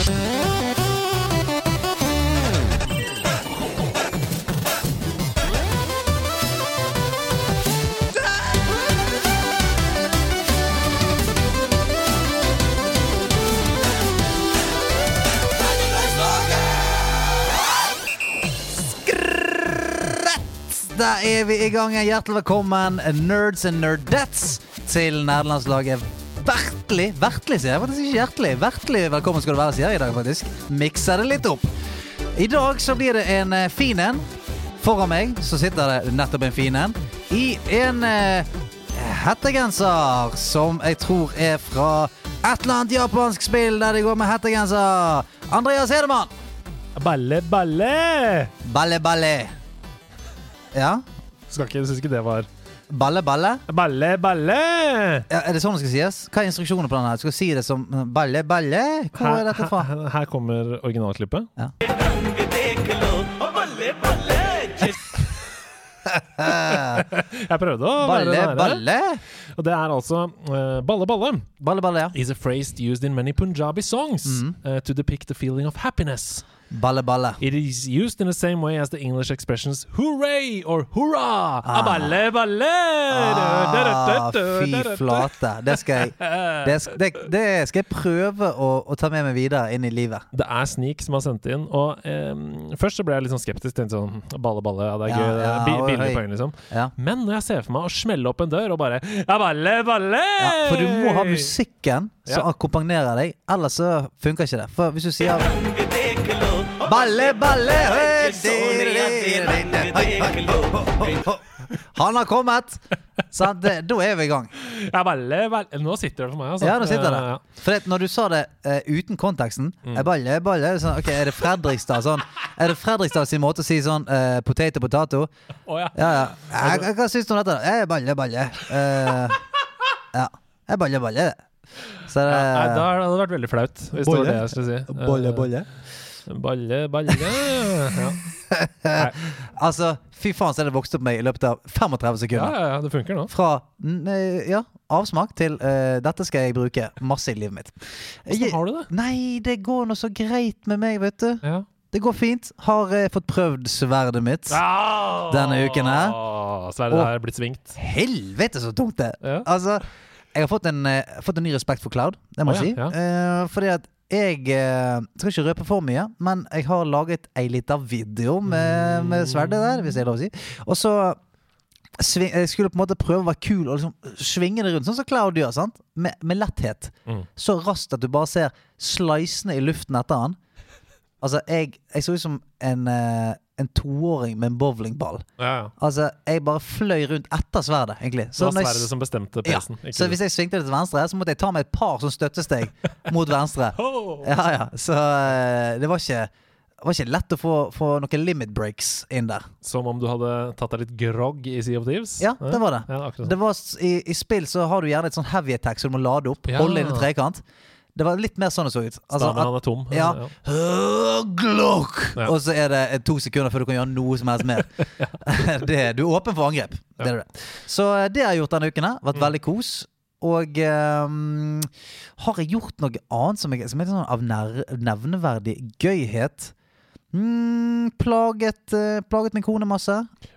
Da er vi i gang. Hjertelig velkommen, nerds and nerdettes, til nederlandslaget. Vertelig Vertelig, sier jeg. Faktisk ikke hjertelig. Vertelig velkommen skal du være, sier jeg i dag, faktisk. Mikser det litt opp. I dag så blir det en eh, fin en. Foran meg så sitter det nettopp en fin en. I en eh, hettegenser som jeg tror er fra et eller annet japansk spill der de går med hettegenser. Andreas Hedemann. Balle, balle! Balle, balle. Ja? Skal ikke, Syns ikke det var Balle, balle. Balle, balle! Ja, er det sånn det skal sies? Hva er instruksjonen på den her? Du skal si det som balle, balle? Hvor er dette fra? Her, her kommer originalklippet. Ja. Jeg prøvde å Balle, være nære. balle? Og det er altså uh, Balle, balle Balle, balle, ja. is a phrase used in many Punjabi songs mm. uh, to depict the feeling of happiness. Balle, balle. It is used in the same way as the English expressions hooray or hurra. Ah. Ah. Balle, balle! Ah, fy flate. Det skal jeg Det, det, det skal jeg prøve å, å ta med meg videre inn i livet. Det er Sneak som har sendt inn. Og ehm, Først så ble jeg litt sånn skeptisk. Tenkte sånn Balle, balle, ja, det er Ja, gøy. ja, bi oi, billig poeng, liksom. Ja. Men når jeg ser for meg å smelle opp en dør og bare Ja, balle, balle! Ja, for du må ha musikken som Ja. akkompagnerer deg, ellers så funker ikke det. For hvis du sier Balle, balle Han har kommet! Så Det, da er vi i gang. Ja, balle, balle. Nå sitter det for meg, altså. Ja, nå sitter det. Ja, ja. For det, når du sa det uh, uten konteksten Mm. eh, Balle, balle er sånn, Ok, er det Fredrikstad sånn Er det Fredrikstad sin måte å si sånn uh, Potato, potato? Å, ja. Ja, ja. Jeg, jeg, hva syns du om dette? Jeg er balle, balle. Uh, ja. Eh, balle, balle. Så det Nei, da hadde det vært veldig flaut, hvis det var Bolle? det jeg skulle si. Bolle, bolle. Balle, balle ja. Altså, fy faen så er det vokst opp meg i løpet av 35 sekunder. ja, ja, det funker nå. Fra eh, ja, avsmak til uh, dette skal jeg bruke masse i livet mitt. Hvordan har du det? Nei, det går nå så greit med meg, vet du. Ja. Det går fint. Har eh, fått prøvd sverdet mitt. Ah! Denne uken her. Sverdet er blitt svingt. Helvete så tungt det Ja. Altså, jeg har fått en, eh, fått en ny respekt for cloud, det må jeg si. ja, Eh, fordi at jeg eh, skal ikke røpe for mye, men jeg har laget ei lita video med, med sverdet der, hvis det er lov å si. Og så sving, jeg skulle på en måte prøve å være kul og liksom svinge det rundt, sånn som Cloud gjør. sant? Med, med letthet. Mm. Så raskt at du bare ser slicene i luften etter han. Altså, jeg, jeg så ut som en, eh, en toåring med en bowlingball. Ja, ja. Altså, jeg bare fløy rundt etter sverdet, egentlig. Det var sverdet jeg som bestemte ja, prisen. ikke så hvis jeg svingte det til venstre, så måtte jeg ta meg et par som støttesteg mot venstre. Ja, ja. Så eh, det var ikke, var ikke lett å få, få noen limit breaks inn der. Som om du hadde tatt deg litt grogg i Sea of Thieves? Ja, det var det. Ja, sånn. det var, i, I spill så har du gjerne et sånn heavy attack som du må lade opp. Ja. Holde inn i trekant. Det var litt mer sånn det så ut. Altså, Stammen er tom. ja. «Åh, Ja. Og så er det eh, to sekunder før du kan gjøre noe som helst mer. det, du er åpen for angrep. Det er det. Så eh, det har jeg gjort denne uken. her. Vært Mm. veldig kos. Og um, har jeg gjort noe annet som, jeg, som er sånn av nevneverdig gøyhet? Mm, plaget, uh, plaget min kone masse.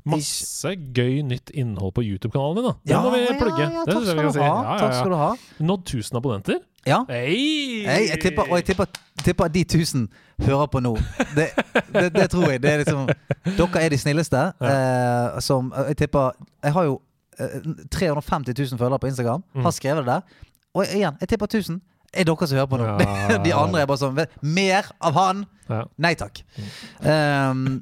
Masse gøy nytt innhold på YouTube-kanalen din, da. Det må vi plugge. Ja, ja, takk skal vi si. Ja, ja, Takk skal du ha. Nådd 1000 abonnenter. Ja. Hey! Jeg, jeg tipper, og jeg tipper, tipper at de tusen hører på nå. Det, det, det tror jeg. Det er liksom, dere er de snilleste. Eh, som Jeg tipper Jeg har jo eh, 350 000 følgere på Instagram. Mm. Har skrevet det der. Og igjen, jeg tipper 1000 er dere som hører på nå. Ja. De andre er bare sånn Mer av han! Ja. Nei takk. Um,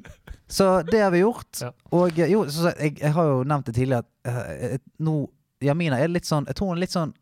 så det har vi gjort. Ja. Og eh, jo, så, jeg, jeg har jo nevnt det tidligere at uh, nå Jamina er litt sånn Jeg tror hun er litt sånn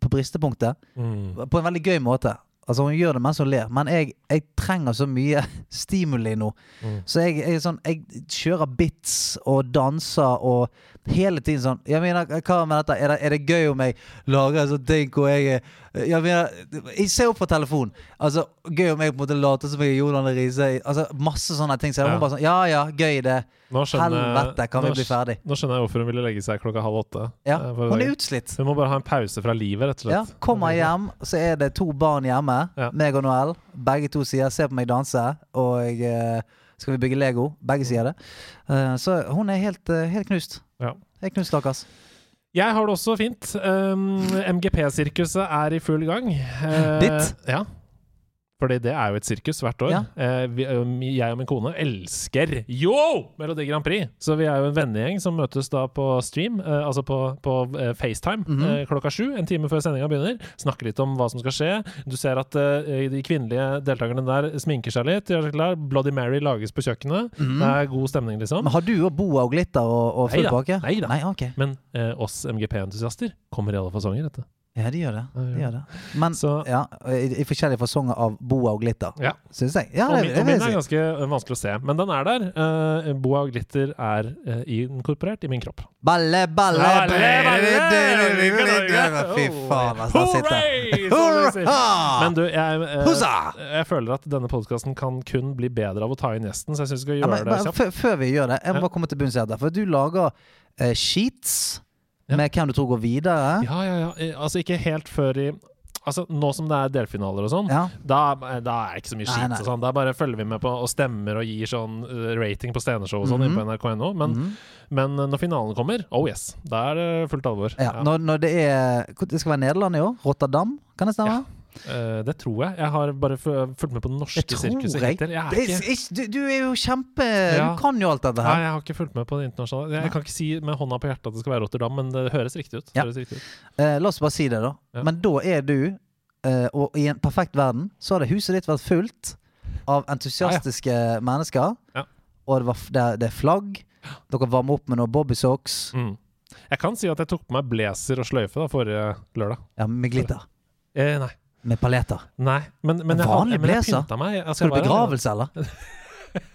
på bristepunktet. Mm. På en veldig gøy måte. Altså Hun gjør det mens hun ler, men jeg, jeg trenger så mye stimuli nå. Mm. Så jeg, jeg, sånn, jeg kjører bits og danser og hele tiden sånn Jeg mener, hva med dette? Er det, er det gøy om jeg lager en sånn ting hvor jeg er Jeg mener, jeg ser opp på telefonen. Altså, gøy om jeg på en måte later som jeg er Jon Arne Riise. Altså, masse sånne ting. Så jeg Ja. bare sånn Ja ja, gøy det. Skjønner, Helvete, kan vi bli ferdig? Nå skjønner jeg hvorfor hun ville legge seg klokka halv åtte. Ja, eh, Hun er utslitt. Hun må bare ha en pause fra livet, rett og slett. Ja. Kommer hjem, så er det to barn hjemme. Ja. Meg og Noel. Begge to sier 'se på meg danse', og eh, skal vi bygge Lego. Begge sier det. Eh, så hun er helt, eh, helt knust. Ja. Jeg knuste, stakkars. Jeg har det også fint. Um, MGP-sirkuset er i full gang. Uh, Ditt? Ja. Fordi det er jo et sirkus hvert år. Ja. Eh, vi, um, jeg og min kone elsker yo! Melodi Grand Prix. Så vi er jo en vennegjeng som møtes da på stream, eh, altså på, på eh, FaceTime, Mhm. eh, klokka sju, en time før sendinga begynner. Snakker litt om hva som skal skje. Du ser at eh, de kvinnelige deltakerne der sminker seg litt, gjør seg klar. Bloody Mary lages på kjøkkenet. Mhm. Det er god stemning, liksom. Men har du og Boa og Glitter og, og full pakke? neida. Nei, okay. Men eh, oss MGP-entusiaster kommer i alle fasonger, dette. Ja, de gjør det. De gjør det. Men ja, i, i forskjellige fasonger av Boa og Glitter, ja. syns jeg. Ja, og min, og min er ganske øh, vanskelig å se, men den er der. Uh, Boa og glitter er uh, inkorporert i min kropp. Balle, balle, Balle, balle, balle. Fy faen, altså. Hurra! Men du, jeg, uh, jeg føler at denne podkasten kan kun bli bedre av å ta inn gjesten, så jeg syns vi skal Ja, gjøre men, det kjapt. før vi gjør det, jeg må bare komme til bunns i dette. For du lager uh, sheets Ja. med hvem du tror går videre. Ja, ja, ja. Eh, Altså ikke helt før i Altså Nå som det er delfinaler og sånn, Ja. da, da er det ikke så mye skit. og sånn Da bare følger vi med på og stemmer og gir sånn eh, rating på sceneshow og sånn Mhm. inne på NRK.no. Men, Mhm. men når finalen kommer, oh yes, da er det fullt alvor. ja. Når, når det er Det skal være Nederland i år? Rotterdam, kan det stemme? Eh, det tror jeg. Jeg har bare fulgt med på det norske Det sirkuset jeg. hittil. Du, du er jo kjempe Ja. Du kan jo alt dette her. nei, jeg har ikke fulgt med på det internasjonale. Jeg, jeg kan ikke si med hånda på hjertet at det skal være Rotterdam, men det høres riktig ut. Ja. høres riktig ut. Uh, la oss bare si det, da. Ja. Men da er du, uh, og i en perfekt verden, så hadde huset ditt vært fullt av entusiastiske mennesker. Ja. Og det, var, det, det er flagg. Dere varmer opp med noen bobbysocks. Mm. Jeg kan si at jeg tok på meg blazer og sløyfe da forrige lørdag. Ja, med glitter. Eh, nei. Med paljetter. Nei, men, men, jeg, vanlig blazer? Altså, Skal du begravelse, eller?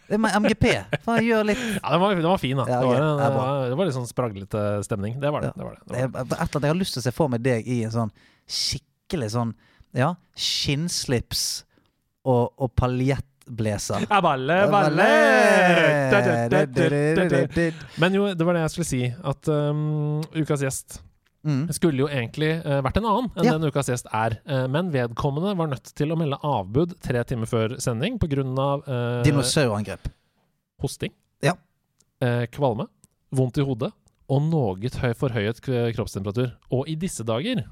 Det er med MGP. Faen, gjør litt Ja, den var, den var fin, da. Ja, det, var, Det var, det var litt sånn spraglete stemning. Det var det. Det, var det, det var det. et eller annet Jeg har lyst til å se for meg deg i en sånn skikkelig sånn Ja, skinnslips og, og paljettblazer. Ja, balle, balle! Men jo, det var det jeg skulle si. At um, ukas gjest Mm. skulle jo egentlig uh, vært en annen enn Ja. den ukas gjest er. uh, men vedkommende var nødt til å melde avbud tre timer før sending pga. Uh, Dinosaurangrep. hosting, Ja. Uh, kvalme, vondt i hodet og noe høy, forhøyet kroppstemperatur. Og i disse dager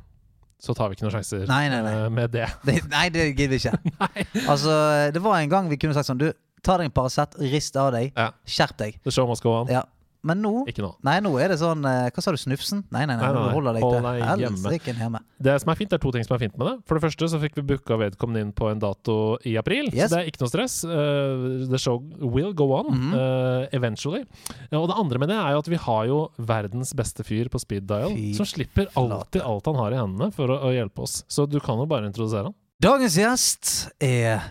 så tar vi ikke noen sjanser Nei, nei, nei. eh, med det. Det, nei, det gidder vi ikke. Altså, det var en gang vi kunne sagt sånn Du, ta deg en Paracet, rist av deg, Ja. skjerp deg. The show must go on. Ja. Men nå Ikke nå. Nei, nå er det sånn eh, Hva sa du, snufsen? Nei, nei, nei, Nei, nei, nei. holder deg Hold til hjemme. Helsike hjemme. Det som er fint, det er to ting som er fint med det. For det første så fikk vi booka vedkommende inn på en dato i april. Yes. Så det er ikke noe stress. Uh, the show will go on Mhm. uh, eventually. Ja, og det andre med det er jo at vi har jo verdens beste fyr på speed dial, Fy som slipper alltid alt han har i hendene for å, å hjelpe oss. Så du kan jo bare introdusere han. Dagens gjest er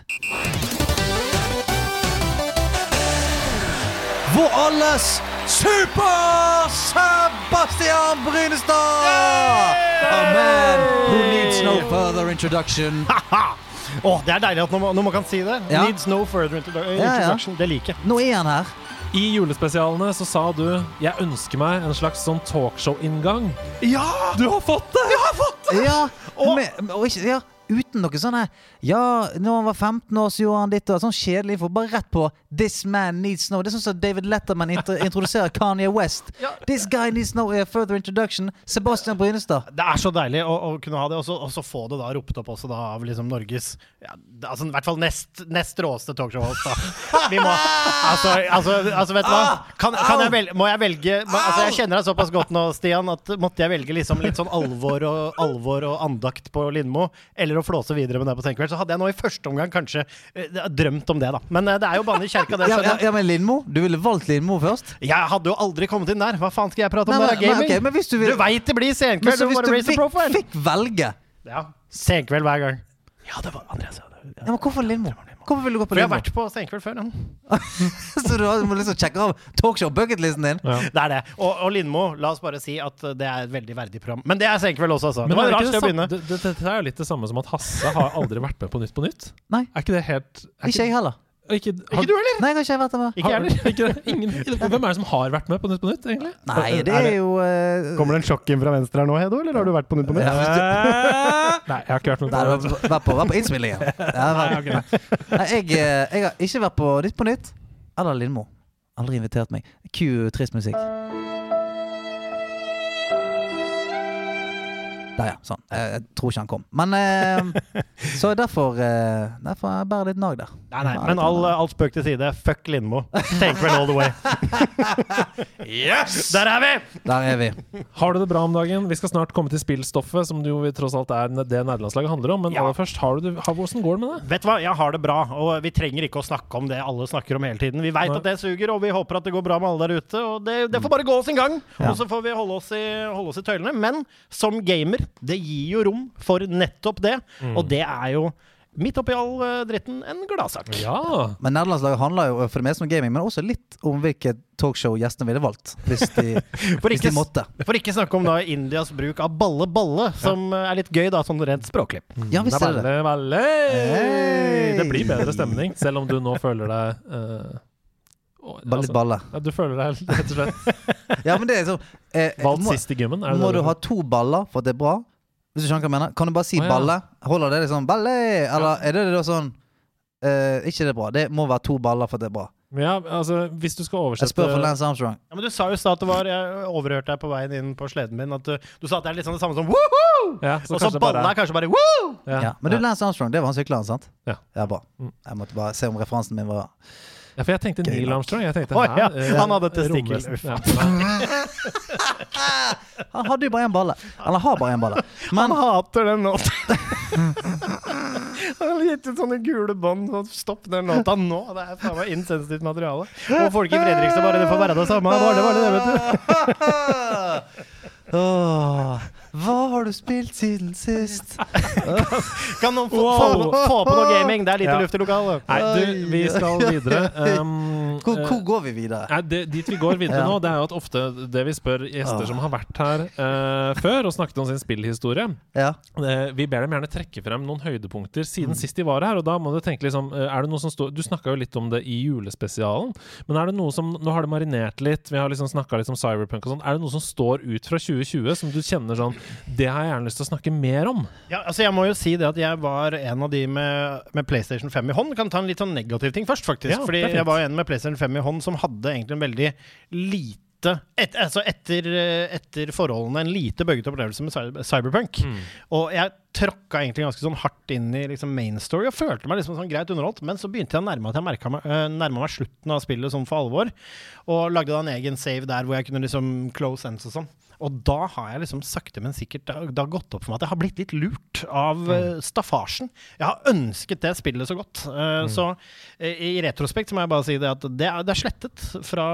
Vår alles Super Sebastian Brynestad! A man who needs no further introduction. Åh, Det er deilig at når man, når man kan si det. Ja. Needs no further introduction. Det liker jeg. Nå er han her. I julespesialene så sa du 'jeg ønsker meg en slags sånn talkshow-inngang'. Ja! Du har fått det! Jeg har fått det! Ja, Og- med, og ikke, ja uten noe sånn her Ja, når han var 15 år, så gjorde han ditt og Sånn kjedelig info. Bare rett på 'This man needs no'. Det er sånn som David Letterman introduserer Kanye West. Ja. 'This guy needs no uh, further introduction'. Sebastian Brynestad. Det er så deilig å, å kunne ha det, og så, få det da ropt opp også da av liksom Norges ja, altså I hvert fall nest, nest råeste talkshow-host. da. Vi må Altså, altså, altså vet du hva? Kan, kan jeg velge, må jeg velge må, altså Jeg kjenner deg såpass godt nå, Stian, at måtte jeg velge liksom litt sånn alvor og, alvor og andakt på Lindmo, eller å flåse videre med det på Senkveld, så hadde jeg nå i første omgang kanskje eh, drømt om det, da. Men eh, det er jo banne i kjerka, det. Ja, ja, ja, men Lindmo? Du ville valgt Lindmo først? Jeg hadde jo aldri kommet inn der. Hva faen skal jeg prate om? Nei, det men- er gaming. men ok, men hvis du vil- du veit det blir Men senkveld. så hvis du fikk, fikk velge Ja, senkveld hver gang. Ja, det var Andreas. ja, men Hvorfor Lindmo? Hvorfor vil du gå på For jeg har Lindmo? vært på Senkveld før. Ja. Så du har- må liksom sjekke av talkshow-bucketlisten din? Ja. Det er det. Og, og Lindmo, la oss bare si at det er et veldig verdig program. Men det er Senkveld også, altså. Men det var er rart ikke å det, begynne. samme, det, det, dette er jo litt det samme som at Hasse har aldri vært med på Nytt på Nytt. Nei. Er ikke det helt er Ikke jeg heller. Ikke, Ikke du heller? Nei, jeg har ikke vært med. Ikke heller. Ikke? Ingen, hvem er det som har vært med på Nytt på Nytt, egentlig? Nei, det er jo uh... Kommer det en sjokk inn fra venstre her nå, Hedo, eller har du vært på Nytt på Nytt? Nei, jeg har ikke vært med Nei, på Nytt. Vær var, på, var på innspillingen. Ja, var, Nei, jeg, eh, jeg har ikke vært på Nytt på Nytt eller Lindmo. Aldri invitert meg. Q trist musikk. Der, ja. Sånn. Jeg, jeg tror ikke han kom. Men uh, Så derfor uh, Derfor er jeg bare litt nag der. Nei, nei, men all, all spøk til side. Fuck Lindmo. it all the way. yes! Der er vi! Der er vi. Har du det bra om dagen? Vi skal snart komme til spillstoffet, som jo tross alt er det nederlandslaget handler om. Men Ja. aller først, har du det, har, hvordan går det med det? Vet du hva, jeg har det bra, og vi trenger ikke å snakke om det alle snakker om hele tiden. Vi veit at det suger, og vi håper at det går bra med alle der ute. Og det, det får bare gå sin gang, Ja. og så får vi holde oss, i, holde oss i tøylene. Men som gamer, det gir jo rom for nettopp det, og det er jo midt oppi all eh, dritten en gladsak. Ja! Men nederlandslaget handler jo for det meste om gaming, men også litt om hvilket talkshow gjestene ville valgt. Hvis de, For hvis de måtte. for ikke snakke om da Indias bruk av balle-balle, som ja. er litt gøy da, sånn rent språklig. Ja, visst er det. Valle, valle. Hey! Det blir bedre stemning, selv om du nå føler deg uh, litt altså, balle. ja, Du føler deg rett og slett Ja, men det er sånn eh, valgt må, sist i gymmen? Er det må det du ha to baller for at det er bra? Hvis du skjønner hva jeg mener? Kan du bare si Å, ja. balle? Holder det liksom balle? Eller er det da sånn eh, Ikke det er bra. Det må være to baller for at det er bra. Ja, altså, hvis du skal oversette Jeg spør for Lance Armstrong. Ja, men Du sa jo i stad at det var Jeg overhørte deg på veien inn på sleden min at du, du sa at det er litt sånn det samme som woohoo! ja, så Og så kanskje balle bare- er kanskje bare woo! ja, Ja. Men du, Lance Armstrong, det var han sykleren, sant? Ja. Ja, bra. Mm. Jeg måtte bare se om referansen min var Ja, for jeg tenkte Gøy Neil nok. Armstrong. Jeg tenkte, Å, ja, Eh, han hadde testikkel. romvesen. Uff. Ja, nei. Han hadde jo bare én balle. Eller har bare én balle. Men Han hater den låta. Han har gitt ut sånne gule bånd. sånn, Stopp den låta nå! Det er faen meg insensitivt materiale. Og folk i Fredrikstad bare Det får være det samme. Var det, var det, det, vet du. Åh, Hva har du spilt siden sist? Kan noen få, få, Wow. på, få på noe gaming? Det er lite Ja. luft i lokalet. Nei, du, vi skal videre. Um, Hvor, eh, hvor går vi videre? Nei, det, Dit vi går videre Ja. nå, det er jo at ofte det vi spør gjester Ah. som har vært her uh, før og snakket om sin spillhistorie Ja. uh, Vi ber dem gjerne trekke frem noen høydepunkter Mm. siden sist de var her. Og da må du tenke liksom eh, Er det noe som står Du snakka jo litt om det i julespesialen, men er det noe som Nå har det marinert litt, vi har liksom snakka litt om cyberpunk og sånn. Er det noe som står ut fra 2020 som du kjenner sånn Det har jeg gjerne lyst til å snakke mer om? Ja, altså jeg må jo si det at jeg var en av de med, med PlayStation 5 i hånd. Kan ta en litt sånn negativ ting først, faktisk. Ja, Fordi jeg var en med PlayStation 5 i hånd som hadde egentlig en veldig lite et, altså etter, etter forholdene en lite bøgget opplevelse med Cyberpunk. Mm. Og jeg tråkka egentlig ganske sånn hardt inn i liksom main story og følte meg liksom sånn greit underholdt. Men så begynte jeg å nærme, at jeg meg, øh, nærma meg slutten av spillet sånn for alvor. Og lagde da en egen save der hvor jeg kunne liksom close ends og sånn. Og da har jeg liksom sakte, men sikkert det har, gått opp for meg at jeg har blitt litt lurt av mm. staffasjen. Jeg har ønsket det spillet så godt. Eh, Så eh, i retrospekt så må jeg bare si det at det er, det er slettet fra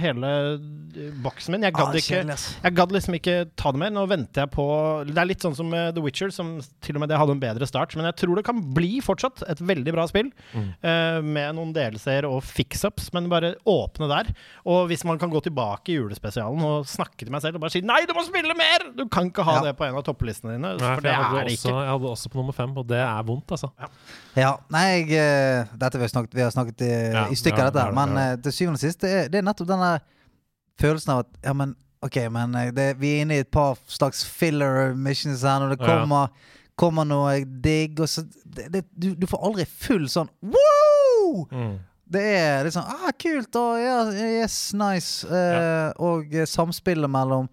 hele eh, boksen min. Jeg gadd Ah, ikke jeg gadd liksom ikke ta det mer. Nå venter jeg på Det er litt sånn som The Witcher, som til og med det hadde en bedre start. Men jeg tror det kan bli fortsatt et veldig bra spill, Mm. eh, med noen delseere og fix-ups, men bare åpne der. Og hvis man kan gå tilbake i julespesialen og snakke til meg selv og bare si Nei, du må spille mer! Du kan ikke ha Ja. det på en av topplistene dine, Nei, for for det er det også, ikke. jeg hadde også på nummer fem, og det er vondt, altså. Ja, nei, jeg, eh, dette vi har snakket, vi har snakket i, Ja, i stykker, ja, dette her. ja, Men ja. eh, til syvende og sist, det er, det er nettopp den der følelsen av at Ja, men OK, men eh, det, vi er inne i et par slags filler missions her, når det Ja. kommer, kommer noe digg, og så det, det, du, du får aldri full sånn Woo! Mm. Det er litt sånn ah, kult, og ja, yes, nice. Eh, Og eh, samspillet mellom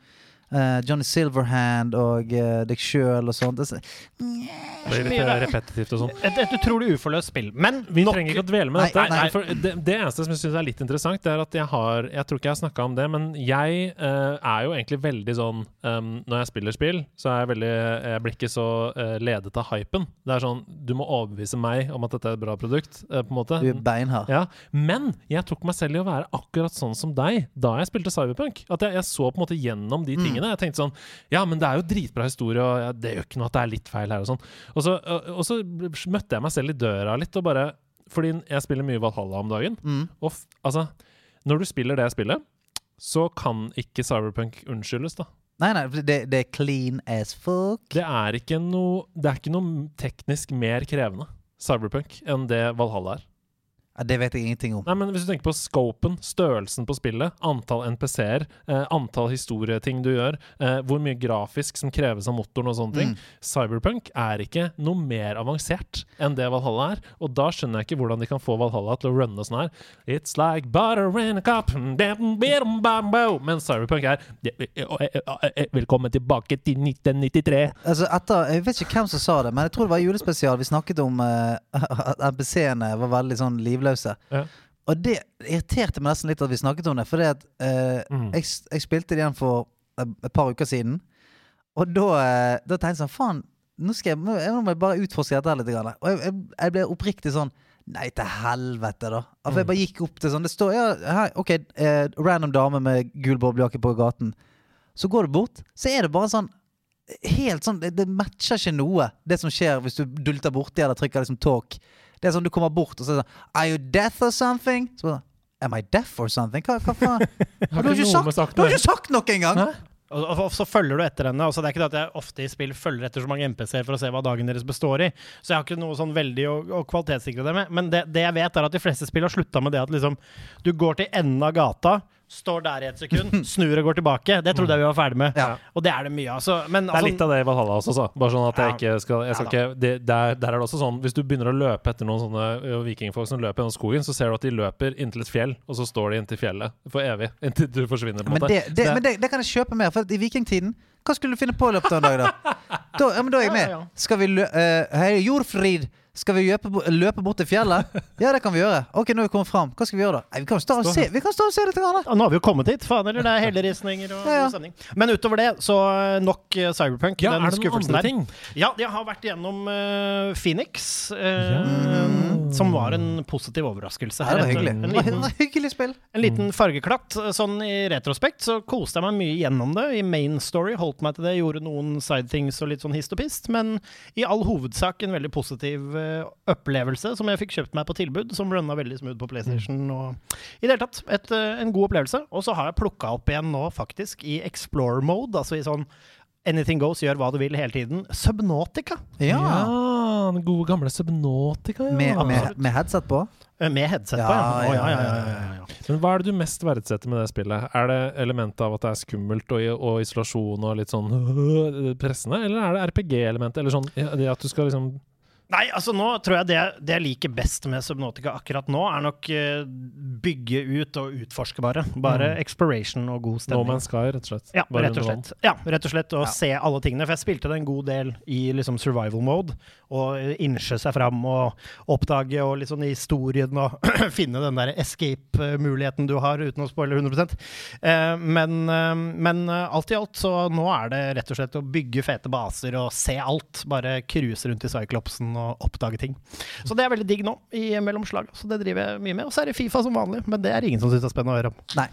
eh, Johnny Silverhand og uh, deg sjøl og sånt. Det, er blir litt repetitivt og sånn. Et, et utrolig uforløst spill. Men Vi nok trenger ikke å dvele med Nei, dette. nei, nei. For det, det eneste som jeg syns er litt interessant, det er at jeg har Jeg tror ikke jeg har snakka om det, men jeg uh, er jo egentlig veldig sånn um, Når jeg spiller spill, så er jeg veldig Jeg blir ikke så eh, ledet av hypen. Det er sånn Du må overbevise meg om at dette er et bra produkt, eh, på en måte. Du er beinhard. Ja, Men jeg tok meg selv i å være akkurat sånn som deg da jeg spilte Cyberpunk. At jeg, jeg så på en måte gjennom de Mm. Tingene. Jeg tenkte sånn Ja, men det er jo dritbra historie, og ja, det gjør ikke noe at det er litt feil her og sånn. Og så, og, så møtte jeg meg selv i døra litt og bare Fordi jeg spiller mye Valhalla om dagen. Mm. Og altså, når du spiller det spillet, så kan ikke Cyberpunk unnskyldes, da. Nei, nei, det, det er clean as fuck. Det er ikke noe Det er ikke noe teknisk mer krevende Cyberpunk enn det Valhalla er. Ja, det vet jeg ingenting om. Nei, men Hvis du tenker på scopen, størrelsen på spillet, antall NPC-er, eh, antall historieting du gjør, eh, hvor mye grafisk som kreves av motoren og sånne ting Mm. Cyberpunk er ikke noe mer avansert enn det Valhalla er. Og da skjønner jeg ikke hvordan de kan få Valhalla til å runne sånn her. It's like butter in a cup Men Cyberpunk er Velkommen tilbake til 1993. Altså etter, Jeg vet ikke hvem som sa det, men jeg tror det var julespesial vi snakket om uh, at NPC-ene var veldig sånn livløse. Ja. Og det irriterte meg nesten litt at vi snakket om det, for jeg, Mm. jeg spilte det igjen for et par uker siden. Og da, eh, da tenkte jeg sånn Faen, nå, jeg, nå må jeg bare utforske dette litt. Grann. Og jeg, jeg, jeg ble oppriktig sånn Nei, til helvete, da. For jeg bare gikk opp til sånn Det står ja, her, OK, eh, random dame med gul boblejakke på gaten. Så går du bort, så er det bare sånn Helt sånn Det, det matcher ikke noe, det som skjer hvis du dulter borti eller trykker liksom talk. Det er sånn du kommer bort, og så er det sånn Are you deaf or something? Så bare, Am I deaf or something? Hva, hva faen? Har Du har ikke sagt, sagt, du har ikke sagt noe engang! Hæ? Og, og, og så følger du etter henne. Altså, det er ikke det at jeg ofte i spill følger etter så mange MPC-er for å se hva dagen deres består i. Så jeg har ikke noe sånn veldig å, å kvalitetssikre det med. Men det, det jeg vet, er at de fleste spill har slutta med det at liksom Du går til enden av gata, står der i et sekund, snur og går tilbake. Det trodde jeg vi var ferdig med. Ja. Og det er det mye av. Altså. men Det er altså, litt av det i Valhalla også, så. Bare sånn at jeg ikke skal, jeg skal Ja ikke det, der, der er det også sånn Hvis du begynner å løpe etter noen sånne vikingfolk som løper gjennom skogen, så ser du at de løper inntil et fjell, og så står de inntil fjellet for evig. Inntil du forsvinner, på en Men, måte. det, det, men det, det kan jeg kjøpe mer, for i vikingtiden Hva skulle du finne på i løpet av en dag, da? Da, ja, men da er jeg med. Skal vi lø Uh, Hei, Jordfrid! Skal vi løpe, løpe bort til fjellet? Ja, det kan vi gjøre. Ok, nå er vi kommet fram. Hva skal vi gjøre, da? Nei, vi kan stå og se, vi kan stå og se litt. Grann, da. Ja, nå har vi jo kommet hit. Faen eller det er helleristninger og Ja, ja. stemning. Men utover det, så eh, nok eh, Cyberpunk. ja, den er det noen andre der. ting? Ja, jeg har vært gjennom uh, Phoenix, eh, Ja. som var en positiv overraskelse. Ja, det var hyggelig. En Det var liten, hyggelig spill. en liten fargeklatt. Sånn i retrospekt så koste jeg meg mye gjennom det. I main story holdt meg til det, gjorde noen side things og litt sånn hist og pist. Men i all hovedsak en veldig positiv eh, opplevelse som jeg fikk kjøpt meg på tilbud, som runna veldig smooth på PlayStation. Og I det hele tatt et, eh, en god opplevelse. Og så har jeg plukka opp igjen nå, faktisk, i Explore mode, altså i sånn Anything goes, gjør hva du vil hele tiden. Subnautica. Ja. den gode gamle Subnautica, ja. Med, med, med headset på. Eh, Med headset Ja, på, ja. Oh, ja, ja, ja, ja, ja, ja. ja, ja. Men hva er det du mest verdsetter med det spillet? Er det elementet av at det er skummelt og, og isolasjon og litt sånn pressende, eller er det RPG-elementet? Eller sånn ja, det at du skal liksom Nei, altså nå tror jeg det, det jeg liker best med Subnautica akkurat nå, er nok eh, bygge ut og utforske, bare. Bare Mm. exploration og god No. Man's Sky, rett og slett? Ja, Bare rett og slett. Ja, rett og slett Å Ja. se alle tingene. For jeg spilte det en god del i liksom survival mode. Og innsjø seg fram og oppdage og sånn historien og finne den der escape-muligheten du har, uten å spoile 100 eh, Men, eh, men eh, alt i alt så nå er det rett og slett å bygge fete baser og se alt. Bare cruise rundt i Cyclopsen og oppdage ting. Så det er veldig digg nå, i mellomslag. Så det driver jeg mye med. Og så er det Fifa som vanlig, men det er ingen som syns er spennende å høre om. Nei.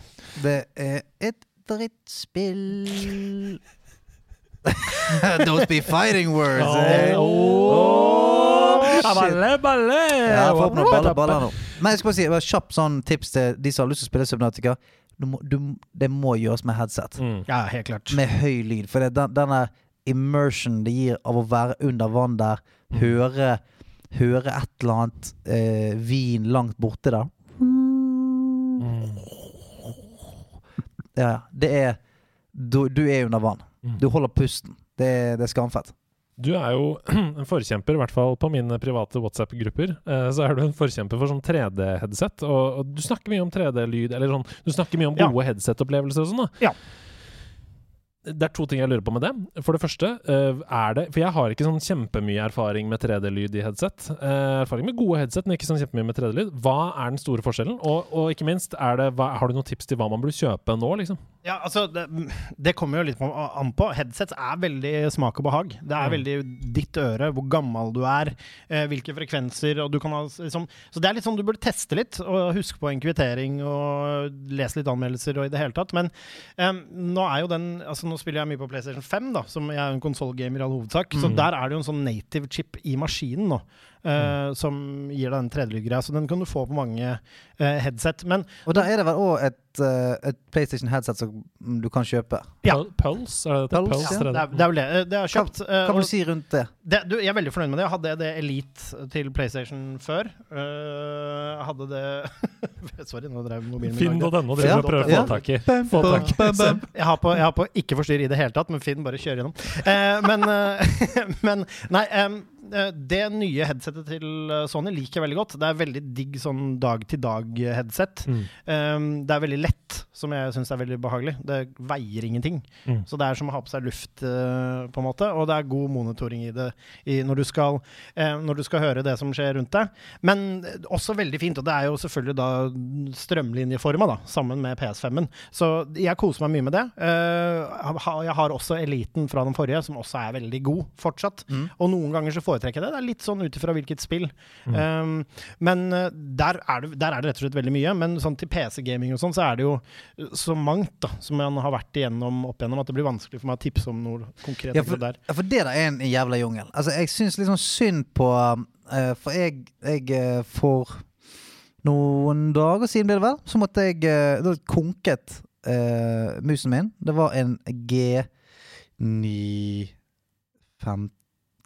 Det er et drittspill Don't be fighting words. eh. Åh, shit. balle, balle! Ja, jeg får opp noen baller, baller nå. Men jeg skal bare si bare kjapt sånn tips til de som har lyst til å spille Subnautica. Du må, du, det må gjøres med headset. Mm. Ja, helt klart. Med høy lyd. For det, den, denne immersion det gir av å være under vann der, høre, høre et eller annet eh, vin langt borte der Mm. Ja, det er Du, du er under vann. Mm. Du holder pusten. Det, er- det er skamfett. Du er jo en forkjemper, i hvert fall på mine private WhatsApp-grupper. Eh, så er du en forkjemper for sånn 3D-headset. Og, og du snakker mye om 3D-lyd, eller sånn Du snakker mye om Ja. gode headset-opplevelser og sånn, da. Ja. Det er to ting jeg lurer på med det. For det første, eh, er det For jeg har ikke sånn kjempemye erfaring med 3D-lyd i headset. Eh, erfaring med gode headset, men ikke sånn kjempemye med 3D-lyd. Hva er den store forskjellen? Og, og ikke minst, det, har du noen tips til hva man burde kjøpe nå, liksom? Ja, altså, det, det kommer jo litt an på. Headsets er veldig smak og behag. Det er Mm. veldig ditt øre, hvor gammel du er, eh, hvilke frekvenser og du kan ha liksom, Så det er litt sånn du burde teste litt, og huske på en kvittering og lese litt anmeldelser og i det hele tatt. Men eh, nå er jo den Altså, nå spiller jeg mye på PlayStation 5, da, som jeg er en konsollgamer i all hovedsak, så Mm. der er det jo en sånn native chip i maskinen nå. Eh, som gir deg den tredjelydgreia. Så den kan du få på mange eh, headset. Men Og da er det vel òg et, eh, et PlayStation headset som du kan kjøpe. Ja. Pulse? Er det? Pulse, Pulse, ja. er det er, det er vel det. Det har kjøpt. Hva vil du si rundt det? det, du, jeg er veldig fornøyd med det. Jeg hadde det Elite til PlayStation før. Uh, hadde det Sorry, nå drev mobilen min Finn.no lagde- driver og prøver å få tak i. Få tak. Jeg har, på, jeg har på ikke forstyrr i det hele tatt, men Finn bare kjører gjennom. Uh, men, uh, men Nei, eh, det nye headsetet til eh, Sony liker jeg veldig godt. Det er veldig digg sånn dag-til-dag-headset. Mm. Um, det er veldig lett, som jeg syns er veldig behagelig. Det veier ingenting. Mm. Så det er som å ha på seg luft, uh, på en måte. Og det er god monitoring i det i, når, du skal, uh, når du skal høre det som skjer rundt deg. Men eh, også veldig fint, og det er jo selvfølgelig da strømlinjeforma, da, sammen med PS5-en. Så jeg koser meg mye med det. Uh, jeg har også Eliten fra den forrige, som også er veldig god fortsatt. Mm. Og noen ganger så foretrekker jeg det. Det er litt sånn ut ifra hvilket spill. Mm. Um, men uh, der, er det, der er det rett og slett veldig mye. Men sånn til PC-gaming og sånn, så er det jo uh, så mangt da, som man har vært igjennom opp igjennom, at det blir vanskelig for meg å tipse om noe konkret. Ja, for, der. Ja, for det der er en jævla jungel. Altså, jeg syns liksom synd på uh, For jeg, jeg uh, For noen dager siden, ble det vel, så måtte jeg Da konket uh, musen min. Det var en G95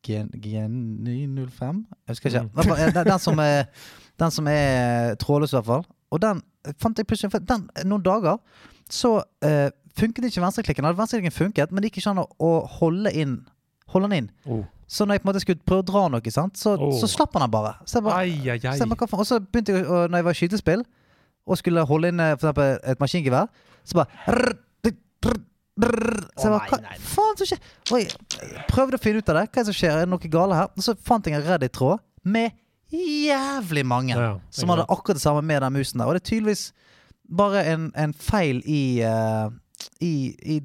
G905? Jeg husker ikke. Mm. Eh, Den, den, som er, den som er trådløs, i hvert fall. Og den fant jeg plutselig den, Noen dager så uh, funket ikke venstreklikken. Hadde venstreklikken funket, men det gikk ikke an å, å holde inn Holde den inn. Oh. Så når jeg på en måte skulle prøve å dra noe, sant? Så, Oh. så slapp han den bare. Så bare Ai, ai, ai. så bare. Og så begynte jeg, og når jeg var i skytespill og skulle holde inn eh, for eksempel et maskingevær, så bare rrr, rrr, rrr. Så jeg bare, hva faen som skjer? Og jeg prøvde å finne ut av det. Hva er det som skjer? Er det noe gale her? Og så fant jeg en Reddit-tråd med jævlig mange Ja, som hadde akkurat det samme med den musen der. Og det er tydeligvis bare en, en feil i, uh, i, i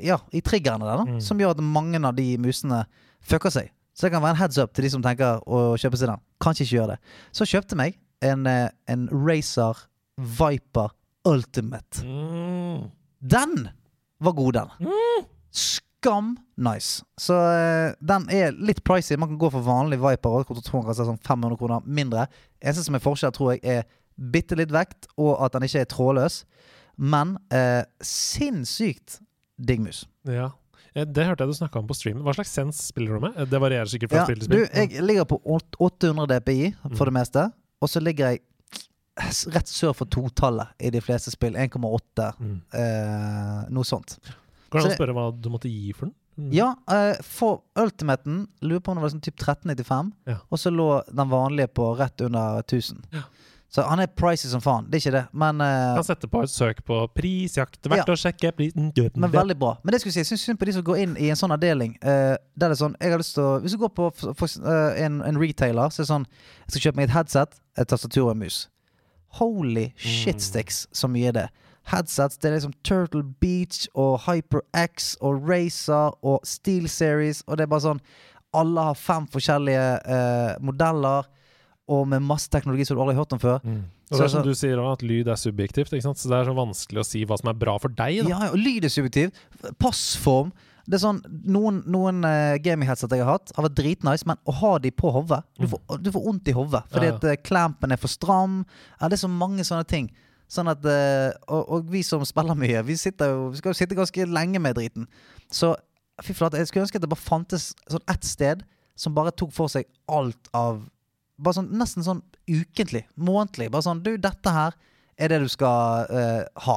Ja, i triggerne der, da. Mm. Som gjør at mange av de musene fucker seg. Så det kan være en heads up til de som tenker å kjøpe seg den. Kanskje ikke gjøre det. Så kjøpte meg en, eh, en Razer Viper Ultimate. Mm. Den var god, den. Skam nice. Så uh, den er litt pricy. Man kan gå for vanlig Viper og koster sånn 500 kroner mindre. Eneste som er forskjell, tror jeg, er bitte litt vekt, og at den ikke er trådløs. Men uh, sinnssykt digg mus. Ja. Eh, Det hørte jeg du snakka om på streamen. Hva slags sens spiller du med? Det varierer sikkert fra Ja, spill til du, spill. jeg ligger på 800 DPI for Mm. det meste, og så ligger jeg rett sør for totallet i de fleste spill. 1,8, Mm. eh, noe sånt. Går det an å spørre hva du måtte gi for den? Mm. Ja, eh, for Ultimaten lurer på om det var sånn typ 1395, Ja. og så lå den vanlige på rett under 1000. Ja. Så han er pricy som faen, det er ikke det, men, uh, Kan sette på et søk på prisjakt. Verdt Ja. å sjekke prisen. men veldig bra. Men det skulle jeg si, jeg syns synd på de som går inn i en sånn avdeling. Uh, der det er sånn, jeg har lyst til å Hvis du går på for, for, uh, en, en retailer, så er det sånn Jeg skal kjøpe meg et headset, et tastatur og en mus. Holy shitsticks, så mye er det. Headsets, det er liksom Turtle Beach og HyperX og Racer og Steel Series, og det er bare sånn Alle har fem forskjellige eh, modeller, og med masse teknologi som du aldri har hørt om før. Mm. Så- Og det er som så- du sier også, at lyd er subjektivt, så det er så vanskelig å si hva som er bra for deg. Da. Ja, og lyd er subjektiv. Passform. Det er sånn, Noen, noen uh, gaming-headset jeg har hatt, har vært dritnice, men å ha de på hodet Du får, du får vondt i hodet fordi Ja, ja. at uh, clampen er for stram. Ja, det er så mange sånne ting. Sånn at, uh, og, og vi som spiller mye, vi, sitter jo, vi skal jo sitte ganske lenge med driten. Så fy flate, jeg skulle ønske at det bare fantes sånn ett sted som bare tok for seg alt av Bare sånn nesten sånn ukentlig, månedlig. Bare sånn Du, dette her er det du skal eh, ha.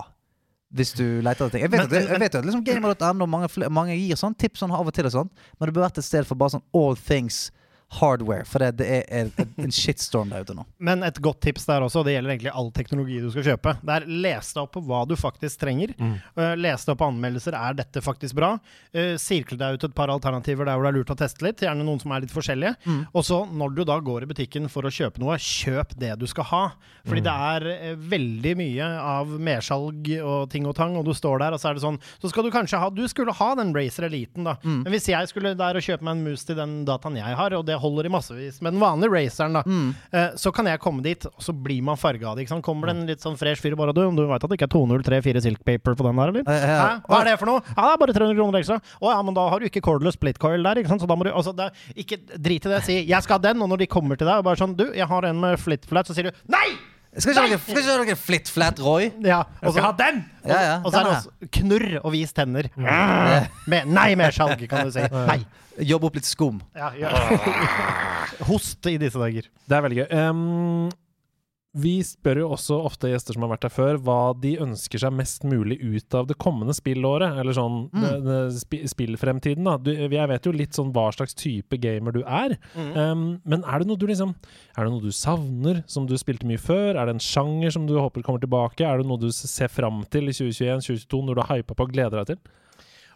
Hvis du leter etter ting. Jeg vet, Men- at, jeg vet jo at liksom gamer.no mange, mange gir sånn tips sånn av og til, og sånt men det bør vært et sted for bare sånn all things hardware. For det, det er en, shitstorm der ute nå. Men et godt tips der også, det gjelder egentlig all teknologi du skal kjøpe. Det er Les deg opp på hva du faktisk trenger. Mm. Uh, les deg opp på anmeldelser. Er dette faktisk bra? Uh, sirkle deg ut et par alternativer der hvor det er lurt å teste litt. Gjerne noen som er litt forskjellige. Mm. Og så, når du da går i butikken for å kjøpe noe, kjøp det du skal ha. Fordi det er uh, veldig mye av mersalg og ting og tang, og du står der, og så er det sånn Så skal du kanskje ha Du skulle ha den Racer Eliten, da. Mm. Men hvis jeg skulle der og kjøpe meg en mus til den dataen jeg har, og det holder i massevis. Med den vanlige raceren, da, Mm. eh, så kan jeg komme dit, og så blir man farga av det. Kommer det en litt sånn fresh fyr bare Du, du veit at det ikke er 2034 Silk Paper på den der, eller? Eh, ja. Hva er det for noe? Ja, det er bare 300 kroner ekstra. Å ja, men da har du ikke cordless split coil der, ikke sant. Så da må du altså, det Ikke drit i det. Si 'jeg skal ha den', og når de kommer til deg og bare sånn 'Du, jeg har en med flit flat', så sier du 'nei'! Skal ikke dere, skal ikke dere flitt flat, Roy? Ja, og så, den! Ja, ja. og så er det også knurr og vis tenner. Med, nei, mer salg, kan du si. Nei. Jobbe opp litt skum. Ja, ja. Host i disse dager. Det er veldig gøy. Ehm, vi spør jo også ofte gjester som har vært her før, hva de ønsker seg mest mulig ut av det kommende spillåret. Eller sånn Mm. det- det spi spillfremtiden, da. Du, jeg vet jo litt sånn hva slags type gamer du er. Ehm, men er det noe du liksom Er det noe du savner, som du spilte mye før? Er det en sjanger som du håper kommer tilbake? Er det noe du ser fram til i 2021-2022, når du har hypa på og gleder deg til?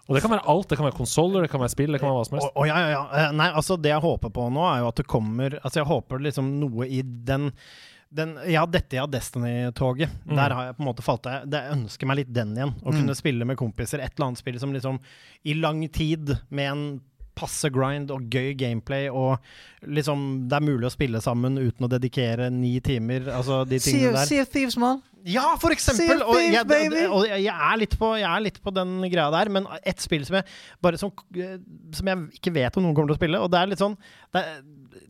Og det kan være alt. Det kan være konsoller, det kan være spill, det kan være hva som helst. Oh, oh, ja, ja, ja. Eh, Nei, altså det jeg håper på nå, er jo at det kommer Altså jeg håper liksom noe i den den, ja, dette ja, Destiny-toget. Mm. Der har jeg på en måte falt av. Det- Jeg ønsker meg litt den igjen. Å Mm. kunne spille med kompiser. Et eller annet spill som liksom i lang tid, med en passe grind og gøy gameplay, og liksom det er mulig å spille sammen uten å dedikere ni timer. Altså de tingene der. sea of Thieves, mann. Ja, for eksempel! Og, jeg, og jeg, jeg, er litt på, jeg er litt på den greia der, men et spill som jeg bare som, eh, som jeg ikke vet om noen kommer til å spille, og det er litt sånn Det, er-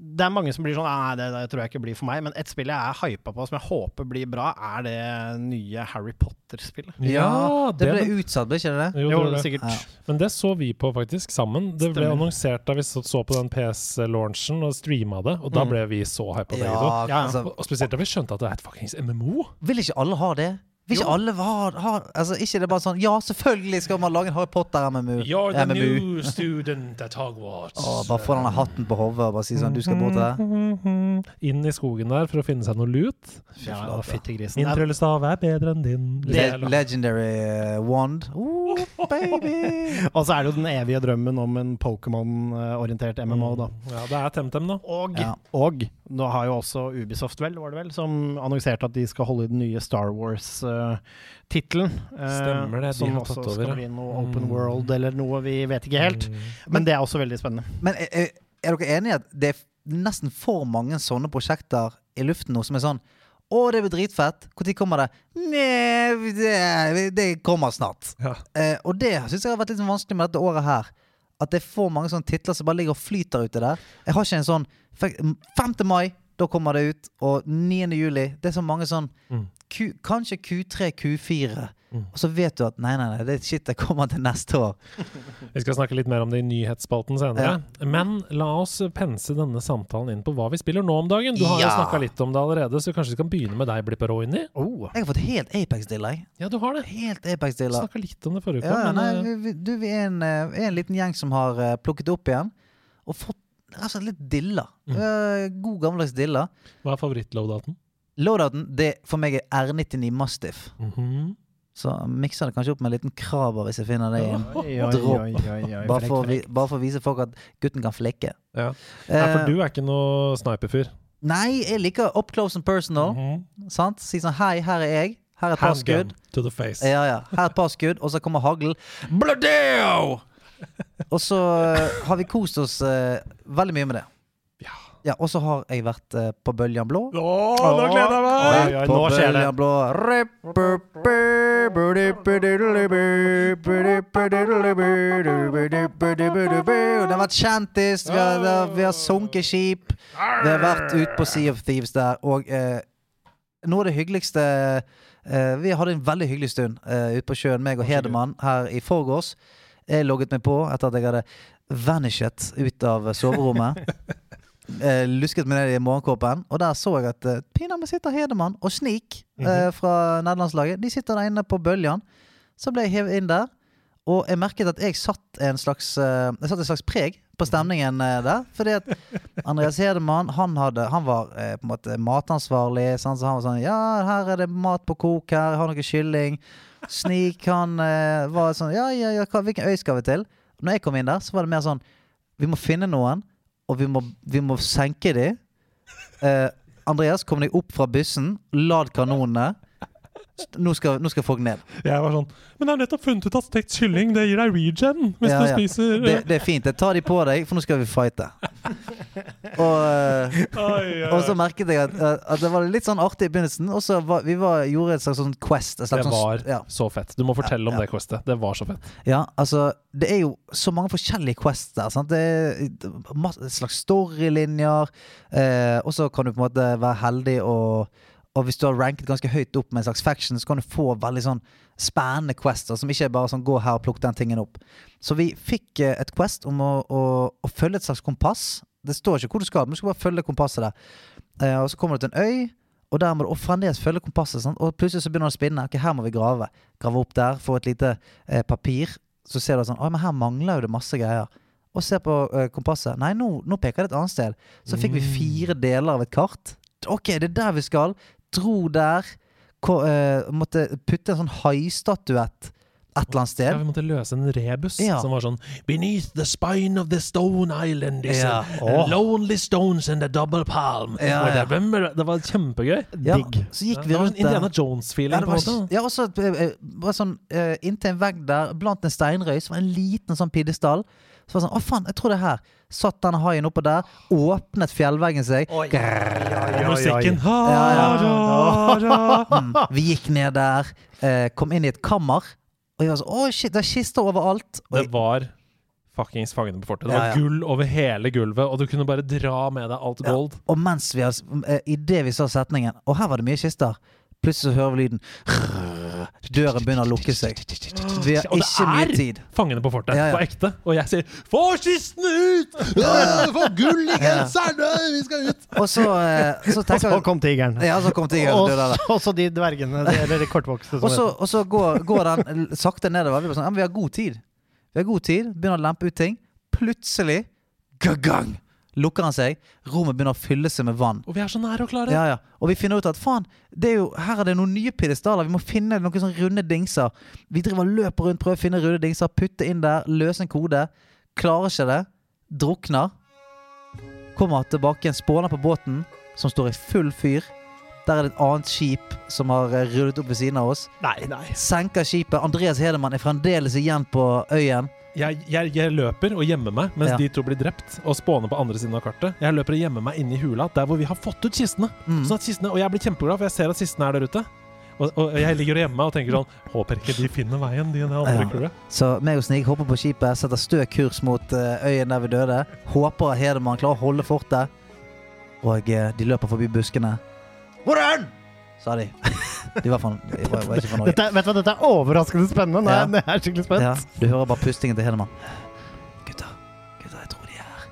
det er mange som blir sånn Nei, det, det tror jeg ikke blir for meg. Men et spill jeg er hypa på, som jeg håper blir bra, er det nye Harry Potter-spillet. Ja, det ble utsatt, ble ikke det? Jo, det Jo, det. sikkert. Ja. Men det så vi på faktisk sammen. Det ble Stemmer. annonsert da vi så, på den PS-launchen og streama det, og da Mm. ble vi så hypa begge to. Ja, Ja. altså Og og spesielt da vi skjønte at det er et fuckings MMO. Vil ikke alle ha det? Vil ikke alle var, har, Altså, ikke det bare sånn Ja, selvfølgelig skal man lage en Harry Potter-MMU. You're the MMU. student at Hogwarts. Åh, bare få denne hatten på hodet og bare si sånn Du skal bort der. Inn i skogen der for å finne seg noe lut. Ja, og fytti grisen. Min tryllestav er bedre enn din. Le legendary uh, wand. Oh, baby! Og så er det jo den evige drømmen om en Pokémon-orientert MMO, da. Ja, det er TemTem, da. Og, Ja. og nå har jo også Ubisoft, vel, var det vel, som annonserte at de skal holde i den nye Star Wars-tittelen. Stemmer det, de som har også tatt over, skal bli noe Open Mm. World eller noe, vi vet ikke helt. Mm. Men det er også veldig spennende. Men er, er er dere enige i at det er nesten for mange sånne prosjekter i luften nå som er sånn å, det blir dritfett. Når kommer det? Nei, det, det kommer snart. Ja. Eh, og det syns jeg har vært litt vanskelig med dette året her. At det er for mange sånne titler som bare ligger og flyter ute der. Jeg har ikke en sånn 5. mai, da kommer det ut. Og 9. juli. Det er så mange sånn Mm. Q, Kanskje Q3, Q4. Mm. Og så vet du at nei, nei, nei, det shit det kommer til neste år. Vi skal snakke litt mer om det i nyhetsspalten senere. Men la oss pense denne samtalen inn på hva vi spiller nå om dagen. Du har jo Ja. snakka litt om det allerede, så kanskje vi kan begynne med deg, Blipper Roini? Oh. Jeg har fått helt Apex-dilla, jeg. Ja, du har det. Helt Apex-dilla. Snakka litt om det forrige uke. Ja, ja, men, nei, vi, vi, du, vi er en, eh, en liten gjeng som har eh, plukket det opp igjen. Og fått altså, litt dilla. Mm. Uh, god gammeldags dilla. hva er favoritt-loadouten? det for meg er R99 Mastiff. Mhm. Så mikser det kanskje opp med en liten kraber hvis jeg finner det i en Dropp. Bare for, å vise folk at gutten kan flekke. Ja. Nei, for Eh, du er ikke noe sniperfyr. nei, jeg liker up close and personal. Mhm. Sant? Si sånn hei, her er jeg. Her er et par skudd. to the face. Ja, ja. Her er et par skudd, og så kommer haglen. Bladeo! Og så eh, har vi kost oss eh, veldig mye med det. Ja. Ja, Og så har jeg vært eh, på Bøljan blå. Å, nå gleder jeg meg! Oi, oi, nå skjer det. Bøljan blå. Det har vært kjentis, vi har, det har- vi har sunket skip. Vi har vært ute på Sea of Thieves der, og eh, noe av det hyggeligste eh, Vi hadde en veldig hyggelig stund eh, ute på sjøen, meg og Hedemann, her i forgårs. Jeg logget meg på etter at jeg hadde vanishet ut av soverommet. eh, lusket meg ned i morgenkåpen, og der så jeg at eh, pinadø sitter Hedemann og Snik eh, fra nederlandslaget. De sitter der inne på Bøljan. Så ble jeg hevet inn der, og jeg merket at jeg satt en slags eh, Jeg satt et slags preg på stemningen eh, der. Fordi at Andreas Hedemann han, hadde, han var eh, på en måte matansvarlig. Sånn, så han var sånn Ja, her er det mat på kok her. Jeg har noe kylling. Snik, han eh, var sånn Ja, ja, ja, hva, hvilken øy skal vi til? Når jeg kom inn der, så var det mer sånn Vi må finne noen, og vi må, vi må senke dem. Eh, Andreas, kom deg opp fra bussen. Lad kanonene. Nå skal, nå skal folk ned. Jeg var sånn Men jeg har nettopp funnet ut at stekt kylling det gir deg regen hvis Ja, du ja. spiser Det, det er fint. Jeg tar de på deg, for nå skal vi fighte. Og, eh, og så merket jeg at, at det var litt sånn artig i begynnelsen. Og så var, vi var, gjorde et slags sånn quest. Et slags Det sånn, var ja, så fett. Du må fortelle om Ja. det questet. Det var så fett. ja, altså Det er jo så mange forskjellige quests der. Sant? Det er masse, slags storylinjer. Eh, og så kan du på en måte være heldig og og hvis du har ranket ganske høyt opp med en slags faction, så kan du få veldig sånn spennende quester, som ikke er bare sånn 'gå her og plukk den tingen opp'. Så vi fikk eh, et quest om å, å, å følge et slags kompass. Det står ikke hvor du skal, men du skal bare følge kompasset der. Eh, og så kommer du til en øy, og der må du fremdeles følge kompasset. Sant? Og plutselig så begynner det å spinne. Ok, her må vi grave. Grave opp der, få et lite eh, papir. Så ser du sånn Å, men her mangler jo det masse greier. Og ser på eh, kompasset. Nei, nå, nå peker det et annet sted. Så fikk vi fire deler av et kart. Ok, det er der vi skal. Dro der. Ko, uh, måtte putte en sånn haistatuett et eller annet sted. Ja, vi måtte løse en rebus Ja. som var sånn Beneath the spine of the stone island is Ja. a lonely stones and a double palm. Ja, ja. Det var kjempegøy. Ja, Digg. så gikk vi rundt Indiana. Jones-feeling. Ja, det på var, eh, eh, sånn uh, Inntil en vegg der, blant en steinrøys, så var en liten sånn pidestall. Så var det sånn Å, faen, jeg tror det er her. Satt denne haien oppå der, åpnet fjellveggen seg. Og musikken Ja, ja. Ha, ra, ra. Mm. Vi gikk ned der, eh, kom inn i et kammer. Og jeg var sånn Å, shit, det er kister overalt. Og Det var fuckings Fangene på fortet. Det var ja. gull over hele gulvet, og du kunne bare dra med deg alt Ja. gold. Og mens vi har eh, Idet vi så setningen Og her var det mye kister. Plutselig så hører vi lyden. Døren begynner å lukke seg. Vi har ikke mye tid. Og det er tid. Fangene på fortet, Ja, ja. på ekte. Og jeg sier 'få kistene ut!' Ja, Få gull i genseren! Vi skal ut! Og så, så så Og så kom tigeren. Ja, så kom tigeren og der. så- og så de dvergene, de- eller de kortvokste. Og så, og så går, går den sakte nedover. Vi sånn, ja, men vi har god tid. Vi har god tid. Begynner å lempe ut ting. Plutselig gang lukker han seg. Rommet begynner å fylle seg med vann. Og vi er så nære å klare. det. Ja, ja. Og vi finner ut at faen, er her er det noen nye pidestaller. Vi må finne noen sånne runde dingser. Vi driver løper rundt, prøver å finne runde dingser, putte inn der, løse en kode. Klarer ikke det. Drukner. Kommer tilbake igjen, spåner på båten, som står i full fyr. Der er det et annet skip som har eh, rullet opp ved siden av oss. Nei, nei. Senker skipet. Andreas Hedemann er fremdeles igjen på øyen. Jeg, jeg, jeg løper og gjemmer meg mens Ja. de to blir drept og spåner på andre siden av kartet. Jeg løper og gjemmer meg inne i hula, der hvor vi har fått ut kistene. Mm. Sånn at kistene og jeg blir kjempeglad, for jeg ser at kistene er der ute. Og, og jeg ligger hjemme og tenker sånn Håper ikke de finner veien, de det andre Ja. Så meg og Snig hopper på skipet, setter stø kurs mot eh, øyen der vi døde. Håper Hedemann klarer å holde fortet. Og eh, de løper forbi buskene. Hvor er han? sa de. De var, fan, de var, var ikke fra Norge. Dette, vet du hva, dette er overraskende spennende. Nei, Ja. Jeg er skikkelig spent. Ja, du hører bare pustingen til Hedemann. Gutter, gutter, jeg tror de er her.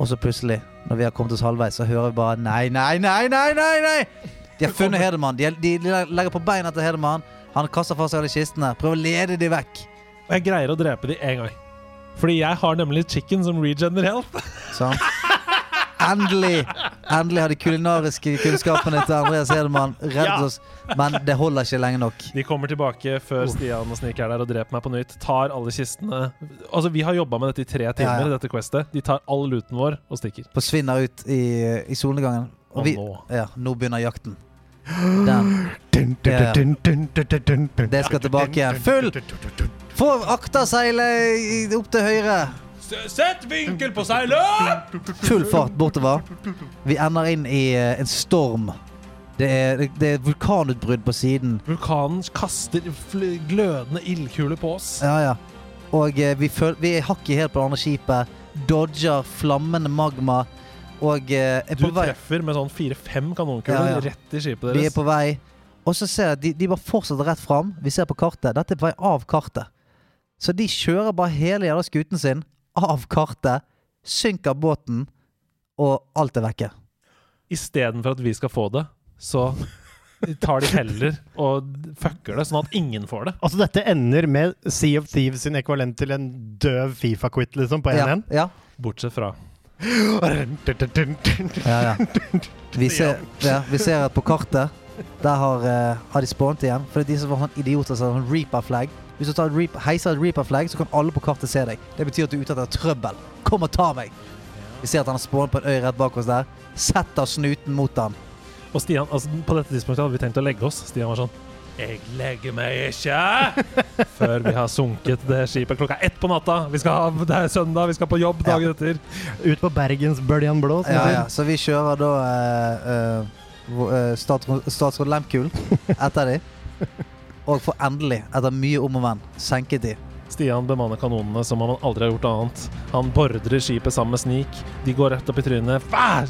Og så plutselig, når vi har kommet oss halvveis, så hører vi bare nei, nei, nei, nei, nei! nei De har funnet Hedemann. De, de legger på beina til Hedemann. Han kaster fra seg alle kistene. Prøver å lede de vekk. Og jeg greier å drepe de én gang. Fordi jeg har nemlig chicken som regener health. Sant? Endelig Endelig har de kulinariske kunnskapene til Andreas Hedemann reddet Ja. oss. Men det holder ikke lenge nok. De kommer tilbake før Stian og Snik er der og dreper meg på nytt. Tar alle kistene Altså, vi har jobba med dette i tre timer, Ja, ja. dette questet. De tar all luten vår og stikker. Forsvinner ut i, i solnedgangen. Og vi, nå ja, nå begynner jakten. Den. Det skal tilbake igjen. Full! Få akterseilet opp til høyre. Sett vinkel på seilet! Full fart bortover. Vi ender inn i eh, en storm. Det er, det er vulkanutbrudd på siden. Vulkanen kaster glødende ildkuler på oss. Ja, ja. Og eh, vi, føl vi er hakket helt på det andre skipet. Dodger flammende magma. Og eh, er Du på vei. treffer med sånn fire-fem kanonkuler Ja, ja. rett i skipet Vi er deres. på vei. Og så ser jeg at de, de bare fortsetter rett fram. Vi ser på kartet. Dette er på vei av kartet. Så de kjører bare hele jævla skuten sin av kartet. Synker båten, og alt er vekke. Istedenfor at vi skal få det, så tar de heller og fucker det, sånn at ingen får det. Altså, dette ender med Sea of Thieves sin ekvivalent til en døv Fifa-quit, liksom, på 1-1. Ja, ja, Bortsett fra ja, ja. Vi, ser, ja, vi ser at på kartet Der har, eh, har de spånt igjen. For det er de som var sånn idioter som sånn Reaper-flagg. Hvis du tar et heiser et Reaper-flagg, så kan alle på kartet se deg. Det betyr at du er ute etter trøbbel. Kom og ta meg! Vi ser at han har spånet på en øy rett bak oss der. Setter snuten mot han. Og Stian, altså på dette tidspunktet hadde vi tenkt å legge oss. Stian var sånn Jeg legger meg ikke før vi har sunket det skipet klokka ett på natta. Vi skal ha, det er søndag, vi skal på jobb dagen etter. Ut på Bergensbøljan blå. Ja, ja. Så vi kjører da uh, uh, eh, statsråd, statsråd Lehmkuhl etter de. Og får endelig, etter mye om og men, senket de. Stian bemanner kanonene som om han aldri har gjort annet. Han bordrer skipet sammen med Sneak. De går rett opp i trynet. Fæ!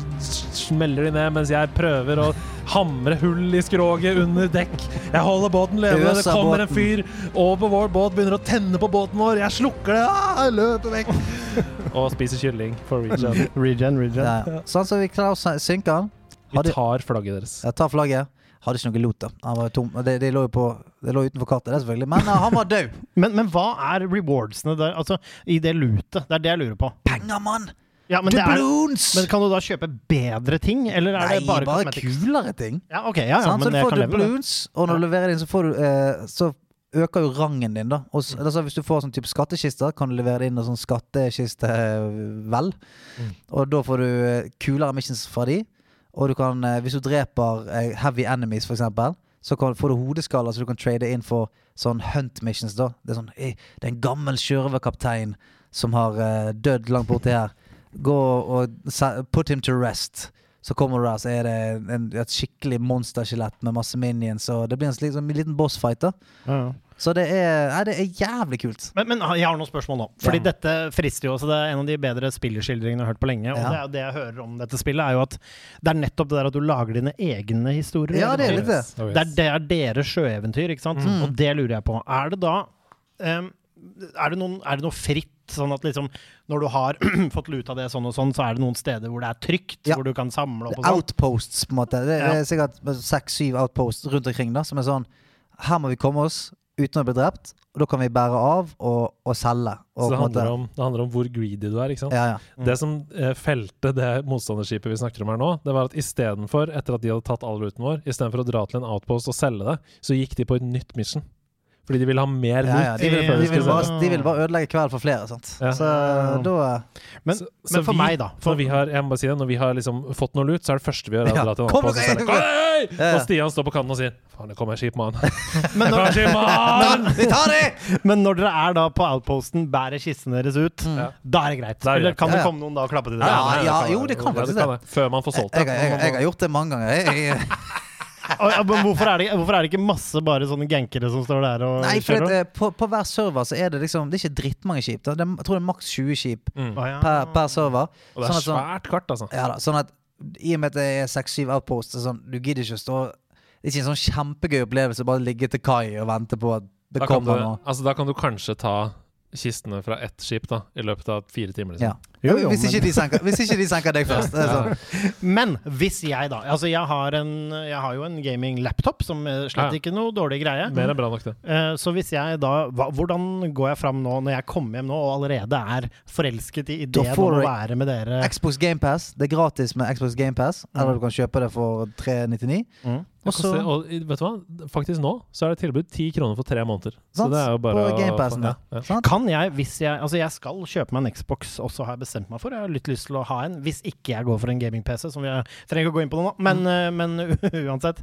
Smeller de ned mens jeg prøver å hamre hull i skroget under dekk. Jeg holder båten levende. Det kommer en fyr over vår båt, begynner å tenne på båten vår. Jeg slukker det! Ah, jeg løper vekk! Og spiser kylling for regen. Regen, regen. Ja. ja. Sånn, så vi klarer å synke han. Vi tar flagget deres. Jeg tar flagget. Hadde ikke noe lot, da. Det, det, lå jo på, det lå utenfor kartet, det selvfølgelig. Men eh, han var død. Men, men hva er rewardsene der? Altså, i det lutet? Det er det jeg lurer på. Penger, mann! Ja, men, det er, men kan du da kjøpe bedre ting, eller er Nei, det bare, bare, kulere ting. Ja, okay, ja, ja, Sant? så du får du bloons dubloons, og når du leverer inn, så får du eh, Så øker jo rangen din, da. Og, s- altså, hvis du får sånn type skattkister, kan du levere det inn en sånn skattkiste eh, vel. Mm. Og da får du eh, kulere missions fra de. Og du kan, hvis du dreper heavy enemies, for eksempel, så kan, får du hodeskaller så du kan trade inn for sånn hunt missions, da. Det er sånn Det er en gammel sjørøverkaptein som har uh, dødd langt borti her. Gå og put him to rest. Så kommer du der, så er det en, et skikkelig monsterskjelett med masse minions, og det blir en liksom, en liten bossfight, da. Ja, ja. Så det er, nei, det er jævlig kult. Men, men jeg har noen spørsmål nå. Fordi Ja. dette frister jo også. Det er en av de bedre spillerskildringene jeg har hørt på lenge. Og Ja. det er det jeg hører om dette spillet, er jo at det er nettopp det der at du lager dine egne historier. Ja, det er litt det. Oh. Det er, det er deres sjøeventyr, ikke sant? Mm. Og det lurer jeg på. Er det da em, er, det noen, er det noe fritt? Sånn at liksom når du har fått luta det sånn og sånn, så er det noen steder hvor det er trygt? Ja. Hvor du kan samle opp og sånn? Outposts, på en måte. Det, Ja. det er sikkert seks-syv outposts rundt omkring, da, som er sånn Her må vi komme oss uten å bli drept, og da kan vi bære av og, og selge. Og Så det på en måte- handler, om, det handler om hvor greedy du er, ikke sant? ja, ja. Mm. Det som eh, felte det motstanderskipet vi snakker om her nå, det var at istedenfor, etter at de hadde tatt all ruten vår, istedenfor å dra til en outpost og selge det, så gikk de på et nytt mission. Fordi de ville ha mer Ja, ja, de, vil, de, de vil bare, de vil bare ødelegge kvelden for flere. Sant? Ja. Så da Men, Så- men for vi- meg, da. For, Når vi har, jeg må bare si det, når vi har liksom fått noe lut, så er det første vi gjør, å dra til en Kom, outpost og Stian står på kanten og sier Faen, det kommer en skipmann. men, Det kommer når, skip! Vi tar det! men når dere er da på outposten, bærer kistene deres ut, mm. da er det greit? Er Eller kan det komme noen da og klappe til dere? ja, jo, det kan faktisk det. Før man får solgt det. jeg, jeg, jeg har gjort det mange ganger. Jeg, jeg, Og, men hvorfor, er det, hvorfor er det ikke masse bare sånne gankere som står der og nei, for kjører? at, eh, på, på hver server så er det liksom Det er ikke drittmange skip. Da. Det er, jeg tror det er maks 20 skip Mm. Per, per server. Og det Sånn er at sånn- svært kart, altså. Ja da, sånn at I og med at det er seks-syv outposts, så sånn, du gidder ikke å stå Det er ikke en sånn kjempegøy opplevelse å bare ligge til kai og vente på at det Da kan, du, kommer noe. altså, da kan du kanskje ta kistene fra ett skip da, i løpet av fire timer. Liksom. Ja. Jo, jo, hvis, men- ikke de senker, hvis ikke de senker deg først. Det sånn. Men hvis jeg, da Altså, jeg har, en, jeg har jo en gaming-laptop som er slett Ja. ikke noe dårlig greie. Mer enn bra nok, det. Eh, Så hvis jeg da hva, Hvordan går jeg fram nå, når jeg kommer hjem nå og allerede er forelsket i ideen om å være med dere? Xbox GamePass. Det er gratis med Xbox GamePass. Eller du kan kjøpe det for 399. Mm. Og så og vet du hva? Faktisk nå så er det tilbud ti kroner for tre måneder. Så det er jo bare På å- ja, ja. Kan jeg, hvis jeg Altså, jeg skal kjøpe meg en Xbox, og så har jeg bestemt meg for Jeg har litt lyst til å ha en, hvis ikke jeg går for en gaming-PC, som jeg trenger ikke å gå inn på nå, men, mm. men uansett.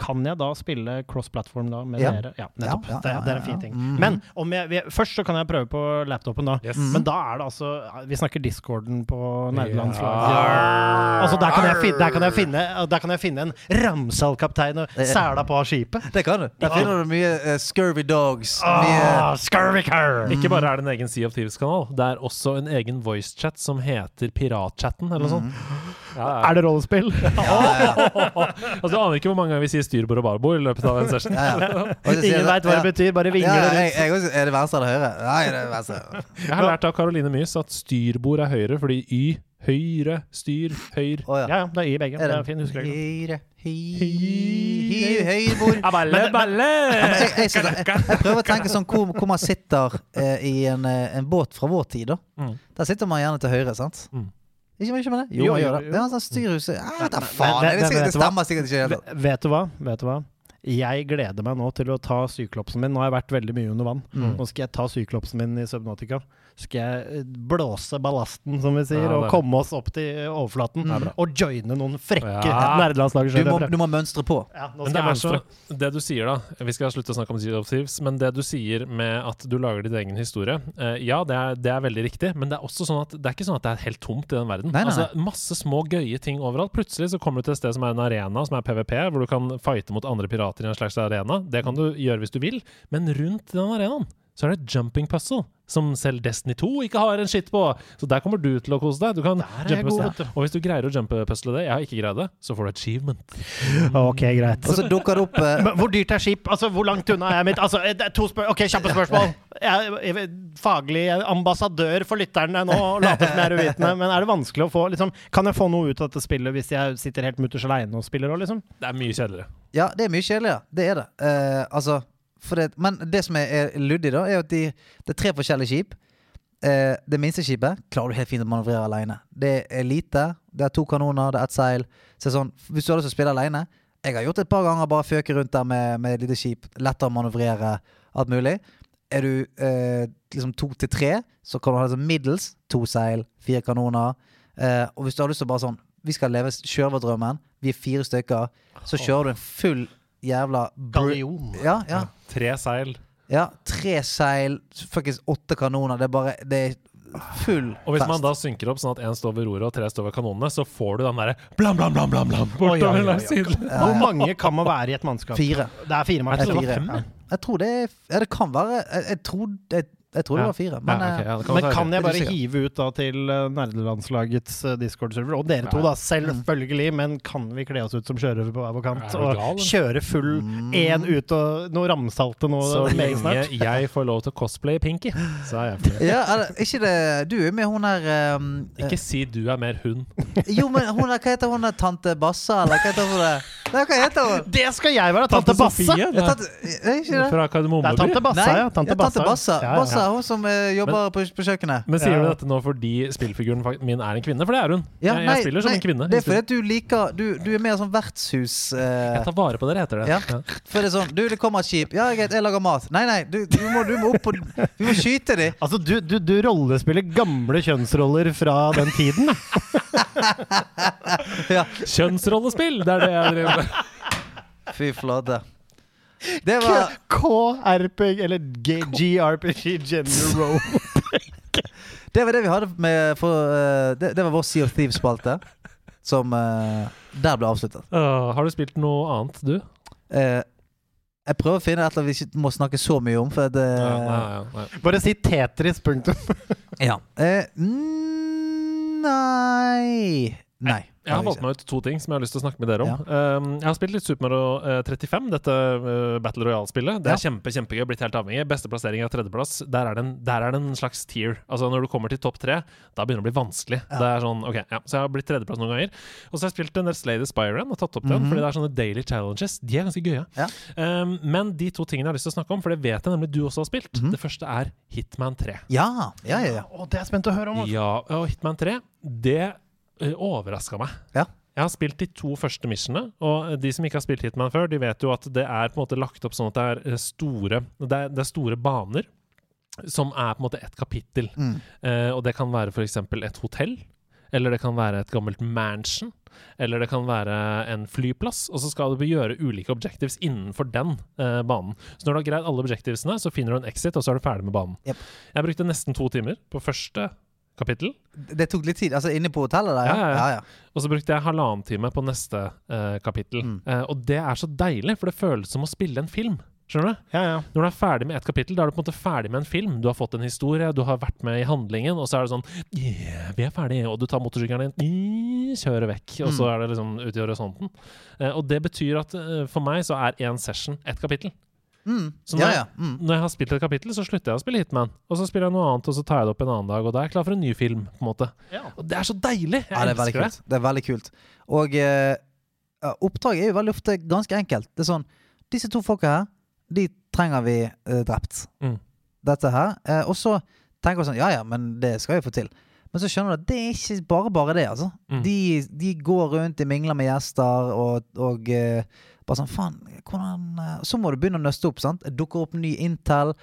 Kan jeg da spille cross-platform da med Ja. dere? Ja, nettopp. Ja, ja, det, det er en fin ja. ting. Mm. Men om jeg, vi- først så kan jeg prøve på laptopen, da. Yes. Mm. Men da er det altså Vi snakker discorden på nerdelandslaget. Ja. Altså, der kan, jeg der, kan jeg finne, der kan jeg finne en Ramsal-kaptein og sæla på skipet. Det kan du. Der finner du mye uh, scurvy dogs. Mye scurvy car. Mm. Ikke bare er det en egen Sea of Thieves-kanal, det er også en egen voicechat som heter Piratchatten, eller noe sånt. Ja, ja. Er det rollespill? Altså, du aner ikke hvor mange ganger vi sier styrbord og barbord i løpet av en session. Ingen jeg- veit hva det betyr, bare Ja, vingler det jeg, rundt. jeg også, er det venstre eller høyre? Nei, det er venstre. Jeg har lært av Caroline Mys at styrbord er høyre fordi Y, høyre, styr, høyr. oh, ja. Ja, ja, det er i begge. Er Det er fin, husker jeg. Høyre, høyre, høyrebord. Balle, balle! Jeg, jeg, jeg, jeg prøver å tenke sånn hvor, hvor man sitter eh, i en, eh, en båt fra vår tid. da Mm. Der sitter man gjerne til høyre, sant? Mm. Ikke, ikke med det? Jo, Jo, jo, jo. Det er sånn styrhus ah, da faen, men- det, det, det stemmer sikkert ikke. Vet du hva? Vet du hva? Jeg gleder meg nå til å ta syklopsen min. Nå har jeg vært veldig mye under vann. Mm. Nå skal jeg ta syklopsen min i Subnautica. Skal jeg eh, blåse ballasten, som vi sier, Ja, og komme oss opp til overflaten. Det er. Og joine noen frekke Ja. Du må, du må mønstre på. Ja, nå skal det, jeg mønstre. så, det du sier, da Vi skal slutte å snakke om Zero Thieves, men det du sier med at du lager din egen historie uh, Ja, det er, det er veldig riktig, men det er også sånn at det er ikke sånn at det er helt tomt i den verden. Nei, nei, Altså, masse små gøye ting overalt. Plutselig så kommer du til et sted som er en arena, som er PVP, hvor du kan fighte mot andre pirater i en slags arena. Det kan du gjøre hvis du vil, men rundt den arenaen så er det et jumping puzzle, som selv Destiny 2 ikke har en skitt på. Så der kommer du til å kose deg. Du kan jumpe god, puzzle. Og hvis du greier å jumpe puzzle det, jeg har ikke greid det, så får du achievement. Ok, greit. Og så dukker det opp uh... Men hvor dyrt er skip? Altså, Hvor langt unna er jeg mitt? Altså, er to spør ok, Kjappe spørsmål. Jeg er faglig ambassadør for lytterne nå, og later som jeg er uvitende. Men er det vanskelig å få liksom, Kan jeg få noe ut av dette spillet hvis jeg sitter helt mutters aleine og spiller òg, liksom? Det er mye kjedeligere. Ja, det er mye kjedeligere. Det er det. Uh, altså, det men det som er, er luddig, da, er at de, det er tre forskjellige skip. Eh, det minste skipet klarer du helt fint å manøvrere alene. Det er lite, det er to kanoner, det er ett seil. Så sånn, hvis du har lyst til å spille alene Jeg har gjort det et par ganger, bare føke rundt der med, med et lite skip. Lettere å manøvrere, alt mulig. Er du eh, liksom to til tre, så kan du ha sånn middels. To seil, fire kanoner. Eh, og hvis du har lyst til å bare sånn Vi skal leve sjørøverdrømmen. Vi er fire stykker. Så kjører du en full jævla Gallion. Ja, ja. Tre seil. ja. Tre seil, fuckings åtte kanoner. Det er bare Det er full fest. Og hvis fest. man da synker opp sånn at én står ved roret og tre står ved kanonene, så får du den derre blam, blam, blam, blam, blam bortover langs oi. siden. Hvor mange kan man være i et mannskap? Fire. Det er fire det fem, jeg. Jeg tror det er Ja, det kan være Jeg, jeg tror jeg, jeg tror det var fire. Men Ja, ok, eh, ja, kan Men kan jeg Er bare hive ut da til eh, nerdelandslagets eh, Discord-server, og dere to, Ja. da, selvfølgelig, men kan vi kle oss ut som sjørøvere på hver vår kant Er og gal, kjøre full Mm. én ut og noe ramsalte noe Så lenge jeg får lov til å cosplaye Pinky, så er jeg fornøyd. ja, eller, ikke det Du er med hun der um, Ikke si du er mer hun. eh, Jo, men hun er, hva heter hun der? Tante Bassa, eller hva heter hun? der? Nei, hva heter hun? Det skal jeg være! Tante Basse! Sofie, tante, er ikke det? Fra Det er Kardemommeby. Tante Bassa, ja. Tante ja, tante Bassa. Bassa. Ja, ja. Hun som eh, jobber på, på kjøkkenet. Men sier Ja. du dette nå fordi spillfiguren min er en kvinne? For det er hun. Ja, jeg, nei, jeg spiller som nei, en kvinne. Det er fordi du liker Du, du er mer sånn vertshus... Uh, jeg tar vare på dere, heter det. Ja. For det er sånn Du, det kommer et skip. Ja, greit, jeg lager mat. Nei, nei, du, du, må, du må opp og Vi må skyte de. Altså, du, du, du rollespiller gamle kjønnsroller fra den tiden. Ja. Kjønnsrollespill! Det er det jeg driver med. Fy flate. Det var KRPG, eller GRPG, Gender Role. Det var det vi hadde med for, uh, det, det var vår Sea of Thieves-spalte. Som uh, der ble avsluttet. Uh, har du spilt noe annet, du? Eh, jeg prøver å finne et eller annet vi ikke må snakke så mye om, for det Ja, nei, ja, nei. Bare si Tetris, punktum. Ja. Eh, mm, nei Nei. Jeg har valgt meg ut to ting som jeg har lyst til å snakke med dere om. Um, jeg har spilt litt Super Mario eh, 35, dette eh, Battle Royale-spillet. Det er Ja. kjempe, kjempegøy. Blitt helt avhengig. Beste plassering er tredjeplass. Der er, det en, der er det en slags tier. Altså Når du kommer til topp tre, da begynner det å bli vanskelig. Ja. Det er sånn, ok, ja. Så jeg har blitt tredjeplass noen ganger. Og så har jeg spilt en del Slade the Spyren og tatt opp den, Mhm. fordi det er sånne daily challenges. De er ganske gøye. Ja. Um, men de to tingene jeg har lyst til å snakke om, for det vet jeg nemlig du også har spilt. Mhm. Det første er Hitman 3. Ja, ja, ja. ja. Å, det er jeg spent å høre om. altså. Ja, og Hitman 3, det overraska meg. Ja. Jeg har spilt de to første missionene, og de som ikke har spilt Hitman før, de vet jo at det er på en måte lagt opp sånn at det er eh, store, det er, det er store baner som er på en måte ett kapittel. Mm. Eh, og det kan være f.eks. et hotell, eller det kan være et gammelt mansion, eller det kan være en flyplass, og så skal du gjøre ulike objectives innenfor den eh, banen. Så når du har greid alle objectivesene, så finner du en exit, og så er du ferdig med banen. Yep. Jeg brukte nesten to timer på første kapittel, Det tok litt tid. Altså inne på hotellet der? Ja, ja, ja. ja. og så brukte jeg halvannen time på neste uh, kapittel. Mm. Uh, og det er så deilig, for det føles som å spille en film. Skjønner du? Ja, ja. Når du er ferdig med ett kapittel, da er du på en måte ferdig med en film. Du har fått en historie, du har vært med i handlingen, og så er det sånn Yeah, vi er ferdige. Og du tar motorsykkelen din, kjører vekk, og så Mm. er det liksom ute i horisonten. Eh, og det betyr at for meg så er én session ett kapittel. Mm. Så når- ja. Mm. Når jeg har spilt et kapittel, så slutter jeg å spille Hitman. Og så spiller jeg noe annet, og så tar jeg det opp en annen dag, og da er jeg klar for en ny film. på en måte. Ja. Og det er så deilig! Jeg Ja, det er elsker det. Det er veldig kult. Og eh, oppdraget er jo veldig ofte ganske enkelt. Det er sånn Disse to folka her, de trenger vi eh, drept. Mm. Dette her. Eh, og så tenker vi sånn Ja ja, men det skal vi få til. Men så skjønner du at det er ikke bare bare det, altså. Mm. De, de går rundt, de mingler med gjester, og, og eh, bare sånn Faen, hvordan eh, Så må du begynne å nøste opp, sant. Dukker opp ny Intel.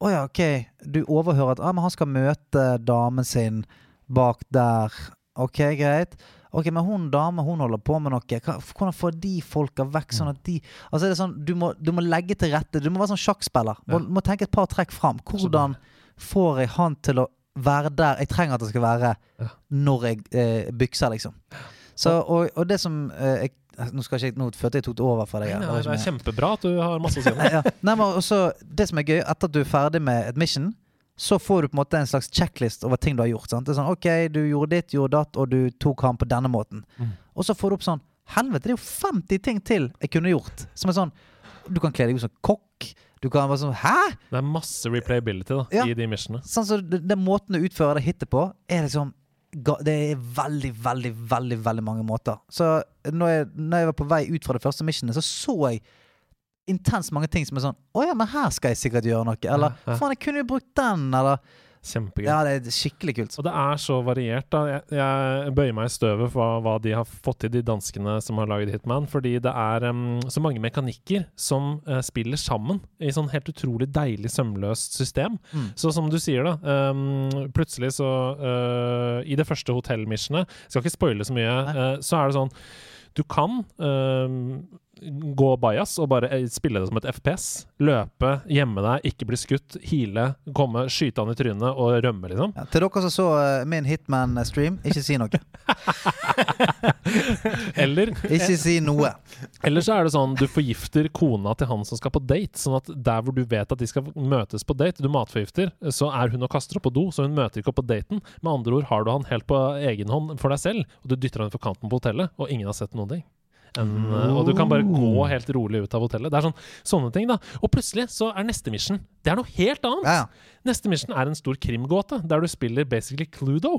Å ja, ok. Du overhører at ah, men han skal møte damen sin bak der. Ok, greit. Ok, Men hun dame hun holder på med noe. Hvordan får de folka vekk? sånn at de Altså er det sånn, Du må, du må legge til rette. Du må være sånn sjakkspiller. Må, må tenke et par trekk fram. Hvordan får jeg han til å være der jeg trenger at det skal være når jeg eh, bykser, liksom. Så, og, og det som eh, jeg, Nå skal ikke jeg, nå følte jeg tok det over for deg. Nei, nei, Det er kjempebra at du har masse å si om det. ja. Nei, men også, det som er gøy, etter at du er ferdig med et mission, så får du på en måte en slags checklist over ting du har gjort. Sant? Det er sånn, ok, du gjorde ditt, gjorde datt, og du tok ham på denne måten. Mm. Og så får du opp sånn Helvete, det er jo 50 ting til jeg kunne gjort. Som er sånn Du kan kle deg ut som kokk. Du kan være sånn Hæ?! Det er masse replayability da, Ja. i de missionene. Sånn så Den måten du utfører det hittil på, er liksom Det er veldig, veldig, veldig veldig mange måter. Så når jeg, når jeg var på vei ut fra det første missionet, så så jeg intenst mange ting som er sånn Å ja, men her skal jeg sikkert gjøre noe. Eller Ja, ja. faen, jeg kunne jo brukt den. Eller Kjempegøy. Ja, det er skikkelig kult. Og det er så variert. da Jeg, jeg bøyer meg i støvet for hva, de har fått til, de danskene som har laget Hitman. Fordi det er um, så mange mekanikker som uh, spiller sammen i sånn helt utrolig deilig, sømløst system. Mm. Så som du sier, da. Um, plutselig så uh, I det første hotellmissionet, skal ikke spoile så mye, eh, så er det sånn Du kan em, gå bajas og bare eh, spille det som et FPS. Løpe, gjemme deg, ikke bli skutt, heale, komme, skyte han i trynet og rømme, liksom. Ja, til dere som så eh, min Hitman-stream, ikke si noe. Eller, Ikke si noe. eller så er det sånn du forgifter kona til han som skal på date. Sånn at der hvor du vet at de skal møtes på date, du matforgifter, så er hun og kaster opp på do, så hun møter ikke opp på daten. Med andre ord har du han helt på egen hånd for deg selv, og du dytter han for kanten på hotellet, og ingen har sett noen ting. En, eh, og du kan bare gå helt rolig ut av hotellet. Det er sånn, sånne ting, da. Og plutselig så er neste mission Det er noe helt annet! Ja. Neste mission er en stor krimgåte, der du spiller basically Cluedo.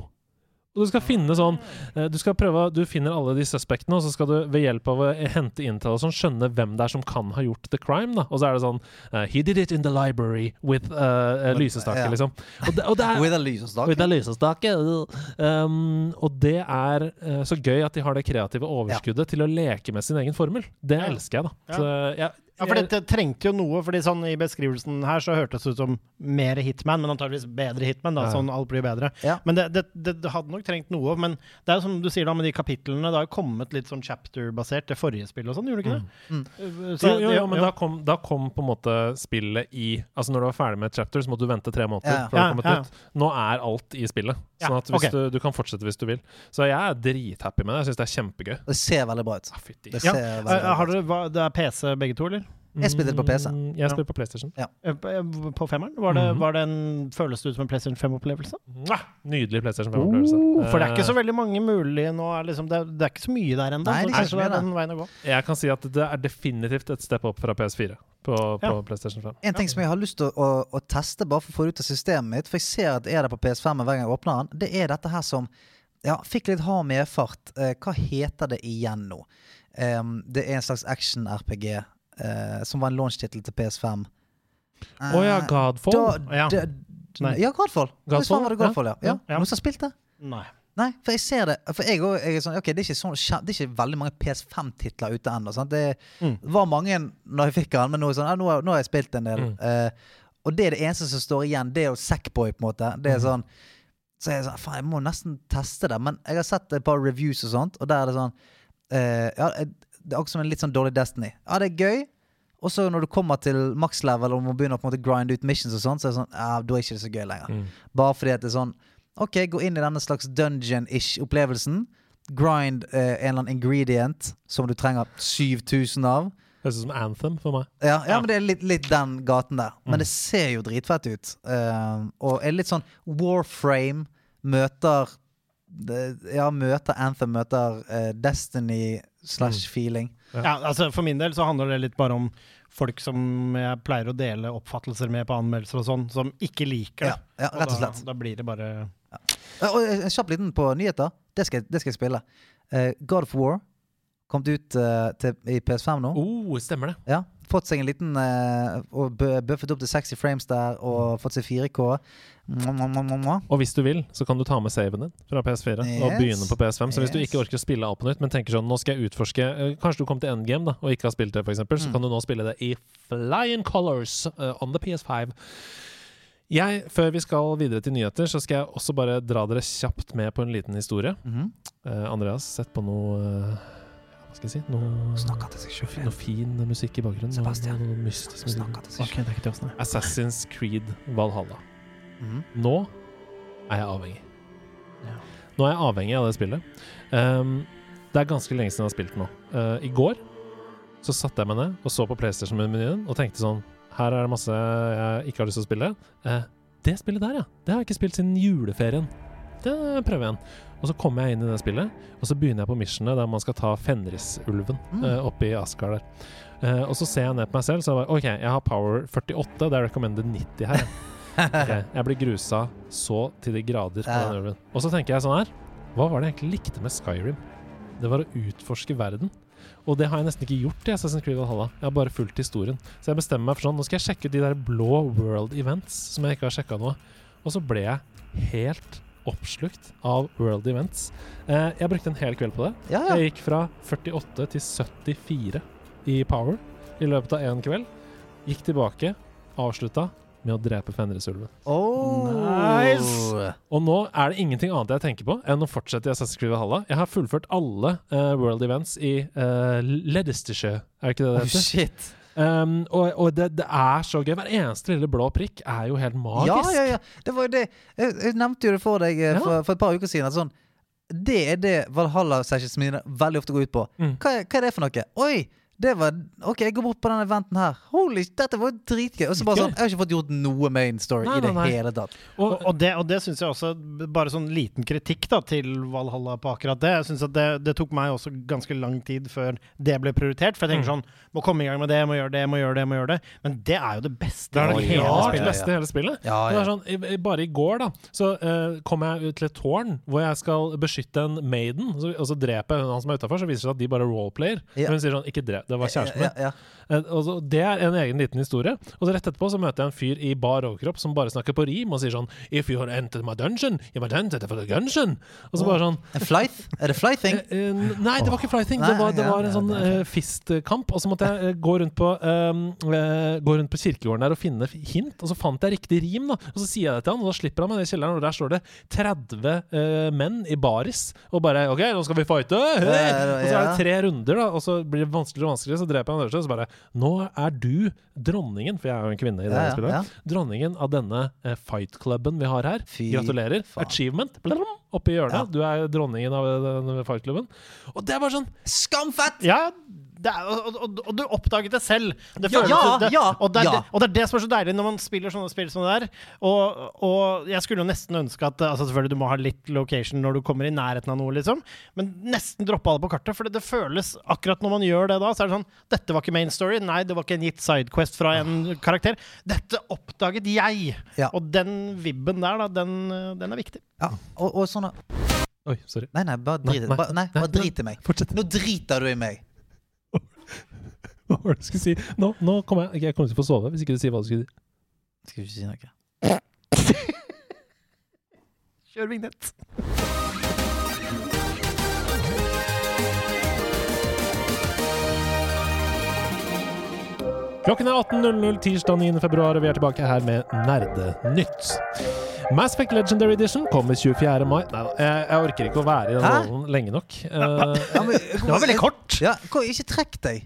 Og du skal finne sånn eh, Du skal prøve Du finner alle de suspektene, og så skal du ved hjelp av å hente intel og sånn skjønne hvem det er som kan ha gjort the crime, da. Og så er det sånn uh, He did it in the library with uh, lysestake, yeah. liksom. Og det, og det er With a lysestake. With a lysestake. Um, og det er uh, så gøy at de har det kreative overskuddet til å leke med sin egen formel. Det Ja. elsker jeg, da. Ja. Så jeg, Ja, for dette trengte jo noe, fordi sånn i beskrivelsen her så hørtes det ut som mer Hitman, men antageligvis bedre Hitman, da, Ja. sånn alt blir bedre. Ja. Men det, det, det, det hadde nok trengt noe. Men det er jo som du sier da, med de kapitlene, det har jo kommet litt sånn chapter-basert, det forrige spillet og sånn, gjorde det ikke det? Mm. Uh, så jo, jo, jo, men da kom, da kom på en måte spillet i Altså Når du var ferdig med et chapter, så måtte du vente tre måneder Ja. før det Ja, kom et ja. nytt. Nå er alt i spillet. Ja, Sånn at hvis ok. du, du kan fortsette hvis du vil. Så jeg er drithappy med det. Jeg syns det er kjempegøy. Det ser veldig bra ut. Ah. Det Ja. ser veldig bra ut. har dere, hva, det er PC begge to, eller? Jeg spiller på PC. Mm, Jeg spiller på PlayStation. Ja. På på femmeren? Var det, Mhm. var det en, føles det ut som en PlayStation 5-opplevelse? Nydelig PlayStation 5-opplevelse. Oh, for det er ikke så veldig mange mulige nå. Er liksom, det, er, det er ikke så mye der ennå. Jeg kan si at det er definitivt et step opp fra PS4 på, på Ja. PlayStation 5. En ting som jeg har lyst til å, å, å teste, bare for å få det ut av systemet mitt, for jeg ser at det er det på PS5 hver gang jeg åpner den, det er dette her som ja, fikk litt hard medfart. Eh, hva heter det igjen nå? Um, det er en slags action-RPG eh, som var en launch-tittel til PS5. Å ja, Eh, Godfall? da, Ja. da- ja, Godfall. Godfall, var det Godfall, ja. ja. Ja. Noen som har spilt det? Nei. Nei, for jeg ser det. For jeg, også, jeg er sånn, ok, det er sånn, det er ikke veldig mange PS5-titler ute ennå. Det Mm. var mange når jeg fikk den, men nå, sånn, ja, nå, nå har jeg spilt en del. Mm. Uh, og det er det eneste som står igjen. Det er jo Sackboy, på en måte. Det er Mm. sånn Så jeg er sånn, faen, jeg må nesten teste det. Men jeg har sett et par reviews og sånt, og der er det sånn uh, Ja, det er akkurat som en litt sånn dårlig Destiny. Ja, det er gøy. Og så når du kommer til max level og må begynne å på en måte grind ut missions og sånt, så er det sånn Ja, da er ikke det så gøy lenger. Mm. Bare fordi at det er sånn Ok, gå inn i denne slags dungeon-ish opplevelsen. Grind eh, en eller annen ingredient som du trenger 7000 av. Høres ut som Anthem for meg. Ja, ja, Ja. men det er litt, litt den gaten der. Men Mm. det ser jo dritfett ut. Uh, og er litt sånn Warframe møter det- Ja, møter Anthem, møter uh, Destiny slash feeling. Ja. Ja, altså For min del så handler det litt bare om folk som jeg pleier å dele oppfattelser med på anmeldelser og sånn, som ikke liker det. Ja, ja, rett og slett. Da, da blir det bare Ja, og en kjapp liten på nyheter. Det skal, det skal jeg spille. Uh, God of War kom ut uh, til, i PS5 nå. Oh, stemmer det. Ja, Fått seg en liten uh, Og bøffet buffet opp til 60 frames der, og fått seg 4K. Mwah, mwah, mwah, mwah, mwah. Og hvis du vil, så kan du ta med saven din fra PS4 og begynne på PS5. Så hvis du ikke orker å spille alt på nytt, men tenker sånn nå skal jeg utforske eh, Kanskje du kom til endgame da, og ikke har spilt det, f.eks., så Mm. kan du nå spille det i flying colors uh, on the PS5. Jeg, før vi skal videre til nyheter, så skal jeg også bare dra dere kjapt med på en liten historie. Mm -hmm. uh, Andreas, sett på noe skal jeg si? Noe, Snakka til seg selv. noe fin musikk i bakgrunnen. Noe, Sebastian. noe mystisk Snakka til seg Ok, det er ikke til oss, nei. Assassin's Creed Valhalla. Mhm. Nå er jeg avhengig. Ja. Nå er jeg avhengig av det spillet. Ehm, det er ganske lenge siden jeg har spilt nå. Eh, I går så satte jeg meg ned og så på PlayStation-menyen og tenkte sånn Her er det masse jeg ikke har lyst til å spille. Eh, det spillet der, ja. Det har jeg ikke spilt siden juleferien. Det prøver jeg igjen. Og så kommer jeg inn i det spillet, og så begynner jeg på missionet der man skal ta Fenrisulven Mm. uh, oppe i Asgard der. Uh, og så ser jeg ned på meg selv, så jeg bare OK, jeg har power 48. Det er recommended 90 her. okay, jeg blir grusa så til de grader på den ulven. Og så tenker jeg sånn her Hva var det jeg egentlig likte med Skyrim? Det var å utforske verden. Og det har jeg nesten ikke gjort i Assassin's Creed Valhalla. Jeg har bare fulgt historien. Så jeg bestemmer meg for sånn Nå skal jeg sjekke ut de der blå World Events som jeg ikke har sjekka nå. Og så ble jeg helt oppslukt av World Events. Eh, jeg brukte en hel kveld på det. Ja, ja. Jeg gikk fra 48 til 74 i power i løpet av én kveld. Gikk tilbake, avslutta med å drepe Fenrisulven. Oh. Nice. Og nå er det ingenting annet jeg tenker på enn å fortsette i Assassin's Creed Valhalla. Jeg har fullført alle uh, World Events i uh, Leicestershire, er det ikke det det heter? Oh, shit. Um, og og det, det er så gøy. Hver eneste lille blå prikk er jo helt magisk. Ja, ja, ja. Det var jo det. Jeg, jeg nevnte jo det for deg eh, for, for et par uker siden. At sånn, det er det Valhalla-sessions mine veldig ofte går ut på. Mm. Hva, hva er det for noe? Oi! Det var, ok, jeg går bort på denne eventen her. Holy, dette var dritgøy. Og så bare sånn, Jeg har ikke fått gjort noe main story Nei, i det nei, nei. hele tatt. Og, Og, det, og det syns jeg også Bare sånn liten kritikk da til Valhalla på akkurat det. Jeg synes at det, det tok meg også ganske lang tid før det ble prioritert. For jeg tenker Mm. sånn Må komme i gang med det, må gjøre det, må gjøre det. må gjøre det Men det er jo det beste det er det hele ja, spillet. beste i hele spillet. Ja, Det ja. er sånn, bare i går da Så uh, kom jeg ut til et tårn Hvor jeg skal beskytte en maiden Og så dreper jeg han som er utenfor Så viser det seg at de bare roleplayer Ja. Men hun sier sånn, ikke drep, det var kjæresten min Ja, ja. Eh, og Det er en egen liten historie Og så rett etterpå så møter jeg en fyr i bar overkropp Som bare snakker på rim og sier sånn If you have entered my dungeon You might enter for the dungeon Og så bare sånn En flyth? Er det flything? Eh, eh, nei, det var ikke flything. Det var, det var en sånn eh, fistkamp. Og så måtte jeg gå rundt på um, uh, Gå rundt på kirkegården der og finne hint. Og så fant jeg riktig rim, da. Og så sier jeg det til han, og da slipper han meg ned i kjelleren, og der står det 30 uh, menn i baris. Og bare OK, nå skal vi fighte! Hey! Og så er det tre runder, da, og så blir det vanskeligere og vanskeligere. Så dreper han øverste, og så bare Nå er du dronningen, for jeg er jo en kvinne i det Ja, spillet. ja. Dronningen av denne eh, fight-klubben vi har her. Fy Gratulerer. faen. Achievement. Blum, oppi hjørnet. Ja. Du er dronningen av eh, denne fight-klubben. Og det er bare sånn Skamfett! Ja, er, og, og, og du oppdaget det selv. Det Ja, føles- ja, det, ja, og, det er, ja. det, og det er det som er så deilig når man spiller sånne spill som det der. Og, og jeg skulle jo nesten ønske at altså Selvfølgelig du må ha litt location når du kommer i nærheten av noe, liksom. Men nesten droppe alle på kartet. For det, det føles akkurat når man gjør det da, så er det sånn Dette var ikke main story. Nei, det var ikke en gitt sidequest fra en karakter. Dette oppdaget jeg! Ja. Og den vibben der, da, den, den er viktig. Ja, og, og sånne Oi, sorry. Nei, nei, bare Nei, drit, nei, bare, nei, bare drit i meg. Fortsett. Nå driter du i meg. Hva var det du skulle si? Nå, nå kommer jeg Jeg kommer til å få sove hvis ikke du sier hva du skulle si. Skal vi ikke si noe? Kjør vignett. Klokken er 18.00 tirsdag 9. februar, og vi er tilbake her med Nerdenytt. Mass Effect Legendary Edition kommer 24. mai. Nei da, jeg, jeg orker ikke å være i den rollen lenge nok. Eh, Ja, men, Det var veldig kort. Ja, ikke trekk deg.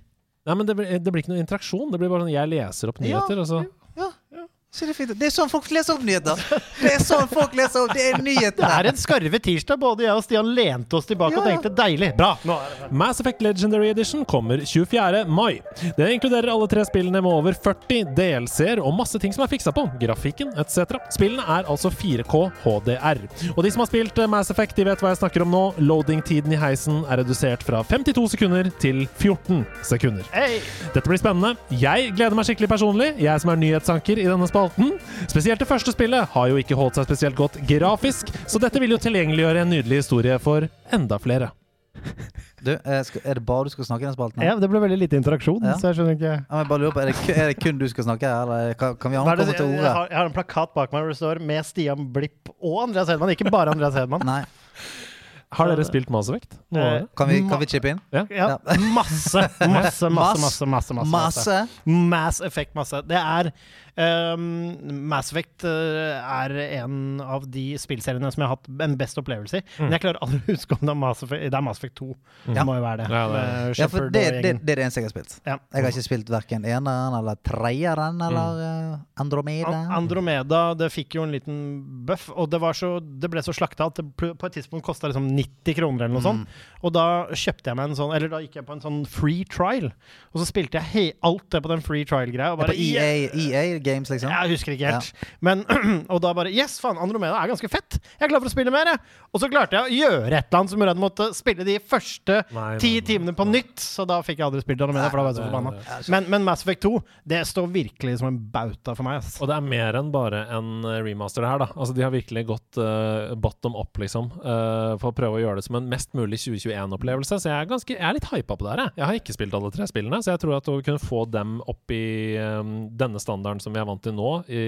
nei, men det, blir- det blir ikke noe interaksjon. Det blir bare sånn jeg leser opp nyheter, og så Så det, er fint. det er sånn folk leser opp nyheter. Det er sånn folk leser opp Det er nyheter! Det er en skarve tirsdag. Både jeg og Stian lente oss tilbake og tenkte deilig. Bra. Nå er det Mass Effect Legendary Edition kommer 24. mai. Det inkluderer alle tre spillene med over 40 DLC-er og masse ting som er fiksa på, grafikken etc. Spillene er altså 4K HDR. Og de som har spilt eh, Mass Effect, de vet hva jeg snakker om nå. Loading-tiden i heisen er redusert fra 52 sekunder til 14 sekunder. Hey. Dette blir spennende. Jeg gleder meg skikkelig personlig, jeg som er nyhetsanker i denne spalten. Spesielt det første spillet har jo ikke holdt seg spesielt godt grafisk, så dette vil jo tilgjengeliggjøre en nydelig historie for enda flere. Du, eh, er det bare du skal snakke i den spalten? Ja, det ble veldig lite interaksjon, Ja. så jeg skjønner ikke Ja, men bare lurer på, er det, kun, er det kun du skal snakke eller kan, kan vi andre komme til jeg, ordet? har, jeg har en plakat bak meg hvor det står 'Med Stian Blipp og Andreas Hedman'. Ikke bare Andreas Hedman. Nei. Har dere spilt Mass Effect? Noe? Kan vi, kan vi chippe inn? Ja. Ja, masse, masse, masse, masse, masse, masse, Masse. Mass Effect, masse. Det er ehm, Mass Effect eh, er en av de spillseriene som jeg har hatt en best opplevelse i. Men jeg klarer aldri å huske om det er Mass Effect Det er Mass Effect 2. Mm. Det må jo være det. Ja, det er- Ja, for det, det, det er det eneste jeg har spilt. Ja. Jeg har ikke spilt verken eneren eller treeren eller mm. Andromeda. An- Andromeda det fikk jo en liten buff, og det, var så, det ble så slakta at det på et tidspunkt kosta liksom 90 kroner eller noe sånt. Og da kjøpte jeg meg en sånn Eller da gikk jeg på en sånn free trial, og så spilte jeg he alt det på den free trial-greia. på EA, EA Games, liksom? Jeg husker ikke helt. Men, og da bare Yes, faen, Andromeda er ganske fett! Jeg er klar for å spille mer, jeg. Og så klarte jeg å gjøre et eller annet som gjorde at jeg måtte spille de første ti timene på nytt. Så da fikk jeg aldri spilt Andromeda, for da var jeg så forbanna. Men, men Mass Effect 2, det står virkelig som en bauta for meg. Ass. Og det er mer enn bare en eh, remaster, det her. da Altså De har virkelig gått uh, bottom up, liksom, Uh, for å prøve å gjøre det som en mest mulig 2021-opplevelse. Så jeg er, ganske, jeg er litt hypa på det her. Jeg. jeg har ikke spilt alle tre spillene, så jeg tror at å kunne få dem opp i um, denne standarden som vi er vant til nå, i,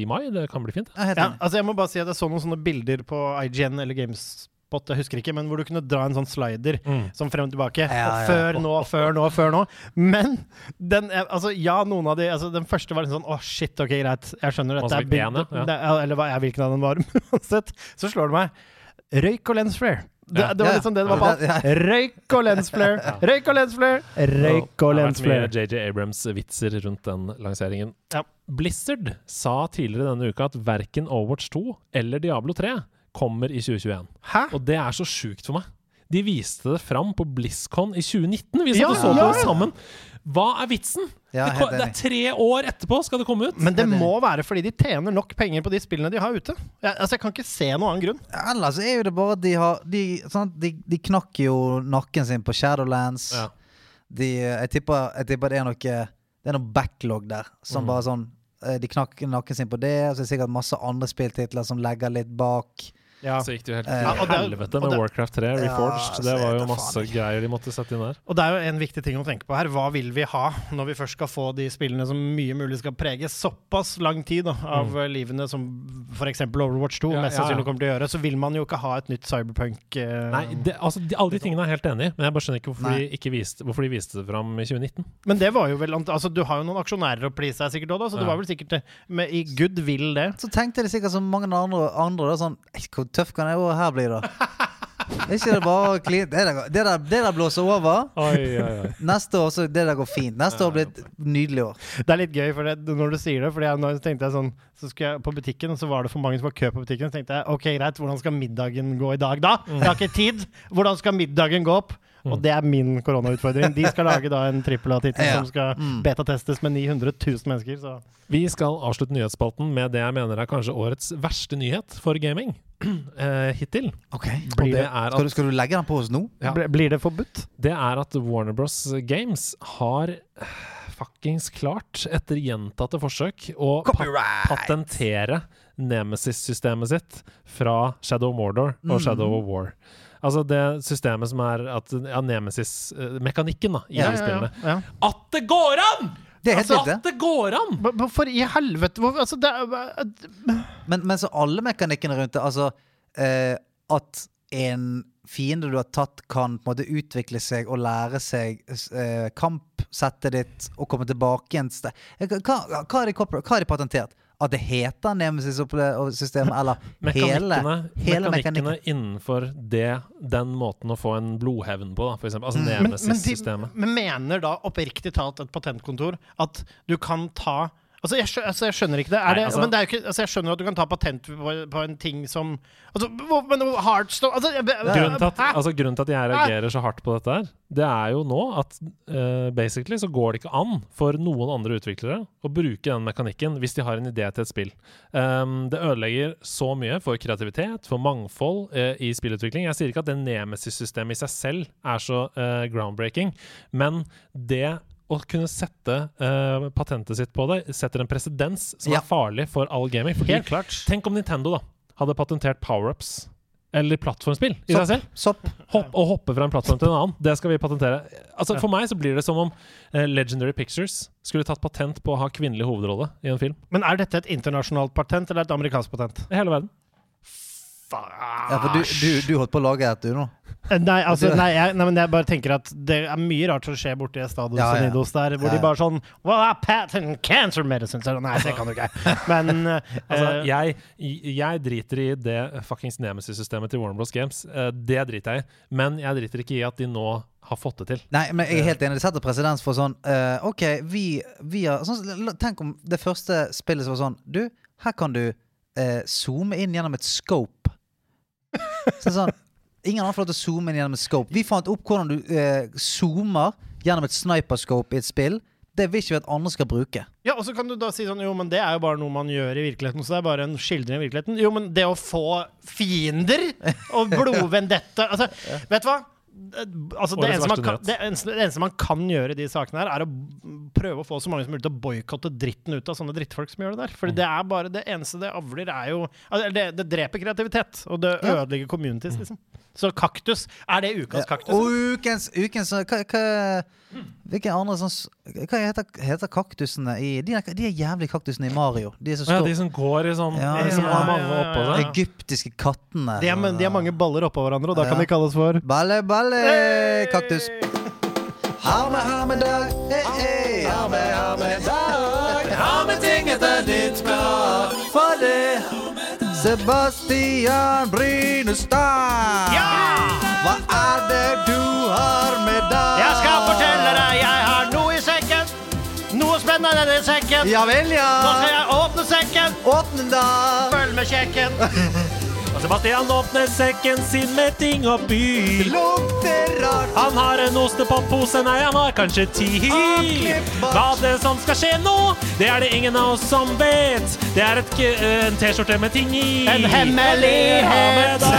i mai, det kan bli fint. Jeg Ja, altså jeg må bare si at jeg så noen sånne bilder på IGN eller GameSpot, jeg husker ikke, men hvor du kunne dra en sånn slider som frem og tilbake. Ja, ja. Før nå, før nå, før nå. Men den Altså, ja, noen av de altså, Den første var litt sånn Å, shit, ok, greit. Jeg skjønner dette er Effect big- 1, ja. det, Eller hva, jeg hvilken av dem var. Uansett, så slår det meg. Røyk og lensflare. Det, det var liksom det det var på alt. Røyk og lensflare. Røyk og lensflare. Røyk og Det har vært lensflare. mye JJ Abrams-vitser rundt den lanseringen. Ja. Blizzard sa tidligere denne uka at verken Overwatch 2 eller Diablo 3 kommer i 2021. Hæ? Og det er så sjukt for meg. De viste det fram på BlizzCon i 2019. Vi satt Ja, og så på ja, det sammen. Hva er vitsen? Ja, det, det er tre år etterpå skal det komme ut. Men det må være fordi de tjener nok penger på de spillene de har ute. Jeg, altså, jeg kan ikke se noen annen grunn. Ellers er jo det bare at de har De, sånn, de, de knakk jo nakken sin på Shadowlands. Ja. De, jeg, tipper, jeg tipper det er noe Det er noe backlog der. Som Mm. bare sånn eh, De knakk nakken sin på det, og så er det sikkert masse andre spilltitler som legger litt bak. Så gikk det jo helt Eh, til Ja, og det er- helvete og med det- Warcraft 3 Reforged. Ja, det var jo masse faen greier de måtte sette inn der. Og det er jo en viktig ting å tenke på her. Hva vil vi ha når vi først skal få de spillene som mye mulig skal prege såpass lang tid da, av mm. livene som f.eks. Overwatch 2 Mm. Ja, mest ja, ja. sannsynlig kommer til å gjøre, så vil man jo ikke ha et nytt Cyberpunk. eh, Nei, det, altså, de, alle de tingene er jeg helt enig i, men jeg bare skjønner ikke hvorfor, Nei. de, ikke viste, hvorfor de viste det fram i 2019. Men det var jo vel Altså, du har jo noen aksjonærer å please deg sikkert òg, da, så det var vel sikkert det. Med, I goodwill, det. Så tenkte de sikkert som mange andre, andre da, sånn «Ei, Hvor tøff kan det året her bli, da? Er ikke det bare å kline det, der- det, der- det der blåser over. Oi, oi, oi. Neste år så det der går fint. Neste år blir et nydelig år. Det er litt gøy for det, når du sier det. For nå tenkte jeg sånn Så skulle jeg på butikken, og så var det for mange som var kø på butikken. Så tenkte jeg OK, greit, hvordan skal middagen gå i dag, da? Jeg har ikke tid. Hvordan skal middagen gå opp? Og det er min koronautfordring. De skal lage da en trippel A-tittel Ja. som skal Mm. betatestes med 900 000 mennesker. Så Vi skal avslutte nyhetsspalten med det jeg mener er kanskje årets verste nyhet for gaming Uh, hittil. Ok Og Blir det er Skal du, skal du legge den på oss nå? Ja. Blir- det forbudt? det er at Warner Bros. Games har eh, fuckings klart, etter gjentatte forsøk, å pa patentere Nemesis-systemet sitt fra Shadow of Mordor og Mm. Shadow of War. Altså det systemet som er at Ja, Nemesis-mekanikken da, i Ja, de ja, spillene. ja, ja. At det går an! Det altså, at det går an! Hvorfor i helvete? Hvor, altså, det Men, men så alle mekanikkene rundt det, altså eh, At en fiende du har tatt, kan på en måte utvikle seg og lære seg eh, kampsettet ditt og komme tilbake igjen sted hva, hva, de hva er det patentert? At det heter Nemesis-systemet, eller hele, Mekanikkene, hele mekanikkene innenfor det, den måten å få en blodhevn på, da, for eksempel. Altså Mm. men, men, de, Nemesis-systemet. men mener da oppriktig talt et patentkontor at du kan ta Altså jeg, skjø, altså, jeg skjønner ikke det. Nei, det altså- men det er jo ikke, altså, jeg skjønner at du kan ta patent på, på en ting som altså, Men Heartstone altså, Grunnen til, at, altså, grunnen til at jeg reagerer så hardt på dette her, det er jo nå at uh, basically så går det ikke an for noen andre utviklere å bruke den mekanikken hvis de har en idé til et spill. Um, det ødelegger så mye for kreativitet, for mangfold uh, i spillutvikling. Jeg sier ikke at det Nemesis-systemet i seg selv er så uh, groundbreaking, men det å kunne sette uh, patentet sitt på det setter en presedens som Ja. er farlig for all gaming. Fordi, Helt klart. tenk om Nintendo da hadde patentert power-ups. Eller plattformspill i Sopp. seg selv. Sopp. Hopp, å hoppe fra en plattform til en annen. Det skal vi patentere. Altså For meg så blir det som om uh, Legendary Pictures skulle tatt patent på å ha kvinnelig hovedrolle i en film. Men er dette et internasjonalt patent eller et amerikansk patent? I hele verden. Ja, for du, du, du holdt på å lage et, du nå? Nei, altså, nei, jeg, nei, men jeg bare tenker at det er mye rart som skjer borti Estados Ja, ja. Unidos der, hvor Ja, ja. de bare sånn Well, I patent cancer medicine. Så, nei, det kan du ikke. Men Altså, eh, jeg, jeg driter i det fuckings Nemesis-systemet til Warner Bros. Games. Eh, Det driter jeg i. Men jeg driter ikke i at de nå har fått det til. Nei, men jeg er helt enig. Det setter presedens for sånn uh, OK, vi, vi har sånn, Tenk om det første spillet som var sånn Du, her kan du uh, zoome inn gjennom et scope. Så sånn Ingen andre får lov til å zoome inn gjennom et scope. Vi fant opp hvordan du eh, zoomer gjennom et sniperscope i et spill. Det vil ikke vi at andre skal bruke. Ja, og så kan du da si sånn Jo, men det er jo bare noe man gjør i virkeligheten. Så det er bare en skildring i virkeligheten. Jo, men det å få fiender og blodvendetta Altså, vet du hva? Altså, det, eneste man kan, det, eneste, det eneste man kan gjøre i de sakene her, er å prøve å få så mange som mulig til å boikotte dritten ut av sånne drittfolk som gjør det der. For det er bare det eneste det avler, er jo altså, det, det dreper kreativitet, og det Ja. communities, liksom. Så kaktus Er det ukas kaktus? Og ukens, ukens hva, hva, Hvilke andre sånn Hva heter, heter kaktusene i de, er- de er jævlig kaktusene i Mario. De som så ja, de som går i sånn Ja, de som ja, har mange ja, ja, oppå ja. seg. Egyptiske kattene. De, er, men de har mange baller oppå hverandre, og da Ja. kan de kalles for Balle, balle, kaktus. Har med, har med dag. Hey, hey. Har med, ha med dag. Har med ting etter ditt behag. For det Sebastian Brynestad. Ja! Hva er det du har med deg? Jeg skal fortelle deg, jeg har. Noe denne sekken. Ja vel, ja. Nå skal jeg åpne sekken. Åpne den, da. Følg med kjekken. Og Sebastian åpner sekken sin med ting oppi. Lukter rart. Han har en ostepoppose, nei, han har kanskje ti. Hva det som skal skje nå, det er det ingen av oss som vet. Det er et, en T-skjorte med ting i. En hemmelighet.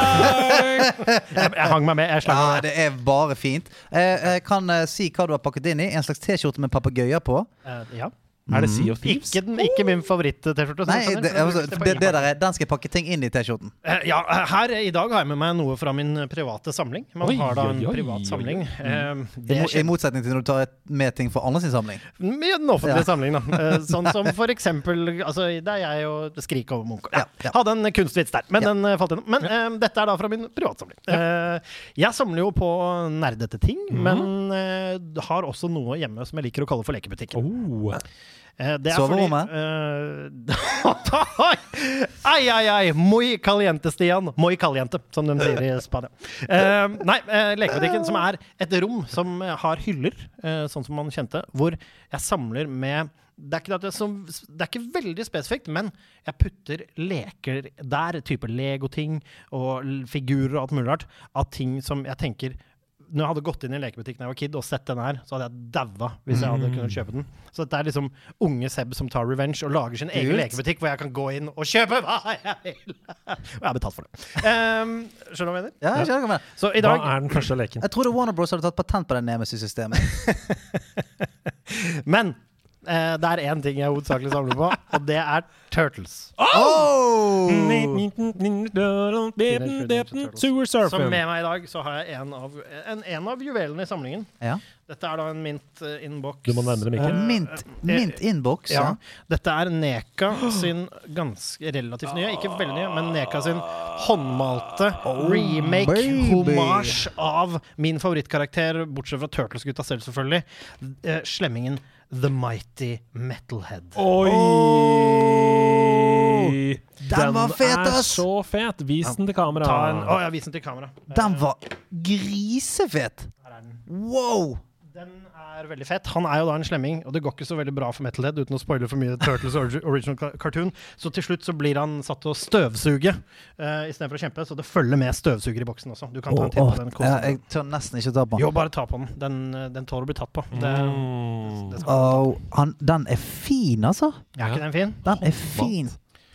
Jeg, jeg hang meg med. Jeg slang meg Ja, det er bare fint. Eh, Jeg kan eh, si hva du har pakket inn i. En slags T-skjorte med papegøyer på. Eh, ja. Er det Sea of Thieves? Ikke, den, ikke min favoritt-T-skjorte. Nei, det, så altså, det det, der er, den skal jeg pakke ting inn i T-skjorten. Eh, Ja, her I dag har jeg med meg noe fra min private samling. Man Oi, har da en oi, oi, privat oi, samling. oi. Eh, I, Det I motsetning til når du tar med ting for andre sin samling. Med den offentlige Ja. samling, da. Eh, Sånn som for eksempel altså, Det er jeg og Skrik over Munch. Ja. Ja, ja. Hadde en kunstvits der, men Ja. den eh, falt gjennom. Men eh, dette er da fra min privatsamling. Eh, jeg samler jo på nerdete ting, mm. men eh, har også noe hjemme som jeg liker å kalle for lekebutikken. Oh. Eh, det er Sover fordi uh, Ai, ai, ai! Muy caliente, Stian. Muy caliente, som de sier i Spania. Uh, nei, uh, lekebutikken som er et rom som har hyller, uh, sånn som man kjente, hvor jeg samler med det er, det, som, det er ikke veldig spesifikt, men jeg putter leker der, type Lego-ting og figurer og alt mulig rart, av ting som jeg tenker når jeg hadde gått inn i en lekebutikk da jeg var kid og sett den her, så hadde jeg daua hvis jeg hadde kunnet kjøpe den. Så dette er liksom unge Seb som tar revenge og lager sin egen Kult. lekebutikk hvor jeg kan gå inn og kjøpe hva jeg vil. Og jeg har betalt for det. Um, skjønner du hva jeg mener? Ja, jeg skjønner hva jeg mener. Så i Hva dag er den første leken? Jeg trodde Warner Bros hadde tatt patent på det Nemesis-systemet. Men eh, det er én ting jeg hovedsakelig samler på, og det er Turtles. Oh! Sewer Så med meg i dag så har jeg en av, en, en av juvelene i samlingen. Ja. Dette er da en mint uh, inbox. Du må nærmere mikken. Eh, Mint, mint inbox. Ja. Ja. Dette er Neka sin ganske relativt nye, ikke veldig nye, men Neka sin håndmalte remake, baby. homasj av min favorittkarakter, bortsett fra Turtles-gutta selv, selvfølgelig. eh, slemmingen The Mighty Metalhead. Oi! Den var fet, er så fet! Vis den til kamera. En, å, ja, vis den til kamera. Den var grisefet! Den. Wow! Den er veldig fett. Han er jo da en slemming, og det går ikke så veldig bra for Metalhead uten å spoile for mye Turtles original cartoon. Så til slutt så blir han satt til å støvsuge uh, istedenfor å kjempe. Så det følger med støvsuger i boksen også. Du kan ta en titt på den. ja, jeg tør nesten ikke ta på den. Jo, bare ta på den. Den, eh, den tåler å bli tatt på. Det, Mm. det skal, Åh, han, den er fin, altså. er ikke den fin? Den er fin.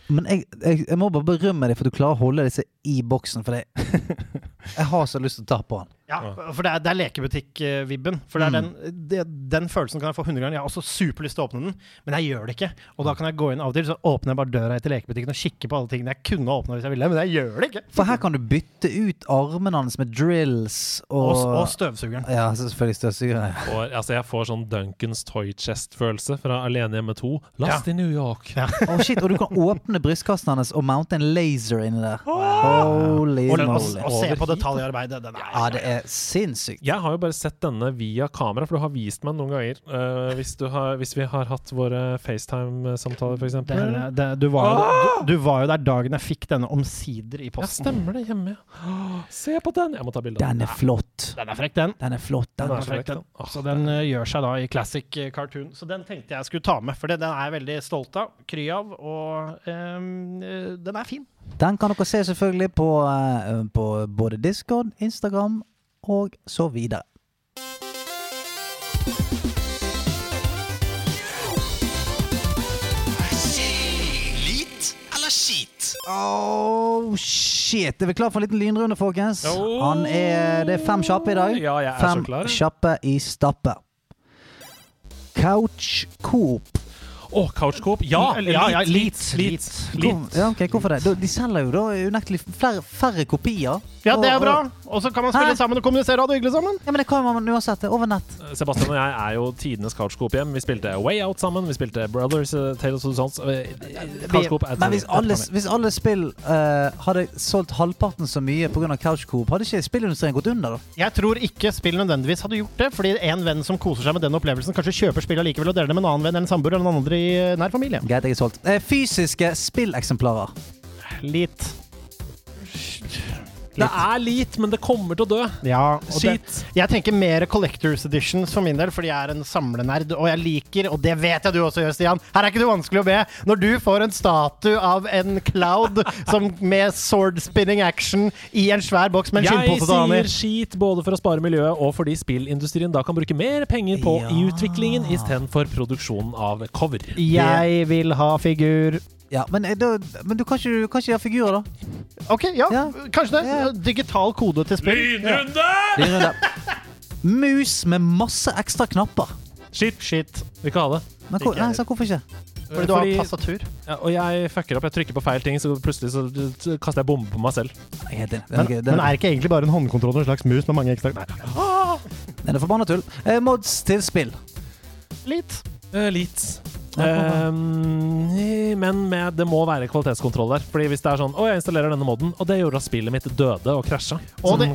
Men jeg, jeg, jeg må bare berømme deg for at du klarer å holde disse i boksen. For jeg, jeg har så lyst til å ta på den. Ja, for det er, det er lekebutikk-vibben. For det er den, det, den følelsen kan jeg få 100 ganger. Jeg har også superlyst til å åpne den, men jeg gjør det ikke. Og da kan jeg gå inn av og til, så åpner jeg bare døra til lekebutikken og kikker på alle tingene jeg kunne åpna hvis jeg ville, men jeg gjør det ikke. For her kan du bytte ut armene hans med drills og, Og, og støvsugeren. Ja, selvfølgelig støvsugere. Og, altså, jeg får sånn Duncans Toy Chest-følelse fra Alene hjemme 2. Last Ja. i New York. Ja. Å shit, Og du kan åpne brystkassen hans og mounte en laser inni der. Holy Og, og, moly. og se på hit. Detaljarbeidet. Den er, Ja, det er sinnssykt. Jeg har jo bare sett denne via kamera, for du har vist meg noen ganger. Uh, hvis, du har, hvis vi har hatt våre FaceTime-samtaler, f.eks. det, du, var jo, du, du var jo der dagen jeg fikk denne omsider i posten. Ja, stemmer det. Hjemme, ja. Åh, Se på den! Jeg må ta bilde av Den den. er flott. Den er frekk, den. Den er flott. Den Den er Frekk, den. Åh. Så den uh, gjør seg da i classic eh, cartoon. Så den tenkte jeg skulle ta med, for den er jeg veldig stolt av, kry av, og ehm, eh, den er fin. Den kan dere se selvfølgelig på, eh, på både Discord, Instagram og så videre. Oh, shit. Er vi klar for en liten lynrunde, folkens? Oh. Han er, det er fem kjappe i dag. Ja, jeg er fem så klar. Fem kjappe i stappe. Couch Coop. Å, oh, Couchcoop? Ja! ja, ja, Lit, lit, lit, lit. Ja, ok, hvorfor det? De selger jo da unektelig flere, færre kopier. Ja, det er bra. og- så kan man spille Hæ? sammen og kommunisere og ha det hyggelig sammen. Ja, men det kommer man uansett. det er Over nett. Sebastian og jeg er jo tidenes couchcoop hjem. Vi spilte Way Out sammen. Vi spilte Brothers, uh, Tales of the Sons. Er Men hvis alle, hvis alle spill uh, hadde solgt halvparten så mye pga. couchcoop, hadde ikke spillindustrien gått under da? Jeg tror ikke spill nødvendigvis hadde gjort det, fordi en venn som koser seg med den opplevelsen, kanskje kjøper spill allikevel og deler det med en annen venn eller en samboer eller noen andre i eh, nær familie. Greit, jeg er solgt. Eh, fysiske spilleksemplarer. Litt. Det er lit, men det kommer til å dø. Ja, og det, jeg tenker mer Collectors Editions for min del, fordi jeg er en samlenerd, og jeg liker, og det vet jeg du også gjør, Stian, her er ikke det vanskelig å be, når du får en statue av en cloud som med sword spinning action i en svær boks med en Jeg skinnpose til sier Daniel. skit både for å spare miljøet og fordi spillindustrien da kan bruke mer penger på Ja. utviklingen istedenfor produksjonen av cover. Jeg vil ha figur. Ja, men, eh, da, men du kan ikke, du kan ikke gjøre figurer, da. Ok, ja, Ja. kanskje det. Ja. Digital kode til spill. Lynrunde! Lynrunde. Mus med masse ekstra knapper. Shit. Shit. Vil ikke ha det. Men Ikke nei, så hvorfor ikke? Fordi du har tastatur. ja, og jeg fucker opp. Jeg trykker på feil ting, så plutselig så kaster jeg bombe på meg selv. Nei, det, det, enig. Men, er, men er ikke egentlig bare en håndkontroller en slags mus med mange ekstra Nei. den er forbanna tull. Eh, mods til spill. Litt. Uh, litt. Ehm, men med, det må være kvalitetskontroll der. Fordi hvis det er sånn Å, jeg installerer denne moden, og det gjorde at spillet mitt døde og krasja. Og det-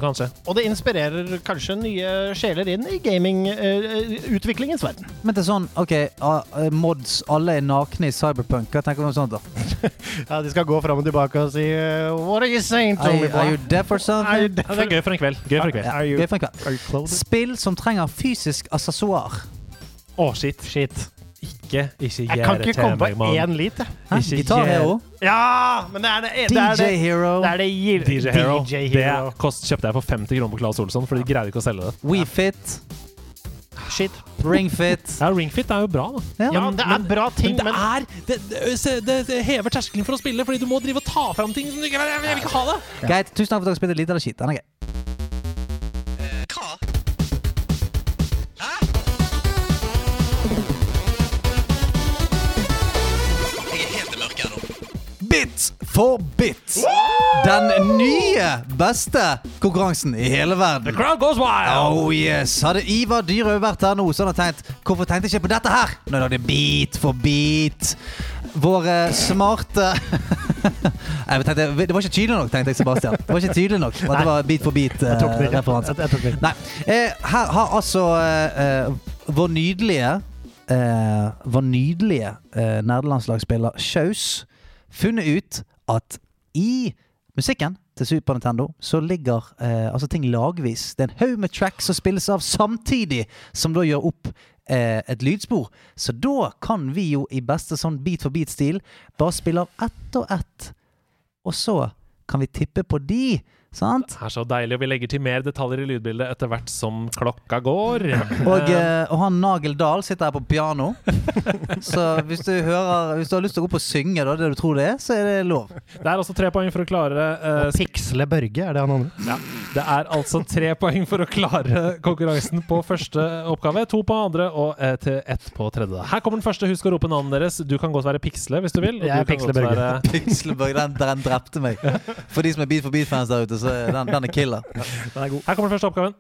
Og det inspirerer kanskje nye sjeler inn i gamingutviklingens verden. Men det er sånn, OK, eh, mods, alle er nakne i Cyberpunk. Hva tenker du om sånt, da? Ja, De skal gå fram og tilbake og si uh, What are you saying to Are, me, are you deaf or something? Ja, det er gøy for en kveld. Gøy for en kveld. Are you- gøy for en kveld. Spill som trenger fysisk assessoar. Å, shit. Shit. Ikke, ikke Jeg kan gjør ikke det til komme på én lit, jeg. Ikke gjør- Hero. Ja! Men det er det, det, er DJ Hero. det, er det gir- DJ Hero. DJ Hero. Det kost, kjøpte jeg for 50 kroner på Claes Olsson, for de greide ikke å selge det. WeFit. Shit. Ringfit. Ja, Ringfit er jo bra, da. Ja. Ja, men det er bra ting, men det er det, det, det, det hever terskelen for å spille, fordi du må drive og ta fram ting som du ikke Jeg vil ikke ha det! Greit. Tusen takk for at dere spilte Lite eller skitt. Den er gøy. Bit for bit. Den nye beste konkurransen i hele verden. The Crowd goes wild! Oh yes. Hadde Ivar Dyrhaug vært her nå, så hadde han tenkt Hvorfor tenkte jeg ikke på dette her? Når jeg lagde Beat for beat. Våre smarte jeg tenkte, Det var ikke tydelig nok, tenkte jeg, Sebastian. Det var ikke tydelig nok at det var Beat for beat-referanse. Nei. Eh, her har altså eh, eh, vår nydelige eh, Vår nydelige eh, nerdelandslagsspiller Kjaus funnet ut at i musikken til Super Nintendo så ligger eh, altså ting lagvis. Det er en haug med tracks som spilles av samtidig som da gjør opp eh, et lydspor. Så da kan vi jo i beste sånn beat for beat-stil bare spille av ett og ett. Og så kan vi tippe på de Sant? Det er så deilig, og vi legger til mer detaljer i lydbildet etter hvert som klokka går. Og, eh, og han Nagel Dahl sitter her på piano. Så hvis du, hører, hvis du har lyst til å gå opp og synge da, det du tror det er, så er det lov. Det er altså tre poeng for å klare uh, Piksle Børge, er det han andre? Ja, det er altså tre poeng for å klare konkurransen på første oppgave, to på andre og eh, til ett på tredje. Her kommer den første. Husk å rope navnet deres. Du kan godt være Piksle hvis du vil. og Jeg er kan Piksle Børge. være- den, den drepte meg. For de som er Beat for beat-fans der ute, så den, den er killer. Den er god. Her kommer den første oppgaven.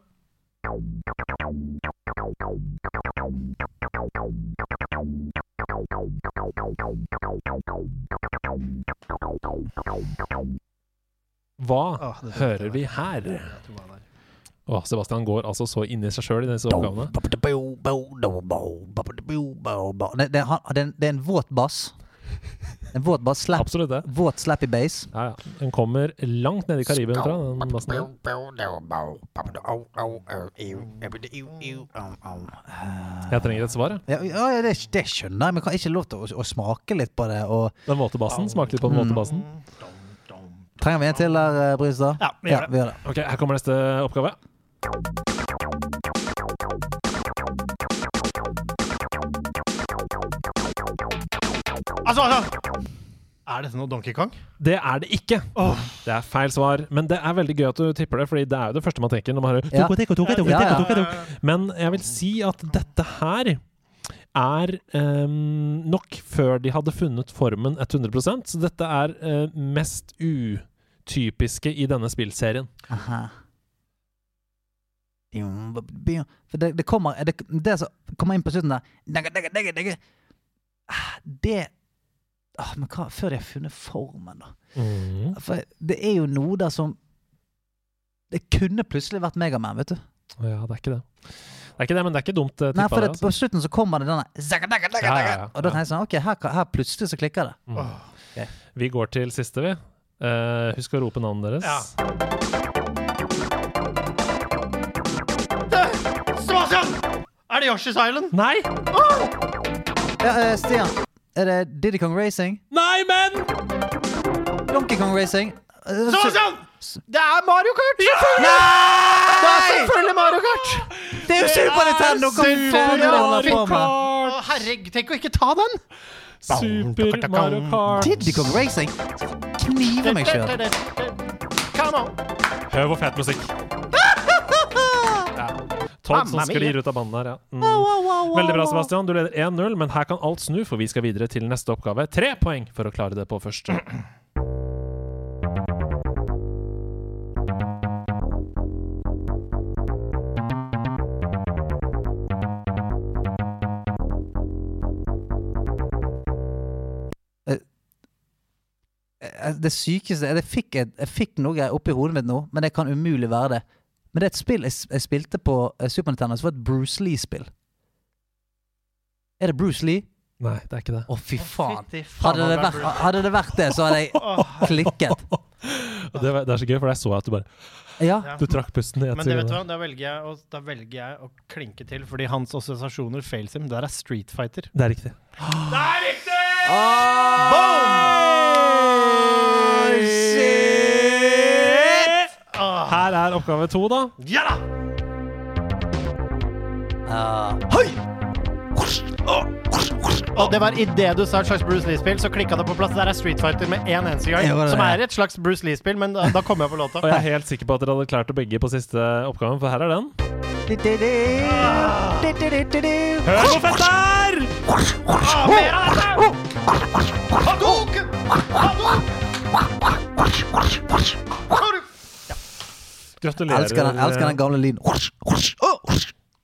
Hva ah, hører vi her? Å, Sebastian går altså så inn i seg sjøl i disse oppgavene. Det er en våt bass. En våt bass. Slap, Absolutt det. våt slappy bass. Ja, ja. Den kommer langt nede i Karibien, tror jeg. Den bassen der. Jeg trenger et svar, jeg. Ja, ja det, det skjønner jeg, men kan ikke lov til å, å smake litt på det? Og Den våte bassen. Smake litt på den våte bassen. Trenger vi en til der, eh, Brystad? Ja, vi gjør det. vi gjør det. Ok, Her kommer neste oppgave. Altså, altså! Er dette noe Donkey Kong? Det er det ikke. Oh. Det er feil svar. Men det er veldig gøy at du tipper det, Fordi det er jo det første man tenker når man hører Ja. «Toko, toko, toko, Ja, ja. toko, toko». Men jeg vil si at dette her er ehm, nok før de hadde funnet formen 100% Så dette er eh, mest utypiske i denne spillserien. Aha. For det, det kommer det, det som kommer inn på slutten der. Ah, Det ah, Men hva Før de har funnet formen, da. Mm. For det er jo noe der som Det kunne plutselig vært Megaman, vet du. Ja, det er ikke det. Det er ikke det, men det er ikke dumt uh, Nei, for det, altså. på slutten så kommer det denne digga, Ja, ja, ja, Og da tenker jeg sånn Ok, her, her plutselig så klikker det. Mm. Vi går til siste, vi. Uh, husk å rope navnet deres. Ja. Sebastian! Er det Yoshi's Island? Nei! Ja, uh, Stian. Er det Diddy Kong Racing? Nei, men! Donkey Kong Racing? Sånn, så- Det er Mario Kart! Ja! Det er selvfølgelig Mario Kart! Det er jo Super Nintendo! Er? Å, herregud, tenk å ikke ta den! Super Mario Kart. Diddy Kong Racing? Kniver meg sjøl. Come on. Hør hvor fet musikk. Ja. Todd som sklir ut av banen her, ja. Mm. Veldig bra, Sebastian. Du leder 1-0, men her kan alt snu, for vi skal videre til neste oppgave. Tre poeng for å klare det på første. Eh, Det sykeste Jeg fikk, jeg fikk noe oppi hodet mitt nå, men det kan umulig være det. Men det er et spill jeg, jeg spilte på eh, Super Nintendo, som var et Bruce Lee-spill. Er det Bruce Lee? Nei, det er ikke det. Å, fy faen. Hadde det, vært, hadde det vært det, så hadde jeg klikket. Det, var- det er så gøy, for jeg så at du bare Ja. Du trakk pusten i ett Men det vet du sekund. hva, da velger, jeg å, da velger jeg å klinke til, fordi hans assosiasjoner fails him. Det der er Street Fighter. Det er riktig. Det er riktig! shit! Her er oppgave to, da. ja da! Ah. Og det var idet du sa et slags Bruce Lee-spill, så klikka det på plass. Der er Street Fighter med én eneste gang. Ja, det er Som er et slags Bruce Lee-spill, men da, da kom jeg på låta. Og jeg er helt sikker på at dere hadde klart det begge på siste oppgaven, for her er den. Hør hvor fett det er! Ah, mer av dette! Hadouken! Hadouken! Gratulerer. Elsker den, elsker den gamle lyden.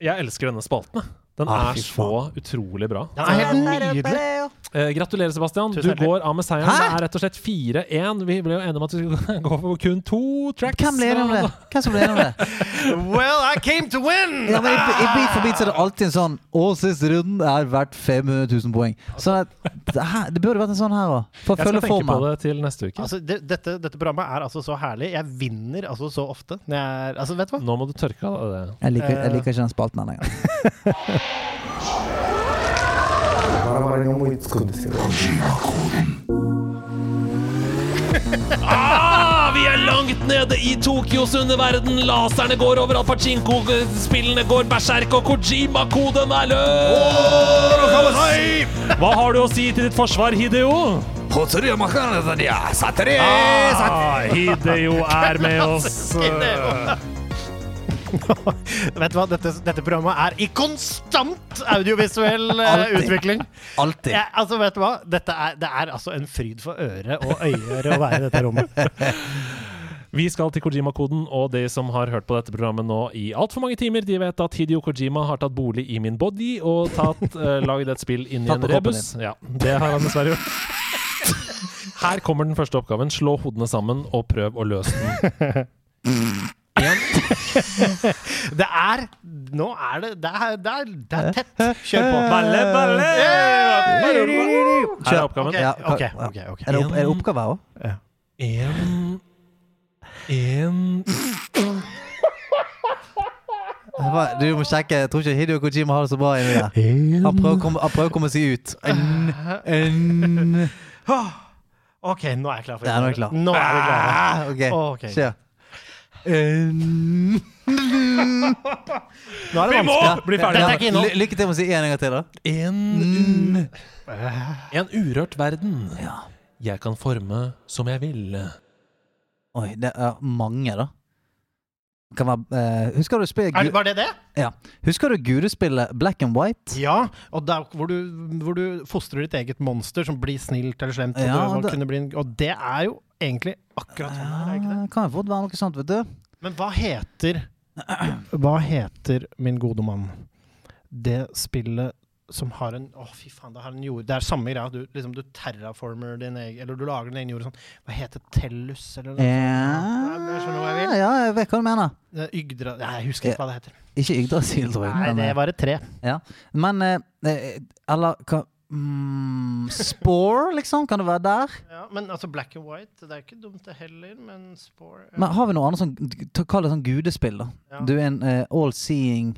Jeg elsker denne spalten. Den Ah, er så utrolig bra. Den er helt nydelig. Eh, gratulerer, Sebastian. Tusen Du går av med seieren. Hæ? Det er rett og slett 4-1. Vi ble jo enige om at vi skulle gå for kun to tracks. Hvem ler om det? Hvem som ler om det? Well, I came to win! Ja, men i, I Beat for beat så er det alltid en sånn Å, siste runden er verdt 500 000 poeng. Så det, her, det burde vært en sånn her òg. For å Jeg skal følge tenke på det til neste uke. Altså, det, dette, dette programmet er altså så herlig. Jeg vinner altså så ofte. Jeg er, altså, vet du hva? Nå må du tørke av deg det. Jeg liker, jeg liker ikke den spalten her lenger. Ah, vi er langt langt nede i Tokyos underverden. Laserne går overalt, pachinko-spillene går berserk, og Kojima-koden er løs! Hva har du å si til ditt forsvar, Hideo? Ah, Hideo er med oss. Vet du hva, dette, dette programmet er i konstant audiovisuell eh, Alltid. utvikling. Alltid. Ja, altså, vet du hva? Er, det er altså en fryd for øre og øyeøre å være i dette rommet. Vi skal til Kojima-koden, og de som har hørt på dette programmet nå i altfor mange timer, de vet at Hideo Kojima har tatt bolig i min body og tatt, uh, lagd et spill inn i en rebus. Ja, det har han dessverre gjort. Her kommer den første oppgaven. Slå hodene sammen og prøv å løse den. Det er Nå er det Det er, det er, det er tett. Kjør på. Balle, balle! Her er oppgaven. Okay, Ja, okay, okay. ok, ok. Er det, opp, er det oppgave òg? En En Du må sjekke. Jeg tror ikke Hideo Kojima har det så bra inni der. Han prøver å komme, han prøver å komme seg ut. En, en. OK, nå er jeg klar for Ja, nå er jeg klar. Nå er vi klare. Ah, ok, Nå er det Vi må vanskelig. bli ferdig. Dette er ikke innhold. Ly- Lykke til med å si en gang til, da. En En urørt verden. Jeg kan forme som jeg vil. Oi, det er mange, da. Kan være, eh, husker du spillet Er, gu- var det det? ja. Husker du gudespillet Black and White? Ja, og der hvor du, hvor du fostrer ditt eget monster som blir snilt eller slemt. Og, Ja, du, og, det- kunne bli en, og det er jo egentlig akkurat sånn her, er det ikke det? Kan jo få være noe sånt, vet du. Men hva heter Hva heter, min gode mann, det spillet som har en Å, fy faen, det har en jord Det er samme greia. Du, liksom, du terraformer din egen Eller du lager din egen jord og sånn. Hva heter Tellus, eller noe Ja, sånt? Jeg skjønner hva jeg vil. ja, jeg vet hva du mener. Eh, Ygdra Nei, jeg husker ikke hva det heter. Ikke Yggdrasil, tror jeg. Nei, det eh, var et tre. Ja. Men eh, eh, Eller hva mm, Spore, liksom? Kan det være der? Ja, men altså black and white, det er ikke dumt det heller, men spore ja. Men har vi noe annet sånn Kall det sånn gudespill, da. Ja. Du er en uh, all-seeing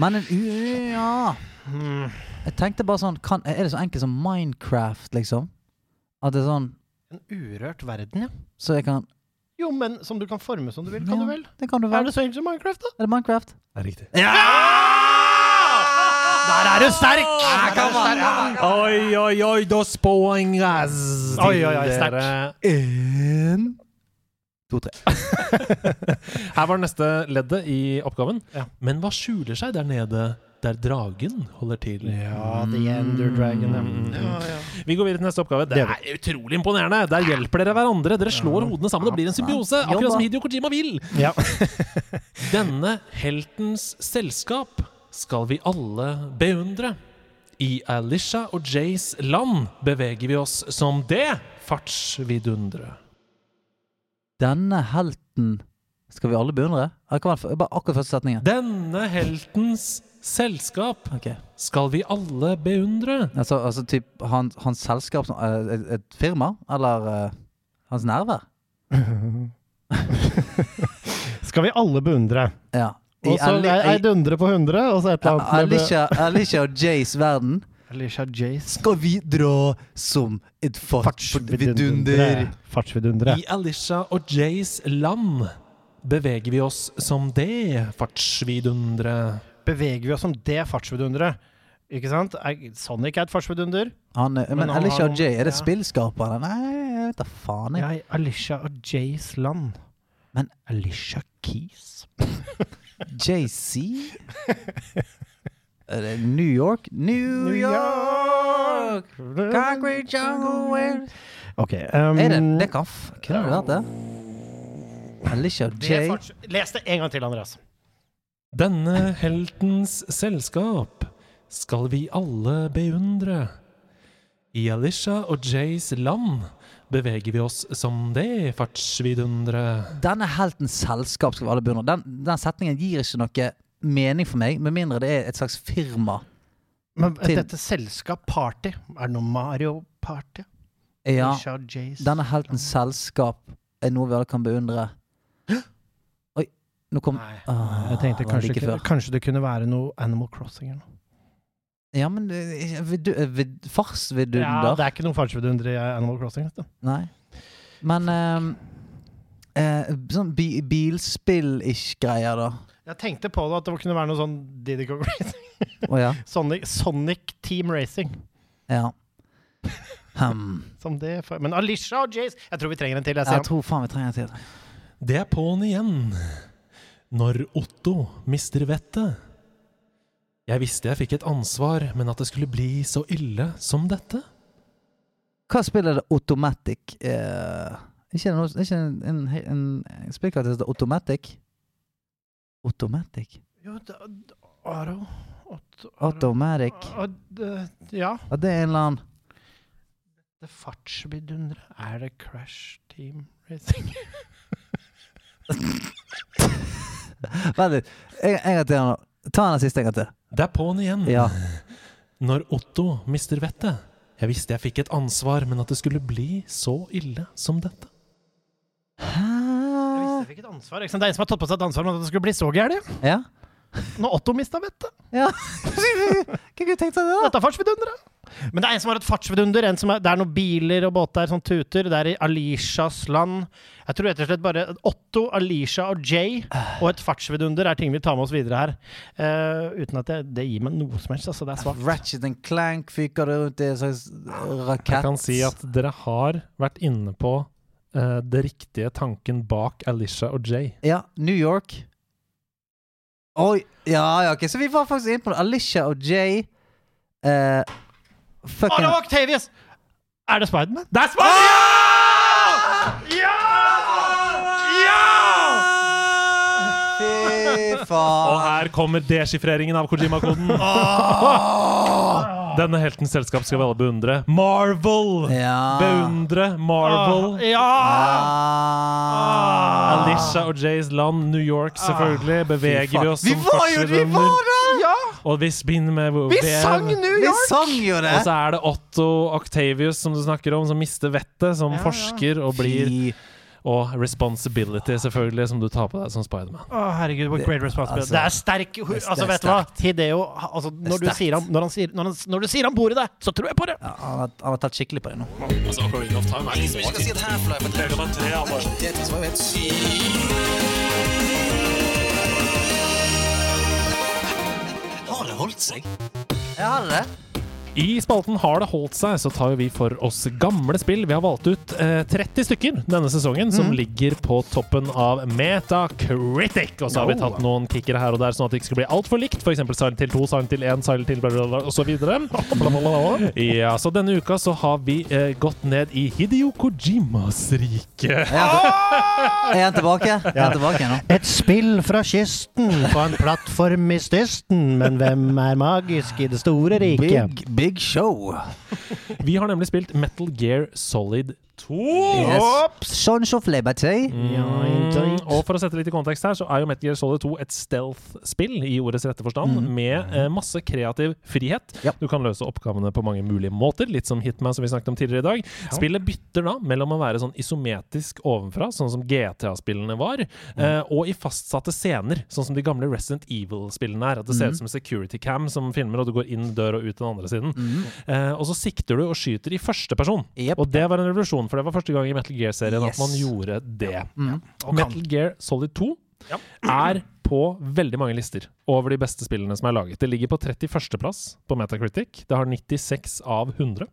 Men en u- Ja. Mm. Jeg tenkte bare sånn kan, Er det så enkelt som Minecraft, liksom? At det er sånn En urørt verden, ja. Så jeg kan Jo, men som du kan forme som du vil, kan Ja. du vel? Det kan du Er det så enkelt som Minecraft, da? Er det Minecraft? Det er riktig. Ja! Der er du sterk. Oi, oi, oi, dos poengas Oi, oi, oi, sterkt. dere. En To, tre. Her var det neste leddet i oppgaven. Ja. Men hva skjuler seg der nede der dragen holder til? Ja, The Ender Dragon. Mm. ja, ja. Vi går videre til neste oppgave. Det Det er utrolig imponerende. Der hjelper dere hverandre. Dere slår hodene sammen. Det blir en symbiose, akkurat som Hidio Kojima vil. ja. Denne heltens selskap skal vi alle beundre. I Alisha og Jays land beveger vi oss som det fartsvidundre. Denne helten skal vi alle beundre? Bare akkurat første setningen. Denne heltens selskap okay. skal vi alle beundre. Altså, altså typ han, hans selskap som eh, et, et firma? Eller uh, hans nærvær? Skal vi alle beundre. Ja. I Og så Ali- ei dundre på 100, og så et eller annet Alicia, Alicia og Jays verden. Alicia Jace. Skal vi dra som et fartsvidunder? Fartsvidundre. I Alicia og Jays land beveger vi oss som det fartsvidundre. Beveger vi oss som det fartsvidunderet? Ikke sant? Sonic er et fartsvidunder. Han, men Men han Alicia og Jay, er det ja. spillskapere? Nei, jeg vet da faen. Jeg. Ja, i Alicia og Jays land. Men- Alicia Keys? JC? Er det New York? New, New York! Concrete jungle where Ok. Um, Er det Det kan f Kunne det vært det? Alicia J. Les det en gang til, Andreas. Denne heltens selskap skal vi alle beundre. I Alisha og Jays land beveger vi oss som det fartsvidundere? Denne heltens selskap skal vi alle beundre. Den, den setningen gir ikke noe mening for meg, med mindre det er et slags firma. Men Til- dette selskap, party, er det noe Mario Party? Ja, denne heltens selskap er noe vi alle kan beundre. Oi, nå kom Nei. Ah, Jeg tenkte kanskje, like kanskje det kunne være noe Animal Crossing eller noe. Ja, men eh, vidu- eh, vid- farsvidunder Ja, det er ikke noe fartsvidunder i Animal Crossing. Vet du. Nei. Men um, uh, sånn bi bilspill-ish greier, da. Jeg tenkte på det at det kunne være noe sånn Diddy Kong Racing. Oh, ja. Sonic, Sonic Team Racing. ja. Um. Som det for, men Alisha og Jace Jeg tror vi trenger en til. Jeg, Jeg tror faen vi trenger en til. Det er på'n igjen. Når Otto mister vettet. Jeg visste jeg fikk et ansvar, men at det skulle bli så ille som dette. Hva spiller det Automatic? Eh, ikke noe, ikke en, en, en, en som heter Automatic? Automatic? Jo, da- Aro Automatic? Ja. Og det er en eller annen Det fartsvidunderet Er det Crash Team Racing? Vent litt. En, en gang til. Ta den siste en gang til. Det er på'n igjen. Ja. Når Otto mister vettet. Jeg visste jeg fikk et ansvar, men at det skulle bli så ille som dette. Jeg visste jeg fikk et ansvar. Ikke sant? Det er en som har tatt på seg et ansvar men at det skulle bli så gærent. Ja? Når Otto mista vettet. ja. Kunne du tenkt seg det, da? Dette er fartsvidunderet. Men det er en som har et fartsvidunder. En som er, det er noen biler og båter som tuter. Det er i Alishas land. Jeg tror rett og slett bare Otto, Alisha og Jay og et fartsvidunder er ting vi tar med oss videre her. Uh, uten at det, det gir meg noe som helst. Altså, det er svakt. Ratchet and Clank fyker det rundt i en slags rakett. Jeg kan si at dere har vært inne på uh, det riktige tanken bak Alisha og Jay. Ja, New York. Oi! Ja, ja, ok, så vi var faktisk inne på det. Alicia og Jay uh, Å, Fucking det var Octavius! Er det Spiderman? Det er Spania! Ja! Ja! Fy faen. Og her kommer deschiffreringen av Kojima-koden. Denne heltens selskap skal vi alle beundre. Marvel! Ja. Beundre Marvel. Ja! Ah. Alicia og Jays land, New York, selvfølgelig. Beveger vi oss Vi som var jo vi var fartsvidunder. ja! Og vi spinner med Vi sang New Vi York! sang jo det! Og så er det Otto Octavius som du snakker om, som mister vettet, som Ja, ja. forsker og blir Fy. Og responsibility, selvfølgelig, som du tar på deg som Spiderman. Oh, herregud, what great responsibility. Altså, det er sterk det er Altså, vet du hva? Hideo altså, når, du sier han, når, han sier, når, han, når du sier han bor i det, så tror jeg på det! Ja, han, har, han har tatt skikkelig på det nå. Altså, Ocarina of Time er liksom ikke si Half-Life 3,3 Tetris var helt sykt. Har det holdt seg? Jeg har det. I spalten Har det holdt seg, så tar vi for oss gamle spill. Vi har valgt ut eh, 30 stykker denne sesongen, som ligger på toppen av Metacritic. Og så har vi tatt noen kickere her og der, sånn at det ikke skal bli altfor likt. F.eks. Silent Hill 2, Silent Hill 1, Silent Hill blablabla, osv. Ja, så denne uka så har vi eh, gått ned i Hideo Kojimas rike. Er han tilbake? Er han tilbake nå? Et spill fra kysten på en plattform i stysten, men hvem er magisk i det store riket? Big, big show. Vi har nemlig spilt Metal Gear Solid 2. Yes. Sons of Liberty. Ja. Mm, og for å sette litt i kontekst her, så er jo Metal Gear Solid 2 et stealth-spill i ordets rette forstand, med eh, masse kreativ frihet. Ja. Du kan løse oppgavene på mange mulige måter, litt som Hitman som vi snakket om tidligere i dag. Spillet bytter da mellom å være sånn isometisk ovenfra, sånn som GTA-spillene var, eh, og i fastsatte scener, sånn som de gamle Resident Evil-spillene er. At det ser ut som en security cam som filmer, og du går inn dør og ut den andre siden. Eh, og så sikter du og skyter i første person. Yep. Og det var en revolusjon, for det var første gang i Metal Gear-serien Yes. at man gjorde det. Mm. Metal Gear Solid 2 Ja. er på veldig mange lister over de beste spillene som er laget. Det ligger på 31.-plass på Metacritic. Det har 96 av 100.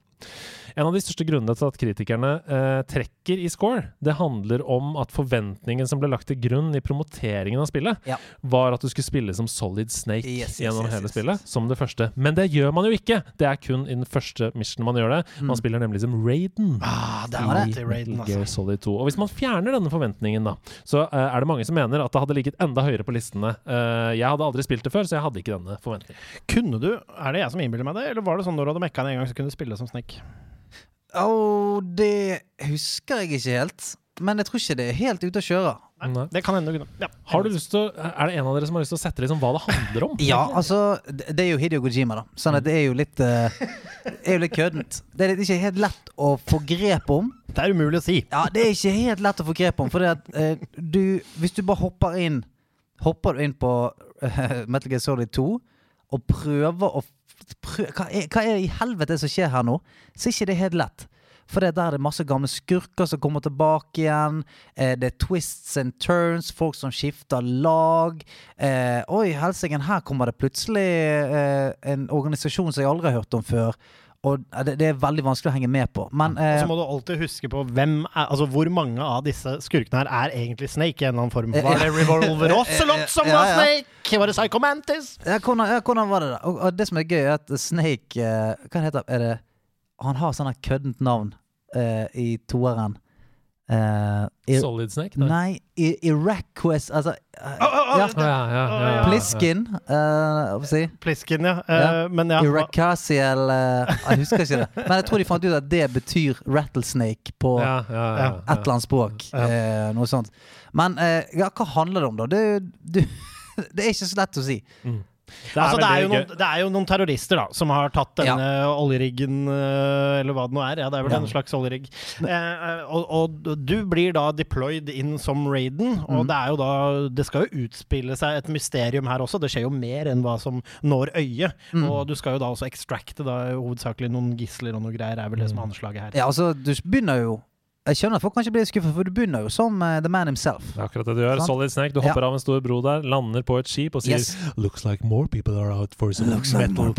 En av de største grunnene til at kritikerne eh, trekker i score, det handler om at forventningen som ble lagt til grunn i promoteringen av spillet, Ja. var at du skulle spille som Solid Snake Yes, yes, gjennom yes, hele yes. spillet, som det første. Men det gjør man jo ikke! Det er kun i den første mission man gjør det. Man spiller nemlig som Raiden. Ah, det var er det. til Raiden, Gear altså. Solid 2. Og hvis man fjerner denne forventningen, da, så eh, er det mange som mener at det hadde ligget enda høyere på listene. Eh, jeg hadde aldri spilt det før, så jeg hadde ikke denne forventningen. Kunne du, er det jeg som innbiller meg det, eller var det sånn når du hadde mekka en gang, så kunne du spille som Snake? Å, det husker jeg ikke helt. Men jeg tror ikke det er helt ute å kjøre. Nei. Det kan hende kunne. Ja. Har du lyst til å, Er det en av dere som har lyst til å sette liksom hva det handler om? Ja, altså Det er jo Hideo Kojima, da. Sånn at det er jo litt uh, er jo litt køddent. Det er litt, ikke helt lett å få grep om. Det er umulig å si. Ja, det er ikke helt lett å få grep om. For det at uh, du Hvis du bare hopper inn Hopper du inn på uh, Metal Gear Solid 2 og prøver å hva, er, i helvete som skjer her nå? Så er ikke det helt lett. For det der er det masse gamle skurker som kommer tilbake igjen. Eh, det er twists and turns, folk som skifter lag. Eh, oi, helsike, her kommer det plutselig eh, en organisasjon som jeg aldri har hørt om før. Og eh, det, det er veldig vanskelig å henge med på. Men eh, så må du alltid huske på hvem er, altså hvor mange av disse skurkene her er egentlig Snake i en eller annen form. Eh, Var det Revolver Ocelot som var. Snake? Var det Psycho Mantis? ja, hvordan, ja, hvordan var det da? Og, og det som er gøy, er at Snake eh, Hva heter er det? Han har sånn køddent navn eh, i toeren. Eh, i, Solid Snake? nei, i, Iraquest Altså eh, oh, oh, ja, ja, ja, ja. Pliskin, eh, hva skal si. Pliskin, ja. Uh, Men ja. Irakasiel Jeg husker ikke det. Men jeg tror de fant ut at det betyr rattlesnake på Ja, ja, ja, ja. et eller annet språk. Ja. Eh, noe sånt. Men eh, ja, hva handler det om, da? Det, du, det er ikke så lett å si. Det er Altså, det, er noen, det er jo noen terrorister da som har tatt denne oljeriggen, eh, eller hva det nå er. Ja, det er vel Ja. en slags oljerigg. Eh, eh, og, og du blir da deployed inn som Raiden, og Mm. det er jo da Det skal jo utspille seg et mysterium her også. Det skjer jo mer enn hva som når øyet. Mm. Og du skal jo da også extracte da hovedsakelig noen gisler og noe greier, er vel det som er anslaget her. Ja, altså, du begynner jo Jeg skjønner at folk kanskje blir skuffet, for du begynner jo som uh, the man himself. Det er akkurat det du gjør. Solid Snake. Du Ja. hopper av en stor bro der, lander på et skip og sier Yes. Looks like more people are out for some metal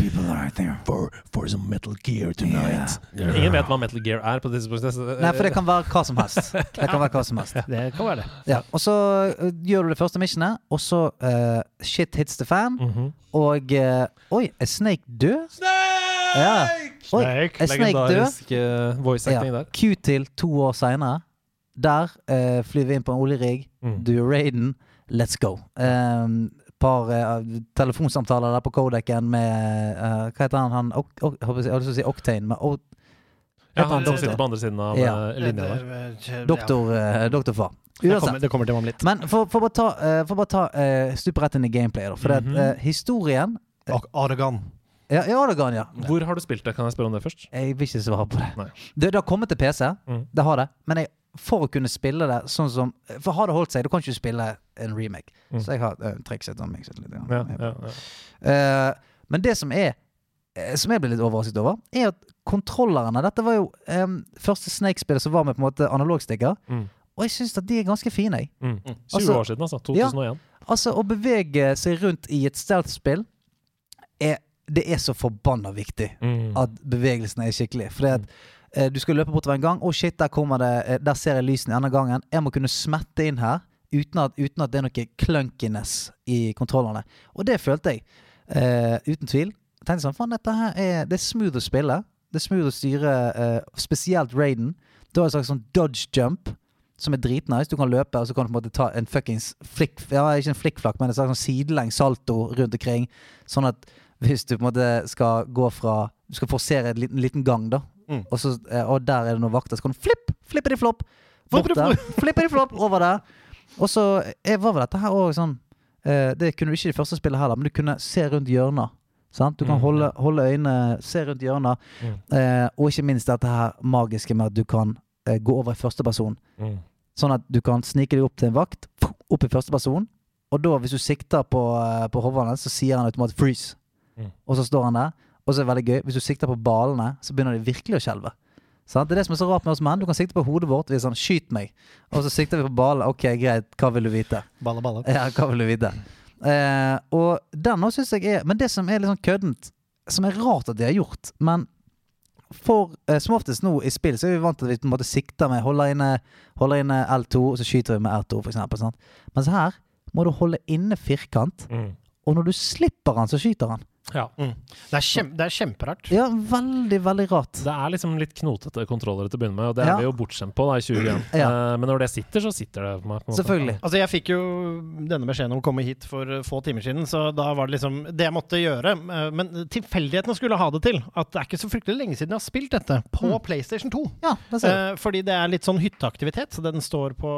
for, for some metal gear tonight. Ingen vet hva Metal Gear er på disse tidspunktet. Nei, for det kan være hva som helst. Det kan være hva som helst. Det kan være det. Ja, og så uh, gjør du det første missionet, og så uh, shit hits the fan, Mhm. og eh, Oi, er Snake død? Snake. er Snake død? Legendarisk uh, voice acting Ja. der. Q til to år seinere. Der uh, flyr vi inn på en oljerigg. Mm. Du er Raiden. Let's go. Um, par uh, telefonsamtaler der på Kodeken med uh, Hva heter han? han ok, ok, jeg holdt på å si- hadde lyst til å si Octane. Med o, Ja, han, han som sitter på andre siden av Ja. linja der. Doktor, uh, doktorfar. Det Uansett. kommer, det kommer til om litt. Men for, for bare ta, uh, for bare ta uh, rett inn i gameplayet, da. For Mhm. at, eh, historien Og Aragon. Ja, i Oregon, ja. Hvor har du spilt det? Kan jeg spørre om det først? Jeg vil ikke svare på det. Nei. Det, det har kommet til PC, Mm. det har det. Men jeg, for å kunne spille det sånn som For har det holdt seg, du kan ikke spille en remake. Mm. Så jeg har uh, trikset om meg selv litt. Ja, ja, ja. Uh, men det som er eh, Som jeg ble litt overrasket over, er at kontrollerne Dette var jo um, første Snake-spillet som var med på en måte analogstikker. Mm. Og jeg syns at de er ganske fine. jeg. Mm. 20 Altså- år siden, altså. 2001. Altså, å bevege seg rundt i et stealth-spill Det er så forbanna viktig Mm. at bevegelsene er skikkelig. At eh, du skal løpe bortover en gang. Å, shit, der kommer det eh, Der ser jeg lysene denne gangen. Jeg må kunne smette inn her uten at, uten at det er noe clunkiness i kontrollene. Og det følte jeg. eh, uten tvil. Jeg tenkte sånn, faen, dette her er Det er smooth å spille. Det er smooth å styre, eh, spesielt Raiden. Da er det en slags sånn dodge jump. Som er dritnice. Du kan løpe, og så kan du på en måte ta en fuckings flikk... Ja, ikke en flikkflakk, men en slags sånn sidelengs salto rundt omkring. Sånn at hvis du på en måte skal gå fra Du skal forsere en liten, liten gang, da. Mm. Og, så, eh, og der er det noen vakter. Så kan du flipp! Flippe de flopp! Bort Flippe der. de Flippe de flopp! Over der. Og så eh, var vel dette her òg sånn eh, Det kunne du ikke i det første spillet heller, men du kunne se rundt hjørner. Sant? Du kan Mm, holde, holde øynene, se rundt hjørner. Mm. Eh, og ikke minst dette her magiske med at du kan eh, gå over i første person. Mm. Sånn at du kan snike deg opp til en vakt, opp i første person. Og da, hvis du sikter på, eh, på hovedene, så sier han automatisk 'freeze'. Mm. Og så står han der. Og så er det veldig gøy, hvis du sikter på balene, så begynner de virkelig å skjelve. Sant? Det er det som er så rart med oss menn. Du kan sikte på hodet vårt. Vi er sånn 'skyt meg'. Og så sikter vi på balene. Ok, greit, hva vil du vite? Balle, balle. Ja, hva vil du vite? Eh, og den òg syns jeg er Men det som er litt sånn køddent, som er rart at de har gjort, men for eh, som oftest nå i spill så er vi vant til at vi på en måte sikter med holder inne, holder inne L2, og så skyter vi med R2, for eksempel. Sant? Mens her må du holde inne firkant, Mm. og når du slipper han, så skyter han. Ja. Mm. Det, er kjem, det er kjemperart. Ja, veldig, veldig rart. Det er liksom litt knotete kontrollere til å begynne med, og det er Ja. vi jo bortskjemt på da i 2021. Ja. Eh, men når det sitter, så sitter det på meg. På en måte. Selvfølgelig. Altså Jeg fikk jo denne beskjeden om å komme hit for uh, få timer siden, så da var det liksom det jeg måtte gjøre. uh, Men tilfeldighetene skulle ha det til at det er ikke så fryktelig lenge siden jeg har spilt dette på Mm. PlayStation 2. Ja, det ser du. Eh, fordi det er litt sånn hytteaktivitet, så den står på,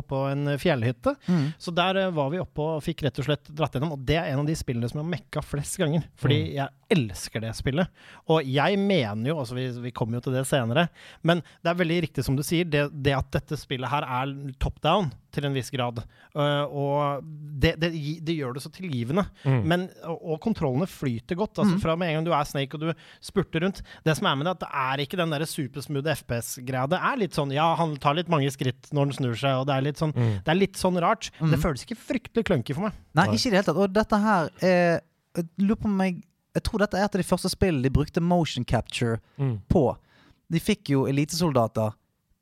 oppå en fjellhytte. Mm. Så der eh, var vi oppe og fikk rett og slett dratt gjennom, og det er en av de spillene som jeg har mekka flest ganger. Fordi Mm. jeg elsker det spillet. Og jeg mener jo, altså vi, vi kommer jo til det senere, men det er veldig riktig som du sier, det, det at dette spillet her er top down til en viss grad. Uh, og det, det, det gjør det så tilgivende. Mm. Men, og, og kontrollene flyter godt. Altså Fra med en gang du er Snake og du spurter rundt. Det som er med det, at det er ikke den der supersmooth FPS-greia. Det er litt sånn, ja, han tar litt mange skritt når han snur seg, og det er litt sånn, Mm. det er litt sånn rart. Det føles ikke fryktelig clunky for meg. Nei, ikke i det hele tatt. Og dette her er Jeg lurer på om jeg Jeg tror dette er et av de første spillene de brukte motion capture Mm. på. De fikk jo elitesoldater